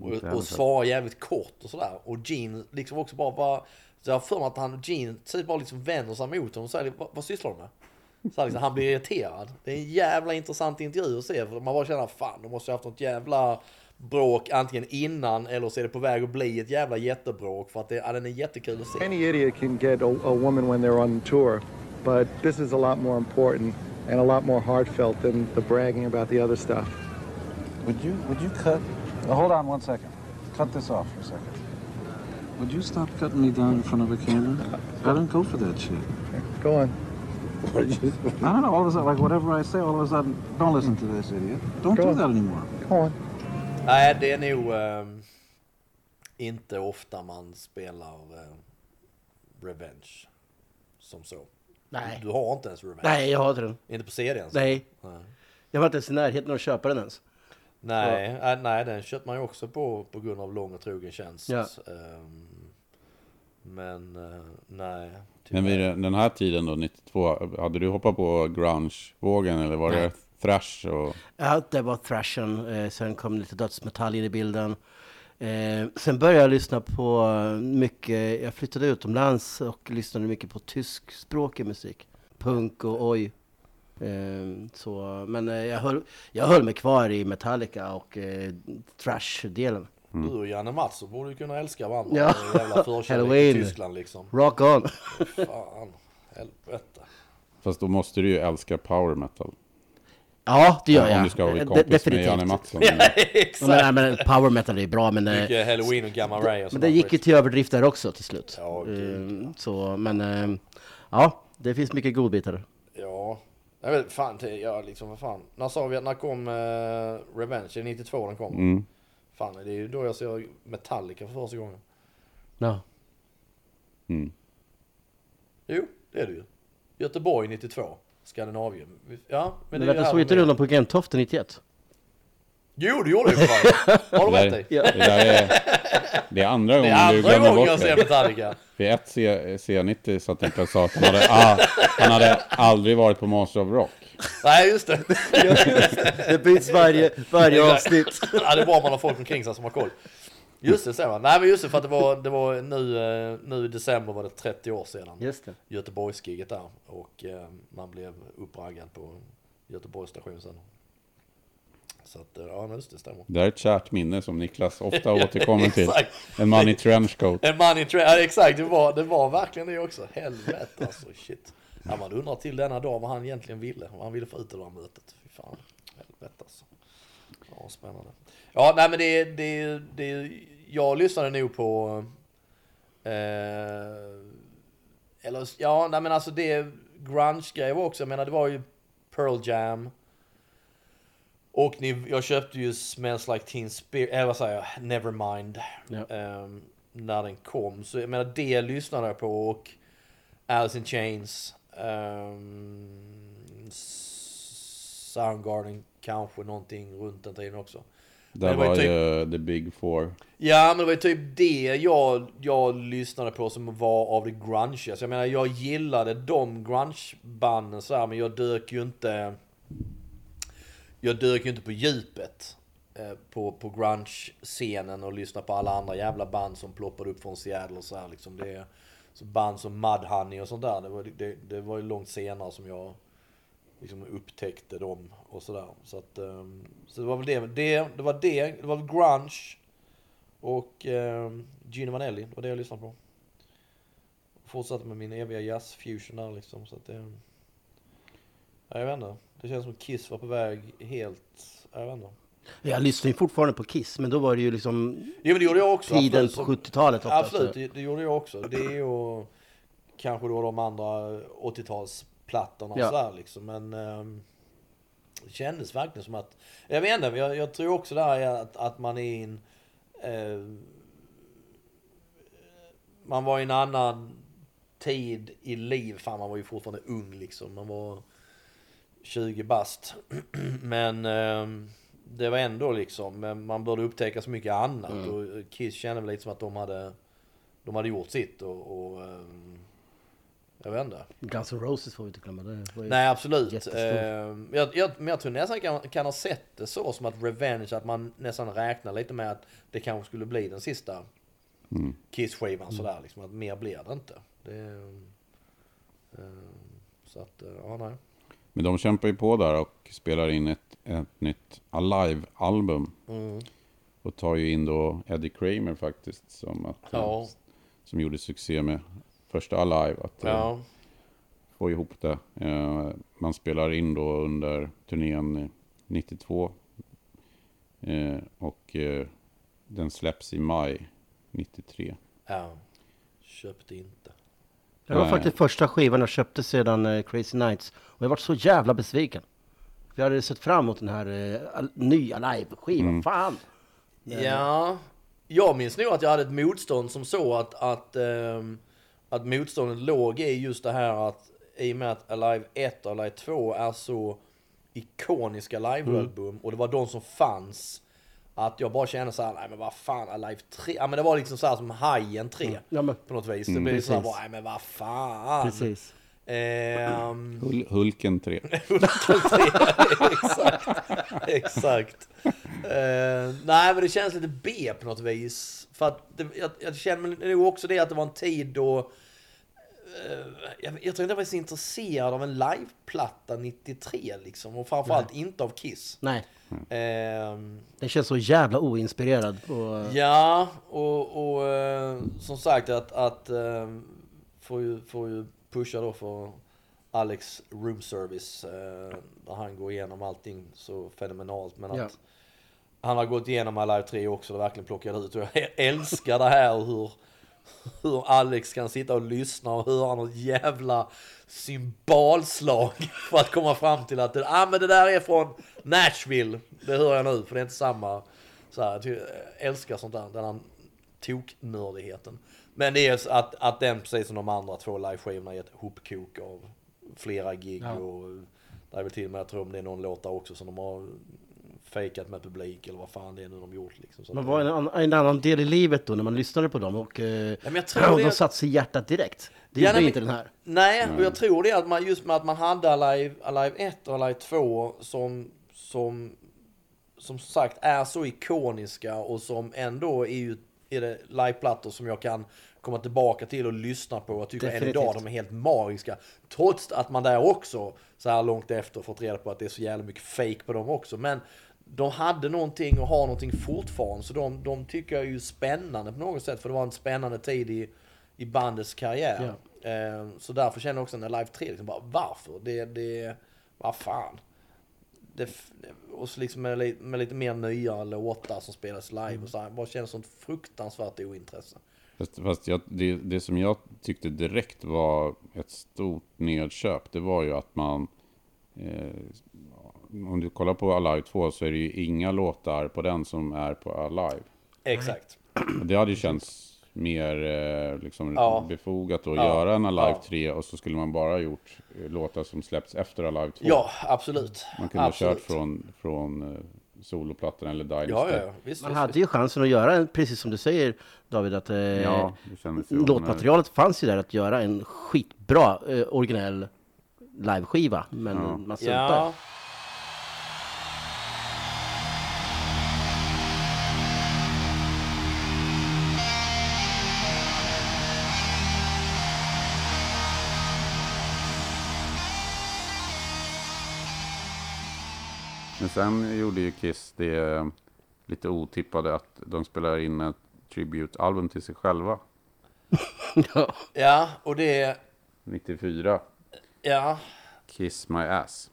S1: och, och svarar jävligt kort och sådär. Och Gene liksom också bara, bara så jag har för mig att han, Gene, slut bara liksom vänder sig mot honom och säger vad, vad sysslar du med? Så liksom, han blir irriterad. Det är en jävla intressant intervju att se. För man bara känner, fan de måste ha haft något jävla bråk antingen innan eller så är det på väg att bli ett jävla jättebråk. För att det, ja, den är jättekul att se.
S5: Any idiot can get a, a woman when they're on tour, but this is a lot more important and a lot more heartfelt than the bragging about the other stuff.
S6: Would you would you cut? uh, hold on one second. Cut this off for a second. Would you stop cutting me down in front of a camera? I didn't go for that shit.
S5: Go on.
S6: I don't know. All of a sudden, like whatever I say, all of a sudden, don't listen to this idiot. Don't
S5: Go
S6: do
S5: on.
S6: that anymore.
S5: Go on.
S1: Nej, det är nog ehm, inte ofta man spelar ehm, Revenge som så.
S4: Nej.
S1: Du har inte ens Revenge?
S4: Nej, jag har inte den.
S1: Inte på serien?
S4: Nej.
S1: Nej.
S4: Jag var inte ens i närheten av att köpa den ens.
S1: Nej, äh, nej, den köpte man ju också på på grund av lång och trogen tjänst.
S4: Ja.
S1: Ehm, men eh, nej.
S2: Men vid den här tiden då, 92, hade du hoppat på grunge-vågen eller var det thrash och...
S4: Ja, det var thrashen. Eh, sen kom lite dödsmetall in i bilden. Eh, sen började jag lyssna på mycket, jag flyttade utomlands och lyssnade mycket på tyskspråkig musik. Punk och oj. Eh, så, men eh, jag, höll, jag höll mig kvar i Metallica och eh, thrash-delen.
S1: Du och Janne Mattsson borde ju kunna älska varandra.
S4: Ja.
S1: Jävla
S4: Halloween.
S1: i Tyskland liksom.
S4: Rock on!
S1: Fan, helvete.
S2: Fast då måste du ju älska power metal.
S4: ja, det gör jag.
S2: Om du ska vara
S4: Eh,
S2: kompis
S4: de-
S2: med Janne Mattsson.
S1: Ja, exakt.
S4: men, nej, men power metal är bra, men... eh,
S1: Mycket Halloween och Gamma Ray och
S4: Men det gick ju till överdrift där också till slut.
S1: Ja, gud,
S4: Eh, så, men ja, det finns mycket godbitar.
S1: Jag vet fan, det, ja liksom vad fan. När sa vi att när kom uh, Revenge? Är det 92 den kom?
S2: Mm.
S1: Fan, det är ju då jag ser Metallica för första gången.
S4: Ja.
S2: Mm.
S1: Jo, det är det ju. Göteborg 92. Skandinavien. Ja, men
S4: Men
S1: det är ju
S4: vänta, såg inte du dem på Gentofte 91?
S1: Jo, det gjorde jag ju för fan. Har du
S2: Det
S1: rätt i?
S4: Ja.
S2: det är, det är andra
S1: Det
S2: gången
S1: är
S2: du
S1: andra
S2: glömmer
S1: gången jag ser
S2: det.
S1: Metallica.
S2: Vid ett C, C90 satt Niklas och sa att han hade, ah, han hade aldrig varit på Monster of Rock.
S1: Nej, just det.
S4: Det byts varje, varje avsnitt.
S1: Ja, det är bra om man har folk omkring sig som har koll. Just det, va. Nej men just det, för att det var, det var nu, eh, nu i december var det 30 år sedan.
S4: Just det.
S1: Göteborgsgiget där. Och eh, man blev uppraggad på Göteborgs station sen. Så att, eh, ja men just det, stämmer.
S2: Det är ett kärt minne som Niklas ofta återkommer till. En man i trenchcoat.
S1: En man i trä, ja, exakt, det var, det var verkligen det också. Helvete alltså, shit. Ja, man undrar till denna dag vad han egentligen ville. Vad han ville få ut ur det här mötet. Fy fan, helvete alltså. Ja, spännande. Ja, nej men det, det, det, jag lyssnade nog på, eh, eller ja, nej men alltså det, grunge-grejer också, jag menar det var ju Pearl Jam. Och ni, jag köpte ju Smells Like Teen Spirit, eller vad säger jag, Nevermind.
S4: Ja.
S1: ehm, när den kom. Så jag menar det lyssnade jag på och Alice in Chains. Um, Soundgarden kanske någonting runt den tiden också.
S2: Där
S1: det var ju
S2: var
S1: typ-
S2: ju The Big Four.
S1: Ja men det var ju typ det jag, jag lyssnade på som var av det grunge. Så jag menar jag gillade de grungebanden så här, men jag dök ju inte... Jag dök ju inte på djupet. Eh, på, på grunge-scenen och lyssnade på alla andra jävla band som ploppade upp från Seattle och så här liksom. Det, så band som Mudhoney och sånt där. Det var, det, det var ju långt senare som jag liksom upptäckte dem och sådär. Så att, ehm, så det var väl det, det, det var det, det var väl grunge och eh, Gino Vanelli, det var det jag lyssnade på. Fortsatte med min eviga jazz-fusion där liksom, så att det... Jag vet inte. Det känns som Kiss var på väg helt, jag vet inte.
S4: Jag lyssnar ju fortfarande på Kiss, men då var det ju liksom
S1: Jo men det gjorde jag också.
S4: tiden
S1: absolut.
S4: på 70-talet. ofta,
S1: Absolut,
S4: så-
S1: det, det gjorde jag också. Det och kanske då de andra 80-talsplattorna och
S4: Ja.
S1: sådär liksom. Men ehm, det kändes verkligen som att, jag vet inte, jag, jag tror också där är att, att man är i en, eh, man var i en annan tid i liv. Fan man var ju fortfarande ung liksom. Man var 20 bast. Men ehm, det var ändå liksom, men man började upptäcka så mycket annat. Och Kiss kände väl lite som att de hade, de hade gjort sitt och, och ehm, jag vet inte.
S4: Guns N' Roses får vi inte glömma. Det.
S1: Nej absolut. Ehm, jag, jag, men jag tror nästan kan, kan ha sett det så som att Revenge, att man nästan räknar lite med att det kanske skulle bli den sista Kiss-skivan sådär liksom. Att mer blir det inte. Det, ehm, så att, eh, ja nej.
S2: Men de kämpar ju på där och spelar in ett, ett nytt Alive-album.
S1: Mm.
S2: Och tar ju in då Eddie Kramer faktiskt. Som, att,
S1: Ja.
S2: som gjorde succé med första Alive. Att eh,
S1: Ja.
S2: få ihop det. Eh, man spelar in då under turnén eh, 92. Eh, och den släpps i maj 93.
S1: ja. Köpte inte.
S4: Det var faktiskt första skivan jag köpte sedan eh, Crazy Nights. Och jag var så jävla besviken. För jag hade sett fram emot den här eh, al- nya live-skivan. Fan!
S1: Ja, jag minns nog att jag hade ett motstånd som så att, att, ehm, att motståndet låg i just det här att i och med att Alive 1 och Alive 2 är så ikoniska livealbum och det var de som fanns. Att jag bara kände så här, nej men vad fan, Alive 3, ja men det var liksom så här som Hajen 3.
S4: Ja, men
S1: På något vis. Det blev så här,
S4: Precis.
S1: bara, nej men vad fan.
S4: precis.
S1: Ehm,
S2: Hul- Hulken 3.
S1: exakt. Exakt. Eh, nej men det känns lite B på något vis. För att det, jag, jag känner nog också det att det var en tid då jag, jag tror inte jag var så intresserad av en liveplatta 93 liksom. Och framförallt inte av Kiss.
S4: Nej,
S1: Ehm,
S4: den känns så jävla oinspirerad. Och,
S1: Ja, och, och eh, som sagt att, att eh, får, ju, får ju pusha då för Alex room service eh, där han går igenom allting så fenomenalt. Men att
S4: Ja.
S1: han har gått igenom Alive 3 också och verkligen plockat ut. Och jag älskar det här hur, hur Alex kan sitta och lyssna och höra något jävla symbolslag för att komma fram till att det, ah, men det där är från Nashville. Det hör jag nu för det är inte samma. Så här, jag älskar sånt där, den här toknördigheten. Men det är att, att den precis som de andra två liveskivorna är ett hopkok av flera gig
S4: Ja.
S1: och det är väl till och med, jag tror om det är någon låt där också som de har fejkat med publik eller vad fan det är nu de gjort liksom. Så
S4: man
S1: att
S4: var
S1: det-
S4: en, annan- en annan del i livet då när man lyssnade på dem och, eh,
S1: men jag tror
S4: och
S1: det-
S4: de satt sig i hjärtat direkt. Det
S1: Ja,
S4: gjorde inte
S1: men-
S4: den här.
S1: Nej, och jag tror det att man just med att man hade Alive, Alive 1 och Alive 2 som, som, som sagt är så ikoniska och som ändå är ju är det liveplattor som jag kan komma tillbaka till och lyssna på. Jag tycker än idag de är helt magiska. Trots att man där också så här långt efter fått reda på att det är så jävla mycket fake på dem också. Men de hade någonting och har någonting fortfarande. Så de, de tycker jag är ju spännande på något sätt. För det var en spännande tid i, i bandets karriär. Eh, så därför känner jag också när Live 3, liksom bara, varför? Det, det, vad fan? Det, och så liksom med, med lite mer nya låtar som spelas live och så här, bara känner sånt fruktansvärt ointresse.
S2: Fast, fast jag, det, det som jag tyckte direkt var ett stort nedköp, det var ju att man... Eh, om du kollar på Alive 2 så är det ju inga låtar på den som är på Alive.
S1: Exakt.
S2: Det hade ju känts mer eh, liksom,
S1: Ja.
S2: befogat att
S1: Ja.
S2: göra en Alive
S1: Ja.
S2: 3 och så skulle man bara ha gjort eh, låtar som släppts efter Alive 2.
S1: Ja, absolut.
S2: Man kunde
S1: absolut.
S2: ha kört från, från eh, soloplattan eller Dynasty.
S1: Ja, ja. Visst,
S4: Man
S1: visst,
S4: hade ju chansen att göra, en- precis som du säger David, att eh,
S2: Ja, det
S4: låtmaterialet fanns ju där att göra en skitbra eh, originell liveskiva. Men
S2: Ja.
S4: man struntar.
S2: Men sen gjorde ju Kiss det eh, lite otippade att de spelar in ett tribute-album till sig själva.
S4: Ja.
S1: Ja, och det...
S2: 94.
S1: Ja,
S2: Kiss My Ass.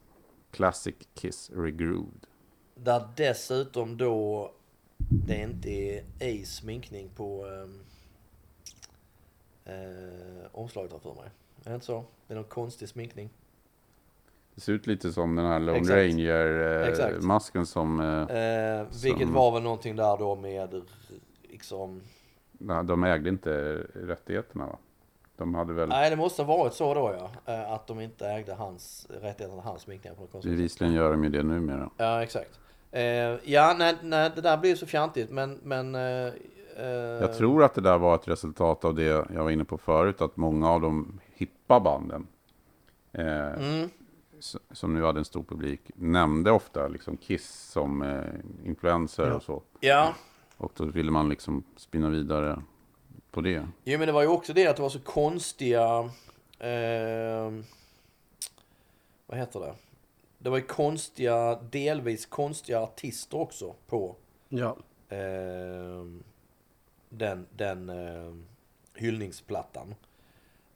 S2: Classic Kiss Regrooved.
S1: där dessutom då det inte är Ace sminkning på um, uh, omslaget för mig. Är det inte så? Det är någon konstig sminkning.
S2: Det ser ut lite som den här Lone. Ranger-masken som... eh,
S1: Eh, vilket
S2: Som-
S1: var väl någonting där då med liksom...
S2: nej, de ägde inte rättigheterna va? De hade väl
S1: Nej, det måste ha varit så då ja. Eh, att de inte ägde hans rättigheterna hans sminkningar på något konstigt
S2: bevisligen gör de ju det numera.
S1: Ja, exakt. Eh, ja, nej, nej, det där blir ju så fjantigt, men... men eh, eh,
S2: Jag tror att det där var ett resultat av det jag var inne på förut, att många av de hippa banden, eh,
S1: Mm,
S2: som nu hade en stor publik, nämnde ofta liksom Kiss som eh, influencer
S4: Ja.
S2: och så.
S1: ja,
S2: Och då ville man liksom spinna vidare på det.
S1: Jo men det var ju också det att det var så konstiga... Eh, vad heter det? Det var ju konstiga, delvis konstiga artister också på
S4: Ja.
S1: eh, den, den eh, hyllningsplattan.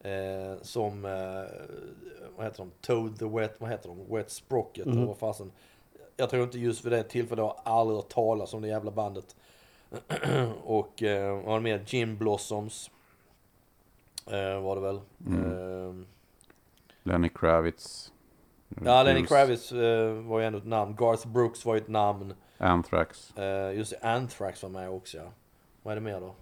S1: Eh, som, eh, vad heter de? Toad the Wet, vad heter de? Wet Sprocket eller vad fasen. Jag tror inte just vid det tillfället har aldrig hört talas om det jävla bandet. och eh, var med Gin Blossoms. Eh, var det väl. Eh,
S2: Lenny Kravitz.
S1: ja, Lenny Kravitz eh, var ju ändå ett namn. Garth Brooks var ju ett namn.
S2: Anthrax.
S1: Eh, just Anthrax var med också ja. Vad är det mer då?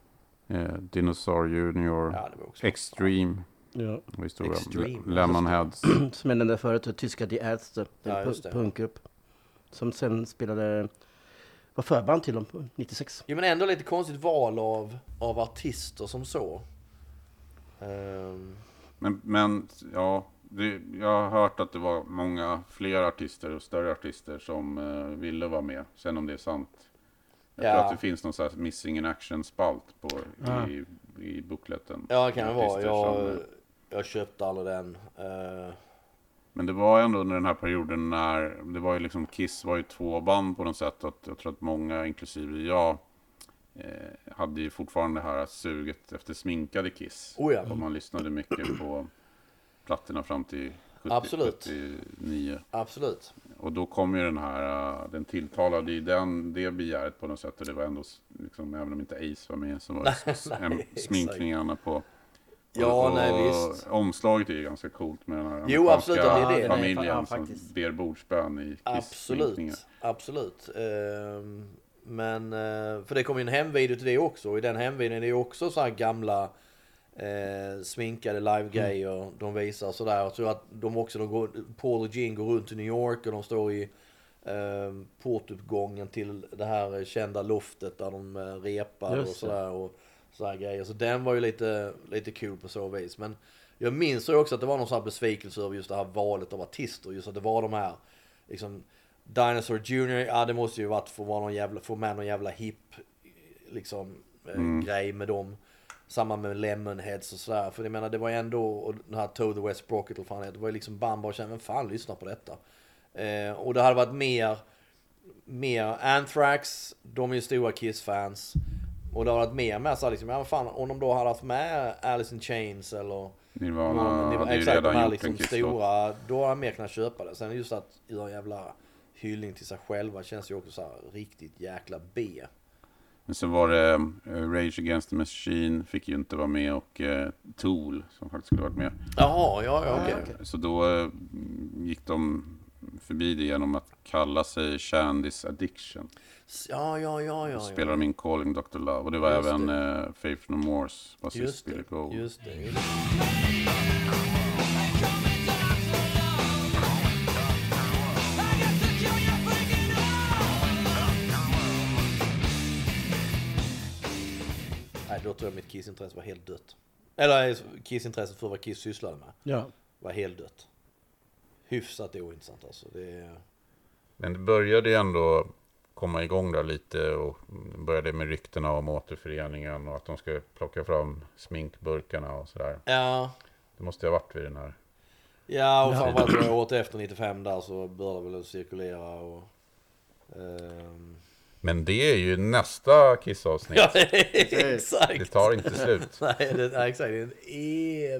S2: Eh, Dinosaur Junior.
S1: Ja, det var också
S2: Extreme.
S4: ja.
S2: stora.
S1: Extreme.
S2: Le- Lemonheads.
S4: Som jag nämnde förut, tyska Die Ärzte. En
S1: Ja,
S4: pu- punkgrupp. Som sen spelade, var förband till dem på 96.
S1: Jo men ändå lite konstigt val av, av artister som så. Ehm,
S2: Men, men ja, det, jag har hört att det var många fler artister och större artister som eh, ville vara med. Sen om det är sant. Jag
S1: Ja.
S2: tror att det finns någon sån här missing in action spalt på,
S4: Ja.
S2: i, i bookleten.
S1: ja det kan det vara. Jag,
S2: som-
S1: jag köpte aldrig den. Eh,
S2: Men det var ändå under den här perioden när det var ju liksom Kiss var ju två band på något sätt. Att jag tror att många, inklusive jag, eh, hade ju fortfarande det här suget efter sminkade Kiss.
S1: Oh ja.
S2: Och man lyssnade mycket på plattorna fram till 70,
S1: Absolut.
S2: 79.
S1: absolut.
S2: Och då kom ju den här, uh, den tilltalade ju den, det begäret på något sätt. Och det var ändå, liksom, även om inte Ace var med, så var det
S1: Nej,
S2: em-
S1: exakt.
S2: sminkningarna på.
S1: Ja,
S2: och,
S1: nej, visst.
S2: Omslaget är ju ganska coolt med den här
S1: Jo, absolut, det är det.
S2: familjen
S4: Ja,
S2: som
S4: faktiskt.
S2: ber bordsbön i.
S1: Absolut. Absolut. Ehm, men, eh, för det kom ju en hemvideo till det också. Och i den hemvideon är det ju också så här gamla eh, sminkade live-grejer de visar sådär. Jag tror att de också, de går, Paul och Gene går runt i New York och de står i eh, portuppgången till det här kända loftet där de eh, repar och
S4: Just det.
S1: sådär. Och sådär grejer. Så den var ju lite, lite kul på så vis. Men jag minns ju också att det var någon sån här besvikelse över just det här valet av artister. Just att det var de här, liksom, Dinosaur Jr. Ja, det måste ju varit för att vara någon jävla, få med någon jävla hip, liksom, eh, grej med dem. Samma med Lemonheads och sådär. För jag menar, det var ju ändå, och den här Toad the West Sprocket, och fan det var ju liksom band bara kände, vem fan lyssnar på detta? Eh, och det hade varit mer, mer Anthrax, de är ju stora Kiss-fans. Och det hade varit mer med så här, liksom, ja fan, om de då hade haft med Alice in Chains eller
S2: Nirvana
S1: någon-
S2: ju
S1: exakt, de här liksom stora, då hade jag mer kunnat köpa det. Sen just att göra jävla hyllning till sig själva känns ju också så här riktigt jäkla B.
S2: Men så var det eh, Rage Against the Machine, fick ju inte vara med, och eh, Tool, som faktiskt skulle varit med.
S1: Jaha, ja, ja, okej.
S2: Så då eh, gick de förbi det genom att kalla sig Shandys Addiction.
S1: Ja, ja, ja, ja.
S2: Spelade de in Calling Dr. Love. Och det var
S1: Just
S2: även
S1: det.
S2: eh, Faith No Mores basist Billy Gold.
S1: just det. just det. Då tror jag mitt Kiss-intresse var helt dött. Eller Kiss-intresset för vad Kiss sysslade med
S4: Ja.
S1: var helt dött. Hyfsat ointressant alltså. Det är...
S2: Men det började ju ändå komma igång där lite och började med ryktena om återföreningen och att de ska plocka fram sminkburkarna och sådär.
S1: Ja,
S2: Det måste ju ha varit vid den här.
S1: ja och framförallt året efter 95 där så började det väl att cirkulera och Ehm,
S2: Men det är ju nästa Kiss-avsnitt.
S1: Ja, exakt.
S2: Det tar inte slut.
S1: Nej, det, nej, exakt. Det är en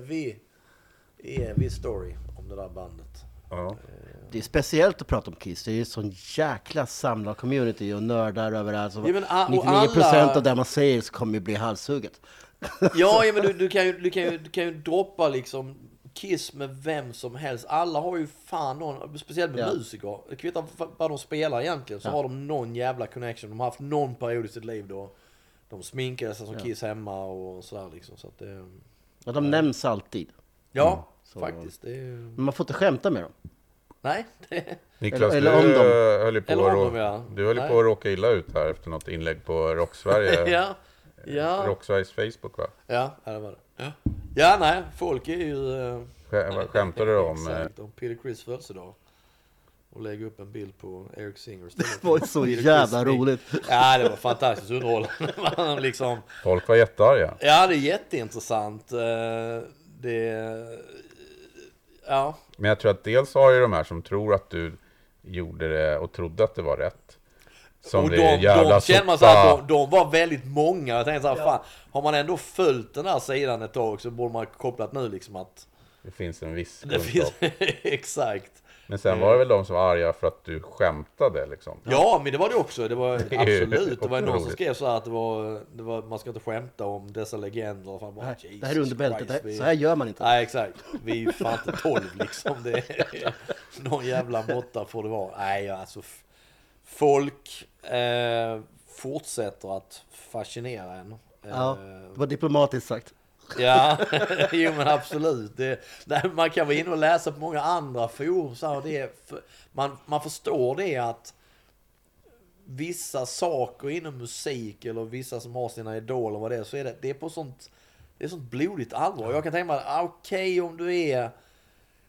S1: evig, evig story om det där bandet.
S2: Ja.
S4: Det är speciellt att prata om Kiss. Det är ju sån jäkla samlad community och nördar överallt. Så
S1: Ja, men a- och
S4: 99%
S1: alla-
S4: av det man säger så kommer ju bli halshugget.
S1: Ja, ja men du, du, kan ju, du, kan ju, du kan ju droppa liksom Kiss med vem som helst. Alla har ju fan någon, speciellt med
S4: Ja.
S1: musiker. Det kvittar vad de spelar egentligen, så har de någon jävla connection. De har haft någon period i sitt liv då de sminkade sig som Kiss hemma och sådär liksom. Så att det,
S4: Och de nämns alltid.
S1: ja,
S4: Så-
S1: faktiskt. Det är,
S4: Men man får inte skämta med dem.
S1: nej, det,
S2: Niklas,
S4: Eller- eller
S2: du
S4: om dem.
S2: eh, höll ju på,
S1: Eller om dem, ja.
S2: du höll ju
S1: Nej.
S2: på att råka illa ut här efter något inlägg på Rocksverige.
S1: ja, ja,
S2: Rocksveriges Facebook va?
S1: ja, ja, det var det. Ja, ja nej, folk är ju... eh,
S2: Skä- vad Skämtade du om? eh,
S1: Exakt, om Peter Chris födelsedag. Och lägga upp en bild på Eric Singer
S4: Det var ju så
S1: Peter
S4: jävla
S1: Criss.
S4: roligt.
S1: Ja, det var fantastiskt underhållande. Liksom,
S2: Folk var jättearga.
S1: ja, det är jätteintressant. Eh, Det... Ja,
S2: Men jag tror att dels har ju de här som tror att du gjorde det och trodde att det var rätt. Som
S1: och de,
S2: jävla
S1: de känner man så här, de, de var väldigt många. Jag tänkte så här, fan, har man ändå följt den här sidan ett tag så borde man kopplat nu liksom att
S2: Det finns en viss
S1: det finns...
S2: kunskap.
S1: Exakt.
S2: Men sen var det väl de som var arga för att du skämtade liksom.
S1: Ja, men det var det också. Det var absolut. Det var någon som skrev så här att det var, det var, man ska inte skämta om dessa legender. Fan, bara,
S4: Nej, Det här är under bältet. Så här gör man inte.
S1: Nej, exakt. Vi är fan inte 12 liksom. Det är, någon jävla måtta får det vara. Nej, alltså. Folk eh, fortsätter att fascinera en.
S4: Ja,
S1: Eh,
S4: det var diplomatiskt sagt.
S1: Ja, jo men absolut. Det, nej, man kan vara inne och läsa på många andra forum. Så här, det är, för- man, man förstår det att vissa saker inom musik eller vissa som har sina idoler vad det är, så är det, det är på sånt, det är sånt blodigt allvar. Jag kan tänka mig, okej om du är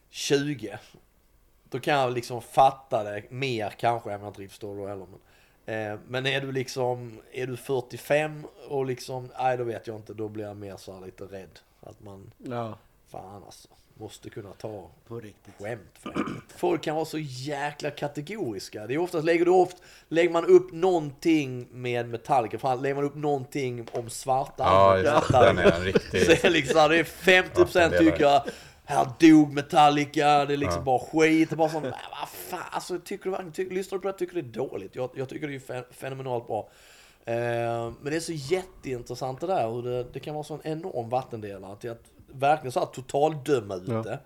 S1: 20, då kan jag liksom fatta det mer kanske, jag menar inte förstår då heller. Men, eh, men är du liksom, är du 45 och liksom, nej då vet jag inte, då blir jag mer så här lite rädd. Att man,
S4: Ja,
S1: fan alltså, måste kunna ta
S4: på riktigt.
S1: skämt för. Folk kan vara så jäkla kategoriska. Det är oftast, lägger du ofta, lägger man upp någonting med Metallica, fan, lägger man upp någonting om svarta
S2: Ja, just Den är en riktig-
S1: Så är det liksom, det är 50%
S2: Ja, det är
S1: tycker jag, här dog Metallica, det är liksom bara skit. Bara sån, "Nej, vad fan, alltså tycker du tycker, lyssnar du på det tycker du det är dåligt? Jag, jag tycker det är fe- fenomenalt bra. Eh, men det är så jätteintressant det där, hur det, det kan vara så en enorm vattendelare till att verkligen så här totaldöma ut
S4: Ja.
S1: det.
S2: Ja.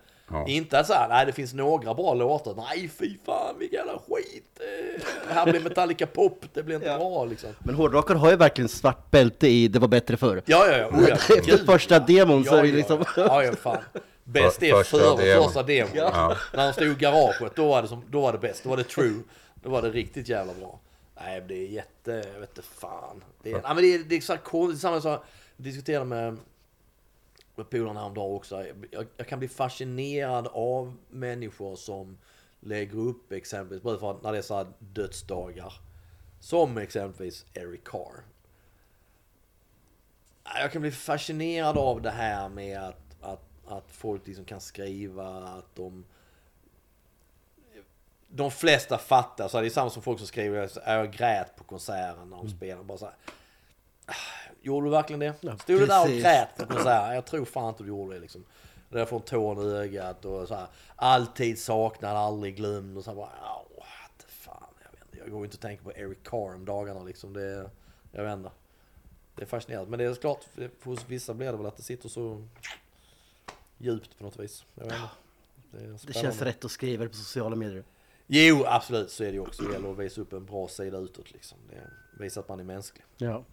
S1: Inte att säga, nej det finns några bra låtar. Nej fy fan vilken jävla skit. Det här blir Metallica pop, det blir inte
S4: Ja.
S1: bra liksom.
S4: Men hårdrockare har ju verkligen svart bälte i Det var bättre förr.
S1: Ja, ja, ja. Oh, ja.
S4: Efter
S1: Gud,
S4: första demon så
S1: ja,
S4: är det
S1: ja,
S4: liksom...
S1: Ja, ja, fan. Bäst är
S2: första
S1: före
S2: demon.
S1: första demon.
S2: Ja.
S1: När de stod i garaget, då var, det som, då var det bäst. Då var det true. Då var det riktigt jävla bra. Nej, det är jätte... Jag vet inte fan. Det är, nej, men det är, det är så här konstigt. Samma sak. Jag diskuterade med, med polarna häromdagen också. Jag, jag kan bli fascinerad av människor som lägger upp exempelvis, bara för att när det är så här dödsdagar. Som exempelvis Eric Carr. Jag kan bli fascinerad av det här med att, att, att folk liksom kan skriva att de... De flesta fattar, så det är samma som folk som skriver att jag grät på konserten när de spelar. Bara så här, "Ah, Gjorde du verkligen det?
S4: Ja,
S1: Stod du där och grät på? Jag tror fan inte du gjorde det liksom. Det där får en tån i ögat och så här, alltid saknad, aldrig glömd och så här bara, "Ja, what the fan, jag vet inte. Jag går inte och tänker på Eric Carr om dagarna liksom. Det, jag vet inte. Det är fascinerande. Men det är klart, hos vissa blir det väl att det sitter så djupt på något vis. Jag vet inte. Det,
S4: Det känns rätt att skriva det på sociala medier.
S1: Jo, absolut så är det ju också. Det gäller att visa upp en bra sida utåt liksom. Det visar att man är mänsklig.
S4: Ja.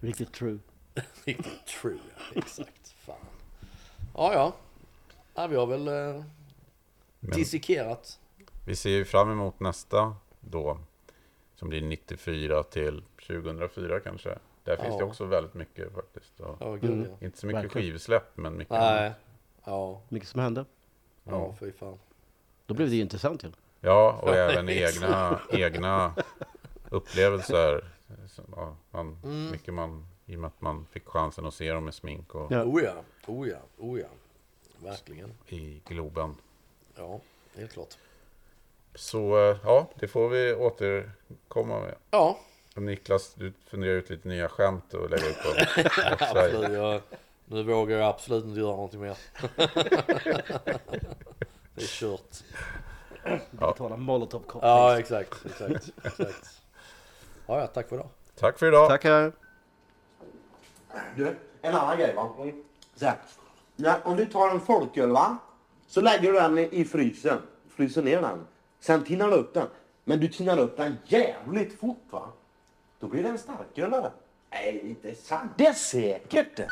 S4: Riktigt true.
S1: Riktigt true, ja. Exakt. Fan. Ja, ja. ja vi har väl eh,
S2: Men
S1: dissekerat.
S2: vi ser ju fram emot nästa då. Som blir 94 till 2004 kanske. Där finns
S1: Ja.
S2: det också väldigt mycket faktiskt. Och
S1: Ja, gud
S4: Mm.
S1: ja.
S2: Inte så mycket
S4: Verkligen.
S2: skivsläpp men mycket
S1: Nej.
S2: annat.
S1: Ja,
S4: Mycket som hände.
S1: ja, fy fan.
S4: Då blev det ju intressant ju.
S2: Ja, och
S1: Ja,
S2: även egna, egna upplevelser. Som, Ja, man,
S1: Mm.
S2: Mycket man, i och med att man fick chansen att se dem med smink och
S4: Ja.
S1: Oh ja, oh ja, oh ja. Verkligen.
S2: i Globen.
S1: Ja, helt klart.
S2: Så eh, ja, det får vi återkomma med.
S1: Ja,
S2: Niklas, du funderar ut lite nya skämt och lägga upp på
S1: absolut. Jag, nu vågar jag absolut inte göra någonting mer. det är kört.
S4: Betala molotov
S1: Ja, exakt, exakt, exakt. Ja, ja, tack för idag.
S2: Tack för idag.
S4: Tackar.
S7: Du, en annan grej va. Så här. Ja, om du tar en folköl va. Så lägger du den i frysen. Fryser ner den. Sen tinnar du upp den. Men du tinnar upp den jävligt fort va. Då blir den starkare. Nej, inte sant. Det är säkert det.